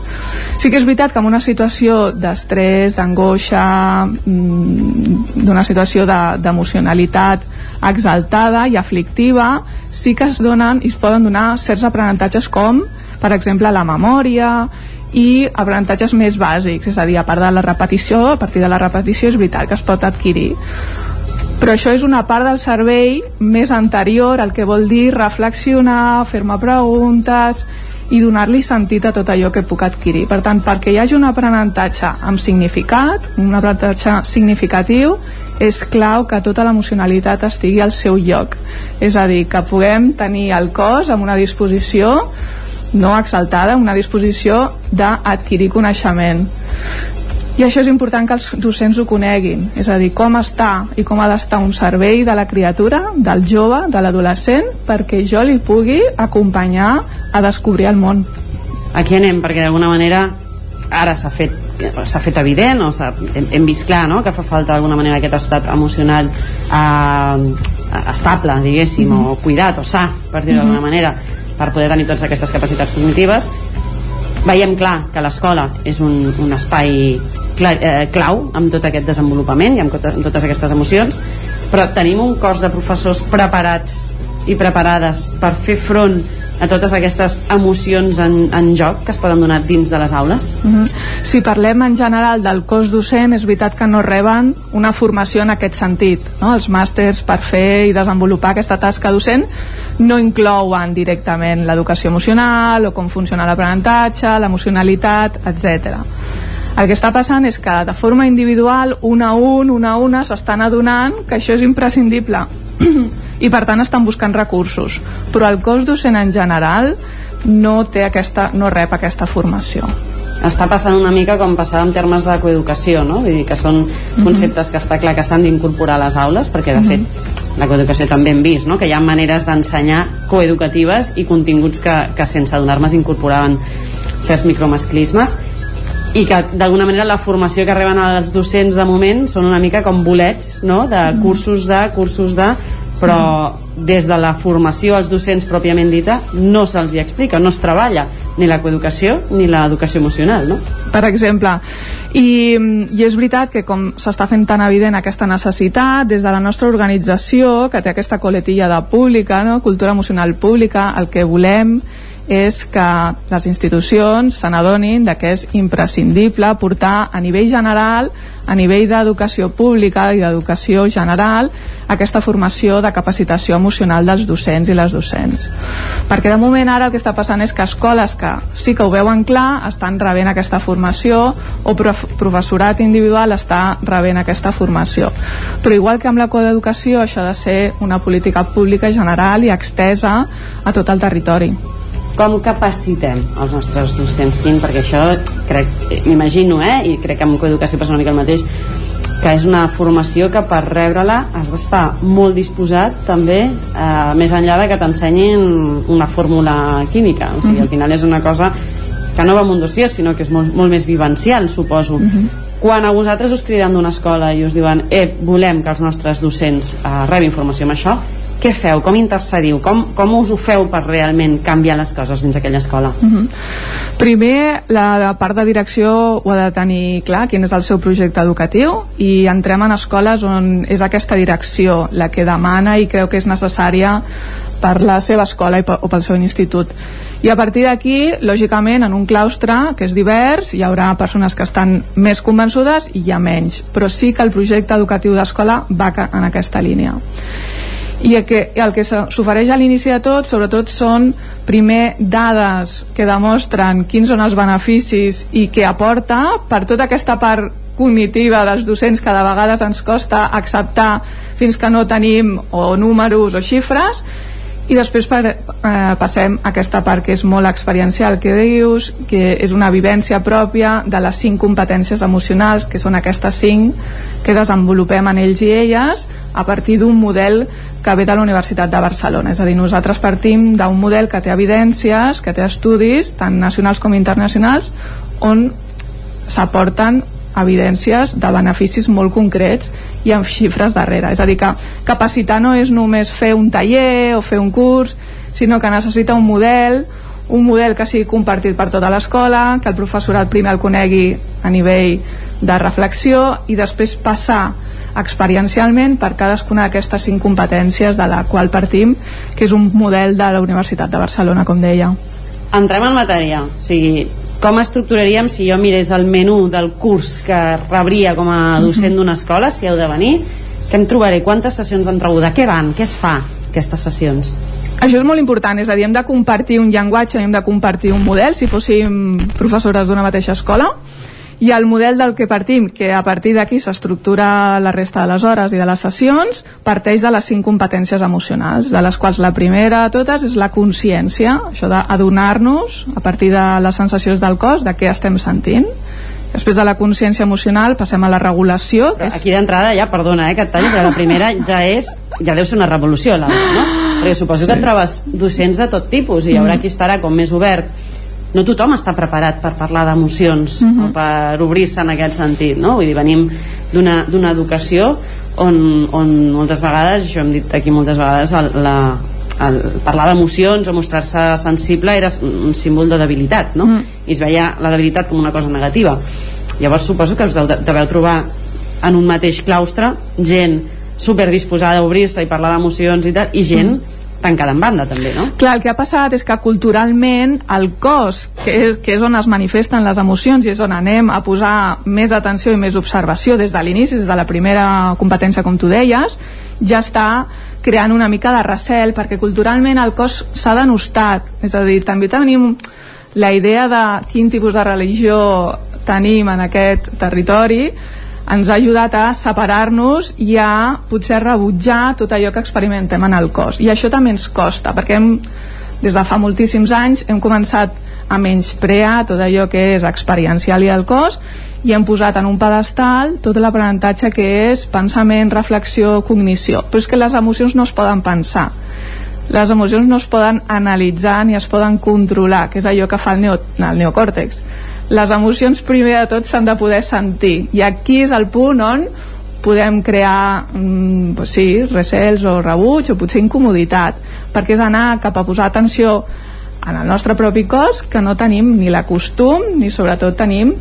Sí que és veritat que en una situació d'estrès, d'angoixa, mm, d'una situació d'emocionalitat de, exaltada i aflictiva, sí que es donen i es poden donar certs aprenentatges com, per exemple, la memòria i aprenentatges més bàsics, és a dir, a part de la repetició, a partir de la repetició és veritat que es pot adquirir però això és una part del cervell més anterior, el que vol dir reflexionar, fer-me preguntes i donar-li sentit a tot allò que puc adquirir. Per tant, perquè hi hagi un aprenentatge amb significat, un aprenentatge significatiu, és clau que tota l'emocionalitat estigui al seu lloc. És a dir, que puguem tenir el cos amb una disposició no exaltada, una disposició d'adquirir coneixement i això és important que els docents ho coneguin és a dir, com està i com ha d'estar un servei de la criatura, del jove, de l'adolescent perquè jo li pugui acompanyar a descobrir el món aquí anem perquè d'alguna manera ara s'ha fet s'ha fet evident o hem, hem vist clar no? que fa falta d'alguna manera aquest estat emocional eh, estable diguéssim mm -hmm. o cuidat o sa per dir-ho d'alguna mm -hmm. manera per poder tenir totes aquestes capacitats cognitives veiem clar que l'escola és un, un espai clau amb tot aquest desenvolupament i amb, totes aquestes emocions però tenim un cos de professors preparats i preparades per fer front a totes aquestes emocions en, en joc que es poden donar dins de les aules? Mhm. -huh. Si parlem en general del cos docent, és veritat que no reben una formació en aquest sentit. No? Els màsters per fer i desenvolupar aquesta tasca docent no inclouen directament l'educació emocional o com funciona l'aprenentatge, l'emocionalitat, etc. El que està passant és que de forma individual, un a un, una a una, s'estan adonant que això és imprescindible [clears throat] i per tant estan buscant recursos. Però el cos docent en general no, té aquesta, no rep aquesta formació està passant una mica com passava en termes de coeducació, no? Vull dir que són mhm. conceptes que està clar que s'han d'incorporar a les aules, perquè de fet la coeducació també hem vist, no? que hi ha maneres d'ensenyar coeducatives i continguts que, que sense adonar-me incorporaven certs micromasclismes i que d'alguna manera la formació que reben els docents de moment són una mica com bolets no? de mm. cursos de, cursos de però des de la formació als docents pròpiament dita no se'ls hi explica, no es treballa ni la coeducació ni l'educació emocional no? per exemple i, i és veritat que com s'està fent tan evident aquesta necessitat des de la nostra organització que té aquesta coletilla de pública no? cultura emocional pública el que volem és que les institucions se n'adonin que és imprescindible portar a nivell general, a nivell d'educació pública i d'educació general, aquesta formació de capacitació emocional dels docents i les docents. Perquè de moment ara el que està passant és que escoles que sí que ho veuen clar estan rebent aquesta formació o prof professorat individual està rebent aquesta formació. Però igual que amb la coeducació això ha de ser una política pública general i extesa a tot el territori com capacitem els nostres docents, Quim? Perquè això, crec, m'imagino, eh? i crec que amb coeducació passa una mica el mateix, que és una formació que per rebre-la has d'estar molt disposat també, eh, més enllà de que t'ensenyin una fórmula química. O sigui, al final és una cosa que no va amb un dossier, sinó que és molt, molt més vivencial, suposo. Mm -hmm. Quan a vosaltres us criden d'una escola i us diuen eh, volem que els nostres docents eh, rebin informació amb això, què feu? Com intercediu? Com, com us ho feu per realment canviar les coses dins aquella escola? Mhm. -huh. Primer, la, la part de direcció ho ha de tenir clar, quin és el seu projecte educatiu, i entrem en escoles on és aquesta direcció la que demana i creu que és necessària per la seva escola i o pel seu institut. I a partir d'aquí, lògicament, en un claustre que és divers, hi haurà persones que estan més convençudes i hi ha menys, però sí que el projecte educatiu d'escola va en aquesta línia i el que, el que s'ofereix a l'inici de tot sobretot són primer dades que demostren quins són els beneficis i què aporta. Per tota aquesta part cognitiva dels docents que de vegades ens costa acceptar fins que no tenim o números o xifres i després per, eh, passem a aquesta part que és molt experiencial que dius, que és una vivència pròpia de les cinc competències emocionals que són aquestes cinc que desenvolupem en ells i elles a partir d'un model que ve de la Universitat de Barcelona. És a dir, nosaltres partim d'un model que té evidències, que té estudis tant nacionals com internacionals on s'aporten evidències de beneficis molt concrets i amb xifres darrere. És a dir, que capacitar no és només fer un taller o fer un curs, sinó que necessita un model, un model que sigui compartit per tota l'escola, que el professorat primer el conegui a nivell de reflexió i després passar experiencialment per cadascuna d'aquestes cinc competències de la qual partim, que és un model de la Universitat de Barcelona, com deia. Entrem en matèria, o sigui, com estructuraríem si jo mirés el menú del curs que rebria com a docent d'una escola, si heu de venir, què em trobaré? Quantes sessions d'entreguda? De què van? Què es fa aquestes sessions? Això és molt important, és a dir, hem de compartir un llenguatge, hem de compartir un model, si fóssim professores d'una mateixa escola, i el model del que partim, que a partir d'aquí s'estructura la resta de les hores i de les sessions, parteix de les cinc competències emocionals, de les quals la primera de totes és la consciència, això d'adonar-nos a partir de les sensacions del cos, de què estem sentint, Després de la consciència emocional passem a la regulació. Que és... Aquí d'entrada ja, perdona eh, que et talli, però la primera ja és, ja deu ser una revolució, la, no? Perquè suposo sí. que et trobes docents de tot tipus i hi haurà mm. qui estarà com més obert no tothom està preparat per parlar d'emocions uh -huh. o per obrir-se en aquest sentit no? vull dir, venim d'una educació on, on moltes vegades això hem dit aquí moltes vegades el, la, el parlar d'emocions o mostrar-se sensible era un símbol de debilitat no? -huh. i es veia la debilitat com una cosa negativa llavors suposo que us deveu trobar en un mateix claustre gent superdisposada a obrir-se i parlar d'emocions i tal, i gent -huh tancada en banda també, no? Clar, el que ha passat és que culturalment el cos, que és, que és on es manifesten les emocions i és on anem a posar més atenció i més observació des de l'inici, des de la primera competència com tu deies, ja està creant una mica de recel perquè culturalment el cos s'ha denostat és a dir, també tenim la idea de quin tipus de religió tenim en aquest territori ens ha ajudat a separar-nos i a potser rebutjar tot allò que experimentem en el cos. I això també ens costa perquè hem, des de fa moltíssims anys hem començat a menysprear tot allò que és experiencial i el cos i hem posat en un pedestal tot l'aprenentatge que és pensament, reflexió, cognició. Però és que les emocions no es poden pensar. Les emocions no es poden analitzar ni es poden controlar que és allò que fa el, neo, el neocòrtex les emocions primer de tot s'han de poder sentir. I aquí és el punt on podem crear mm, pues sí, recels o rebuig o potser incomoditat perquè és anar cap a posar atenció en el nostre propi cos que no tenim ni la costum ni sobretot tenim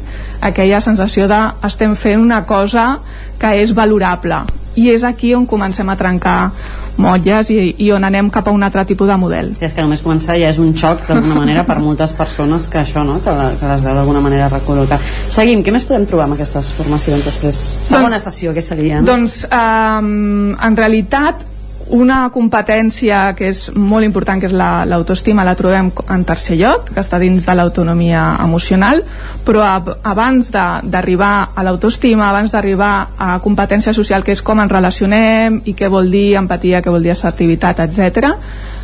aquella sensació de estem fent una cosa que és valorable. I és aquí on comencem a trencar motlles i, i on anem cap a un altre tipus de model. És que només començar ja és un xoc d'alguna manera per moltes persones que això, no? que, que les veu d'alguna manera recol·locar. Seguim, què més podem trobar amb aquestes formacions després? Segona doncs, sessió, què seria? No? Doncs, um, en realitat, una competència que és molt important que és l'autoestima la, la trobem en tercer lloc que està dins de l'autonomia emocional però ab abans d'arribar a l'autoestima abans d'arribar a competència social que és com ens relacionem i què vol dir empatia, què vol dir assertivitat, etc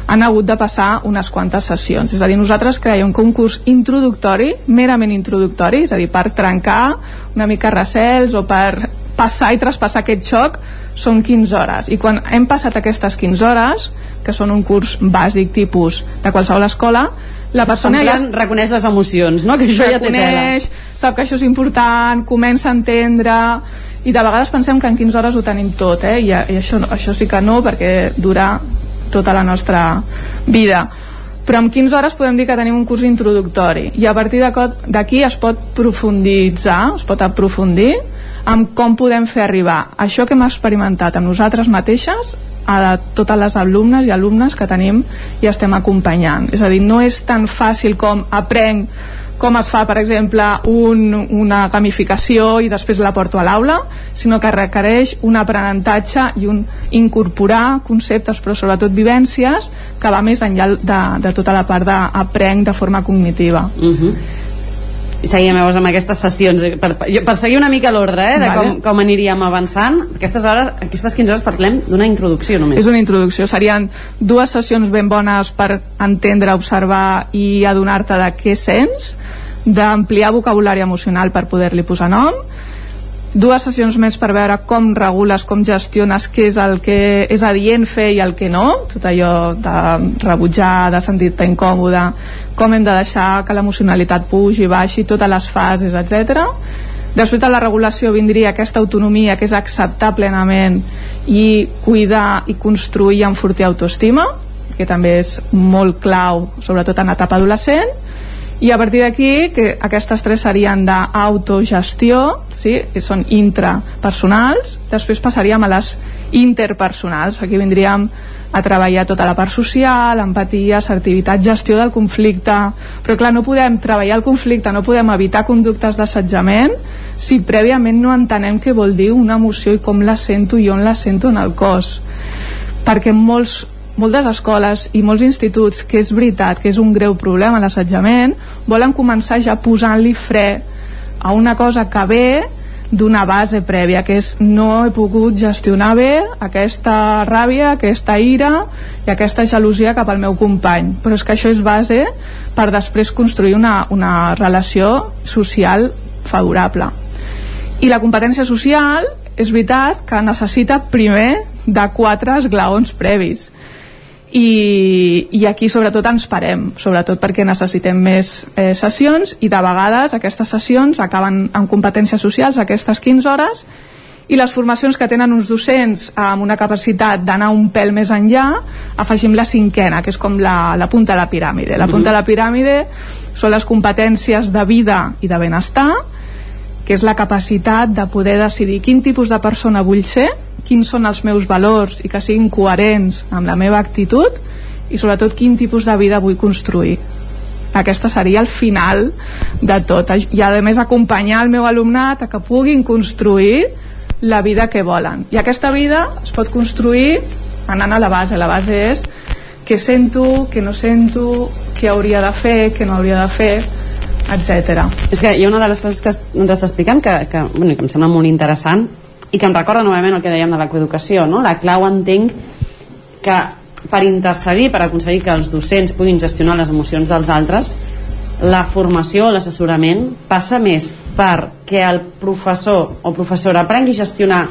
han hagut de passar unes quantes sessions. És a dir, nosaltres creiem que un curs introductori merament introductori, és a dir, per trencar una mica recels o per passar i traspassar aquest xoc són 15 hores i quan hem passat aquestes 15 hores que són un curs bàsic tipus de qualsevol escola la persona ja reconeix les emocions no? que això reconeix, ja té tela sap que això és important, comença a entendre i de vegades pensem que en 15 hores ho tenim tot eh? I, i això, això sí que no perquè dura tota la nostra vida però en 15 hores podem dir que tenim un curs introductori i a partir d'aquí es pot profunditzar es pot aprofundir amb com podem fer arribar això que hem experimentat amb nosaltres mateixes a totes les alumnes i alumnes que tenim i estem acompanyant és a dir, no és tan fàcil com aprenc com es fa, per exemple, un, una gamificació i després la porto a l'aula, sinó que requereix un aprenentatge i un incorporar conceptes, però sobretot vivències, que va més enllà de, de tota la part d'aprenc de forma cognitiva. Uh -huh. I seguíem llavors amb aquestes sessions eh, per, per, per seguir una mica l'ordre eh, de Vale. com, com aniríem avançant aquestes, hores, aquestes 15 hores parlem d'una introducció només És una introducció, serien dues sessions ben bones per entendre, observar i adonar-te de què sents, d'ampliar vocabulari emocional per poder-li posar nom, dues sessions més per veure com regules, com gestiones què és el que és adient fer i el que no, tot allò de rebutjar, de sentir-te incòmode, com hem de deixar que l'emocionalitat pugi, baixi, totes les fases, etc. Després de la regulació vindria aquesta autonomia que és acceptar plenament i cuidar i construir i enfortir autoestima, que també és molt clau, sobretot en etapa adolescent, i a partir d'aquí que aquestes tres serien d'autogestió sí? que són intrapersonals després passaríem a les interpersonals aquí vindríem a treballar tota la part social, empatia, assertivitat, gestió del conflicte, però clar, no podem treballar el conflicte, no podem evitar conductes d'assetjament si prèviament no entenem què vol dir una emoció i com la sento i on la sento en el cos perquè molts moltes escoles i molts instituts, que és veritat que és un greu problema l'assetjament, volen començar ja posant-li fre a una cosa que ve d'una base prèvia, que és no he pogut gestionar bé aquesta ràbia, aquesta ira i aquesta gelosia cap al meu company. Però és que això és base per després construir una, una relació social favorable. I la competència social és veritat que necessita primer de quatre esglaons previs i, i aquí sobretot ens parem sobretot perquè necessitem més eh, sessions i de vegades aquestes sessions acaben amb competències socials aquestes 15 hores i les formacions que tenen uns docents amb una capacitat d'anar un pèl més enllà afegim la cinquena que és com la, la punta de la piràmide. La punta de la piràmide són les competències de vida i de benestar que és la capacitat de poder decidir quin tipus de persona vull ser quins són els meus valors i que siguin coherents amb la meva actitud i sobretot quin tipus de vida vull construir. Aquesta seria el final de tot. I a més acompanyar el meu alumnat a que puguin construir la vida que volen. I aquesta vida es pot construir anant a la base, la base és què sento, què no sento què hauria de fer, què no hauria de fer etc. És que hi ha una de les coses que ens està explicant que, que, bueno, que em sembla molt interessant i que em recorda novament el que dèiem de l'ecoeducació no? la clau entenc que per intercedir, per aconseguir que els docents puguin gestionar les emocions dels altres la formació, l'assessorament passa més per que el professor o professora aprengui a gestionar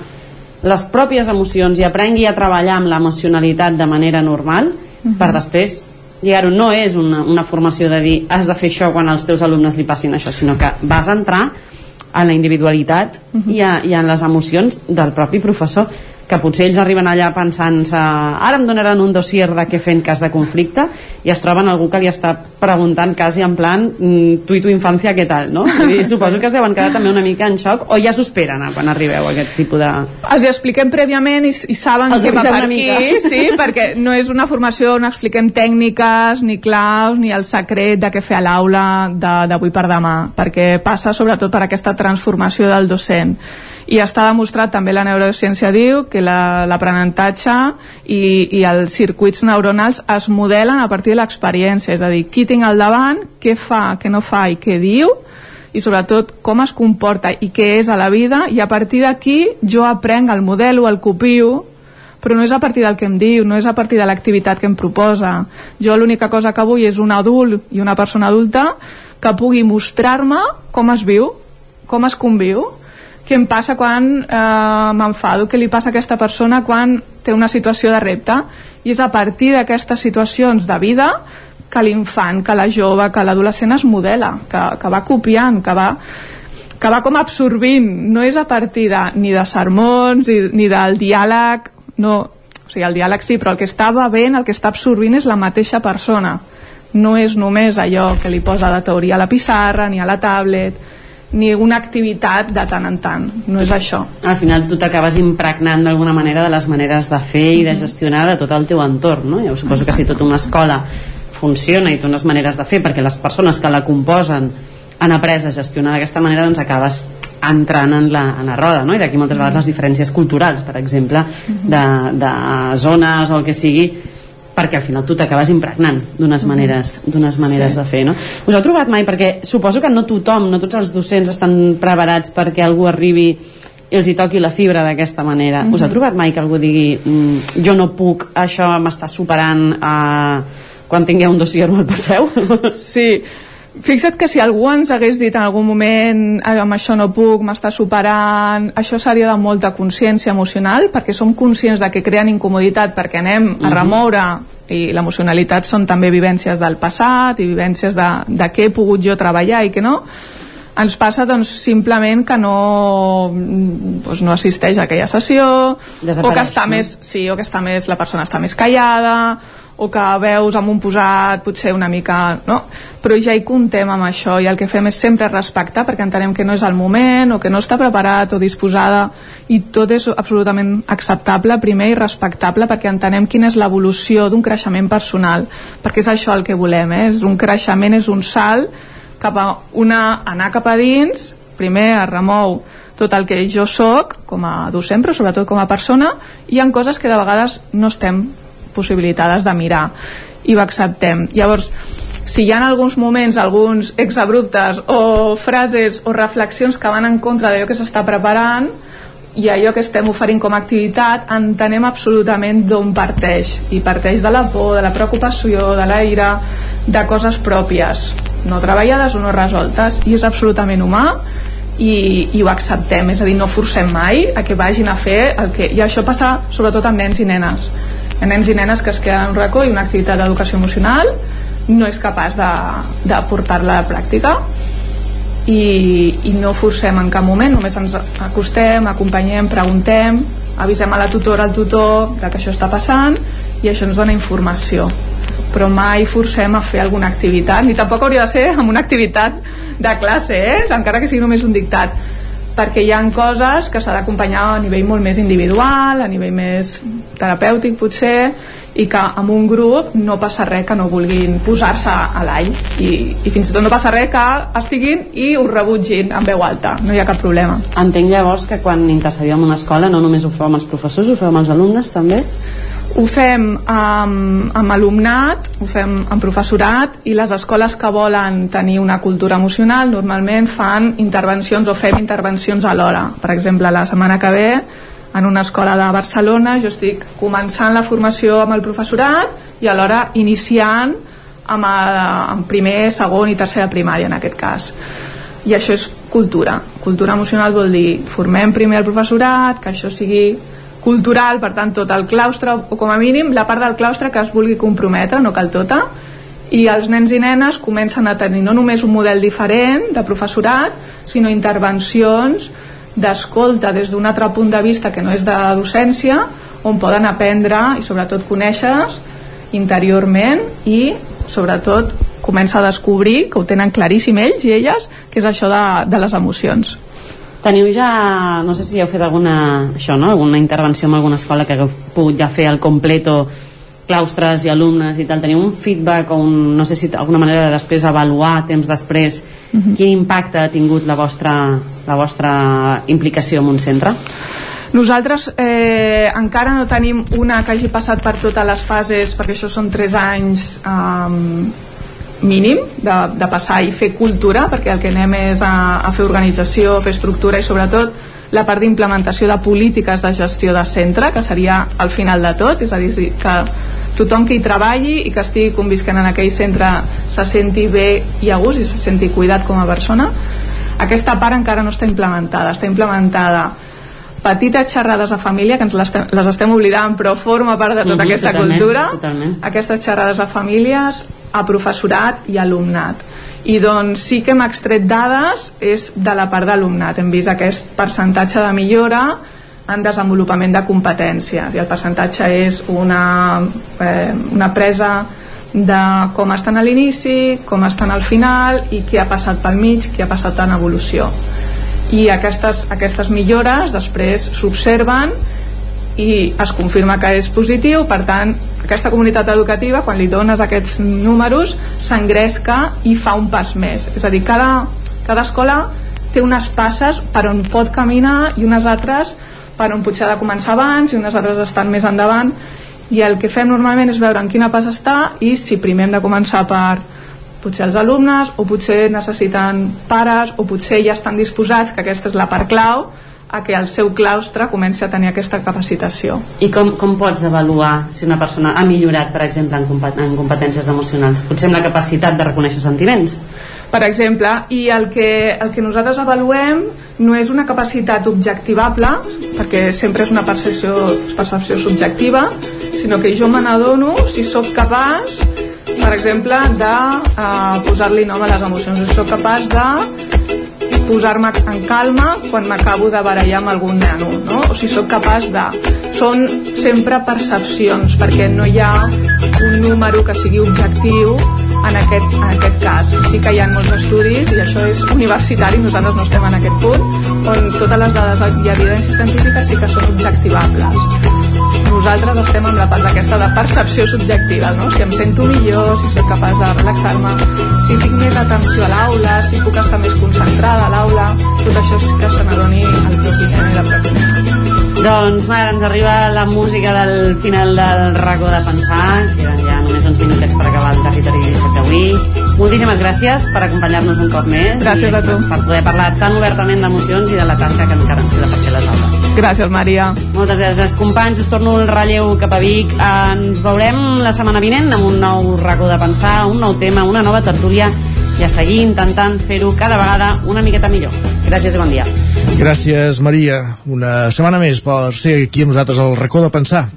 les pròpies emocions i aprengui a treballar amb l'emocionalitat de manera normal uh -huh. per després lligar-ho no és una, una formació de dir has de fer això quan als teus alumnes li passin això sinó que vas entrar en la individualitat uh -huh. i, a, i en les emocions del propi professor que potser ells arriben allà pensant-se ara em donaran un dossier de què fer en cas de conflicte i es troben algú que li està preguntant quasi en plan mm, tu i tu infància què tal, no? [laughs] I suposo que s'han quedat també una mica en xoc o ja s'ho esperen quan arribeu a aquest tipus de... Els expliquem prèviament i, i saben Els què va per aquí, [laughs] sí, perquè no és una formació on expliquem tècniques, ni claus, ni el secret de què fer a l'aula d'avui per demà, perquè passa sobretot per aquesta transformació del docent i està demostrat també la neurociència diu que la- l'aprenentatge i, i els circuits neuronals es modelen a partir de l'experiència, és a dir, qui tinc al davant, què fa, què no fa i què diu i sobretot com es comporta i què és a la vida i a partir d'aquí jo aprenc el model o el copio però no és a partir del que em diu, no és a partir de l'activitat que em proposa. Jo l'única cosa que vull és un adult i una persona adulta que pugui mostrar-me com es viu, com es conviu, què em passa quan eh, m'enfado, què li passa a aquesta persona quan té una situació de repte. I és a partir d'aquestes situacions de vida que l'infant, que la jove, que l'adolescent es modela, que, que va copiant, que va que va com absorbint, no és a partir de, ni de sermons ni, ni del diàleg, no, o sigui, el diàleg sí, però el que està bevent, el que està absorbint és la mateixa persona. No és només allò que li posa de teoria a la pissarra, ni a la tablet, ni una activitat de tant en tant. No és això. al final tu t'acabes impregnant d'alguna manera de les maneres de fer i de gestionar de tot el teu entorn no? jo suposo que si tota una escola funciona i té unes maneres de fer perquè les persones que la composen han après a gestionar d'aquesta manera doncs acabes entrant en la, en la roda no? i d'aquí moltes vegades les diferències culturals per exemple de, de zones o el que sigui perquè al final tu t'acabes impregnant d'unes maneres, d'unes maneres Sí. de fer no? us heu trobat mai? perquè suposo que no tothom no tots els docents estan preparats perquè algú arribi i els hi toqui la fibra d'aquesta manera us heu Mhm. trobat mai que algú digui mm, jo no puc, això m'està superant uh, quan tingueu un dossier no el passeu? Sí, Fixa't que si algú ens hagués dit en algun moment "Ai, amb això no puc, m'està superant això seria de molta consciència emocional perquè som conscients de que creen incomoditat perquè anem a Mhm. remoure i l'emocionalitat són també vivències del passat i vivències de, de què he pogut jo treballar i què no ens passa doncs simplement que no doncs, no assisteix a aquella sessió o que està més sí, o que està més, la persona està més callada o que veus amb un posat potser una mica, no? Però ja hi comptem amb això i el que fem és sempre respectar perquè entenem que no és el moment o que no està preparat o disposada i tot és absolutament acceptable primer i respectable perquè entenem quina és l'evolució d'un creixement personal perquè és això el que volem, eh? és un creixement, és un salt cap a una, anar cap a dins primer es remou tot el que jo sóc com a docent però sobretot com a persona i hi ha coses que de vegades no estem possibilitades de mirar. I ho acceptem. Llavors si hi ha en alguns moments alguns exabruptes o frases o reflexions que van en contra d'allò que s'està preparant i allò que estem oferint com a activitat entenem absolutament d'on parteix. I parteix de la por, de la preocupació de la ira, de coses pròpies. No treballades o no resoltes. I és absolutament humà i, i ho acceptem, és a dir, no forcem mai a que vagin a fer el que... I això passa sobretot amb nens i nenes. Nens i nenes que es queden en un racó i una activitat d'educació emocional no és capaç de, de portar-la a pràctica i, i no forcem en cap moment, només ens acostem, acompanyem, preguntem, avisem a la tutora, al tutor de que això està passant i això ens dona informació però mai forcem a fer alguna activitat ni tampoc hauria de ser amb una activitat de classe, eh? encara que sigui només un dictat perquè hi han coses que s'ha d'acompanyar a nivell molt més individual, a nivell més terapèutic potser, i que amb un grup no passa res que no vulguin posar-se a l'all i, i fins i tot no passa res que estiguin i ho rebutgin en veu alta, no hi ha cap problema. Entenc llavors que quan intercediu en una escola no només ho feu amb els professors, ho feu amb els alumnes també? Ho fem amb, amb alumnat, ho fem amb professorat i les escoles que volen tenir una cultura emocional normalment fan intervencions o fem intervencions alhora. Per exemple, la setmana que ve en una escola de Barcelona jo estic començant la formació amb el professorat i alhora iniciant amb, el, amb primer, segon i tercer de primària en aquest cas i això és cultura cultura emocional vol dir formem primer el professorat que això sigui cultural, per tant tot el claustre o com a mínim la part del claustre que es vulgui comprometre, no cal tota. I els nens i nenes comencen a tenir no només un model diferent de professorat, sinó intervencions d'escolta des d'un altre punt de vista que no és de docència on poden aprendre i sobretot conèixer interiorment i sobretot comença a descobrir que ho tenen claríssim ells i elles que és això de, de les emocions Teniu ja, no sé si heu fet alguna, això, no? alguna intervenció en alguna escola que hagueu pogut ja fer el completo claustres i alumnes i tal, teniu un feedback o un, no sé si alguna manera de després avaluar temps després Mhm. quin impacte ha tingut la vostra, la vostra implicació en un centre? Nosaltres eh, encara no tenim una que hagi passat per totes les fases, perquè això són 3 anys um, mínim de, de passar i fer cultura, perquè el que anem és a, a fer organització, fer estructura i sobretot la part d'implementació de polítiques de gestió de centre, que seria al final de tot, és a dir, que tothom que hi treballi i que estigui convisquent en aquell centre se senti bé i a gust i se senti cuidat com a persona. Aquesta part encara no està implementada. Està implementada petites xerrades a família que ens les les estem oblidant però forma part de tota Mhm, aquesta totalment, cultura. totalment. aquestes xerrades a famílies a professorat i alumnat. I doncs sí que hem extret dades és de la part d'alumnat. Hem vist aquest percentatge de millora en desenvolupament de competències i el percentatge és una, eh, una presa de com estan a l'inici, com estan al final i què ha passat pel mig, què ha passat en evolució. I aquestes, aquestes millores després s'observen i es confirma que és positiu per tant aquesta comunitat educativa quan li dones aquests números s'engresca i fa un pas més. És a dir, cada, cada escola té unes passes per on pot caminar i unes altres per on potser ha de començar abans i unes altres estan més endavant. I el que fem normalment és veure en quina pas està i si primer hem de començar per potser els alumnes o potser necessiten pares o potser ja estan disposats, que aquesta és la part clau, a que el seu claustre comenci a tenir aquesta capacitació. I com, com pots avaluar si una persona ha millorat, per exemple, en, compet en competències emocionals? Potser amb la capacitat de reconèixer sentiments? Per exemple, i el que, el que nosaltres avaluem no és una capacitat objectivable, perquè sempre és una percepció, percepció subjectiva, sinó que jo me n'adono si sóc capaç per exemple, de uh, posar-li nom a les emocions. Si sóc capaç de posar-me en calma quan m'acabo de barallar amb algun nano, no? O si sóc capaç de... Són sempre percepcions, perquè no hi ha un número que sigui objectiu en aquest, en aquest cas. Sí que hi ha molts estudis, i això és universitari, nosaltres no estem en aquest punt, on totes les dades i evidències científiques sí que són objectivables nosaltres estem amb la part d'aquesta de percepció subjectiva, no? si em sento millor, si soc capaç de relaxar-me, si tinc més atenció a l'aula, si puc estar més concentrada a l'aula, tot això és que se n'adoni el propi nen i la pròpia nena. Doncs, Mar, ens arriba la música del final del racó de pensar, només uns minutets per acabar el territori 17 d'avui. Moltíssimes gràcies per acompanyar-nos un cop més. Gràcies a tu. Per poder parlar tan obertament d'emocions i de la tasca que encara ens queda per fer les aules. Gràcies, Maria. Moltes gràcies, companys. Us torno el relleu cap a Vic. Ens veurem la setmana vinent amb un nou racó de pensar, un nou tema, una nova tertúlia i a seguir intentant fer-ho cada vegada una miqueta millor. Gràcies i bon dia. Gràcies, Maria. Una setmana més per ser aquí amb nosaltres al racó de pensar,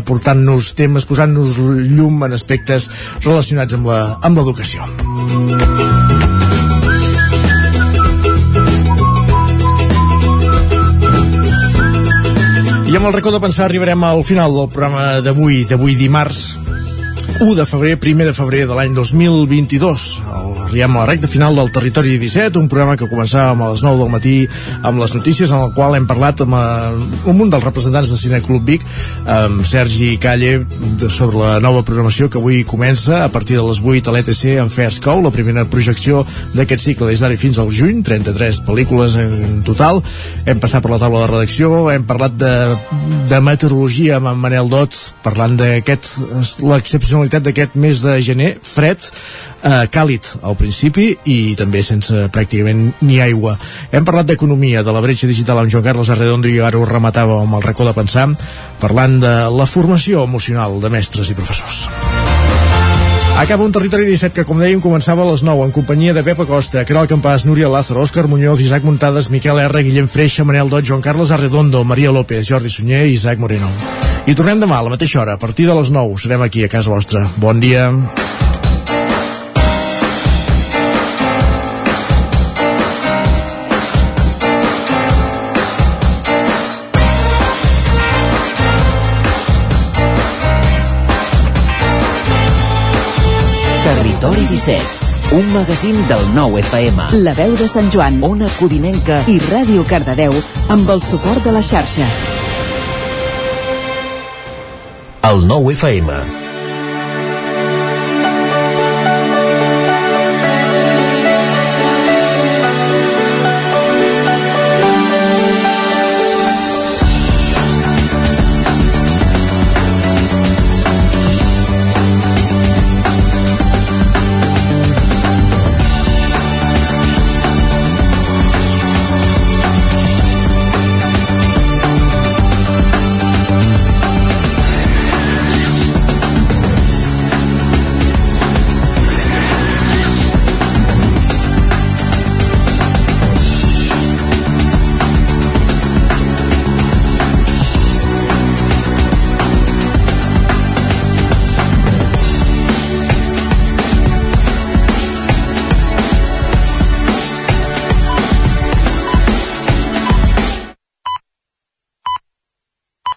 aportant-nos temes, posant-nos llum en aspectes relacionats amb l'educació. I amb el racó de pensar arribarem al final del programa d'avui, d'avui dimarts, 1 de febrer, 1 de febrer de l'any 2022. El, arribem a la recta final del Territori 17, un programa que començàvem a les 9 del matí amb les notícies, en el qual hem parlat amb uh, un dels representants de Cine Club Vic, amb Sergi Calle, de, sobre la nova programació que avui comença a partir de les 8 a l'ETC en Fair Cou, la primera projecció d'aquest cicle des d'ara fins al juny, 33 pel·lícules en total. Hem passat per la taula de redacció, hem parlat de, de meteorologia amb en Manel Dot, parlant d'aquest l'excepcionalitat qualitat d'aquest mes de gener, fred, eh, càlid al principi i també sense pràcticament ni aigua. Hem parlat d'economia, de la bretxa digital amb Joan Carles Arredondo i ara ho rematava amb el racó de pensar, parlant de la formació emocional de mestres i professors. Acaba un territori 17 que, com dèiem, començava a les 9 en companyia de Pepa Costa, Caral Campàs, Núria Lázaro, Òscar Muñoz, Isaac Muntades, Miquel R, Guillem Freixa, Manel Dot, Joan Carles Arredondo, Maria López, Jordi Sunyer i Isaac Moreno. I tornem demà a la mateixa hora, a partir de les 9. Serem aquí a casa vostra. Bon dia. Territori 17, un magazín del nou FM. La veu de Sant Joan, Ona Codinenca i Ràdio Cardedeu amb el suport de la xarxa. El nou FM.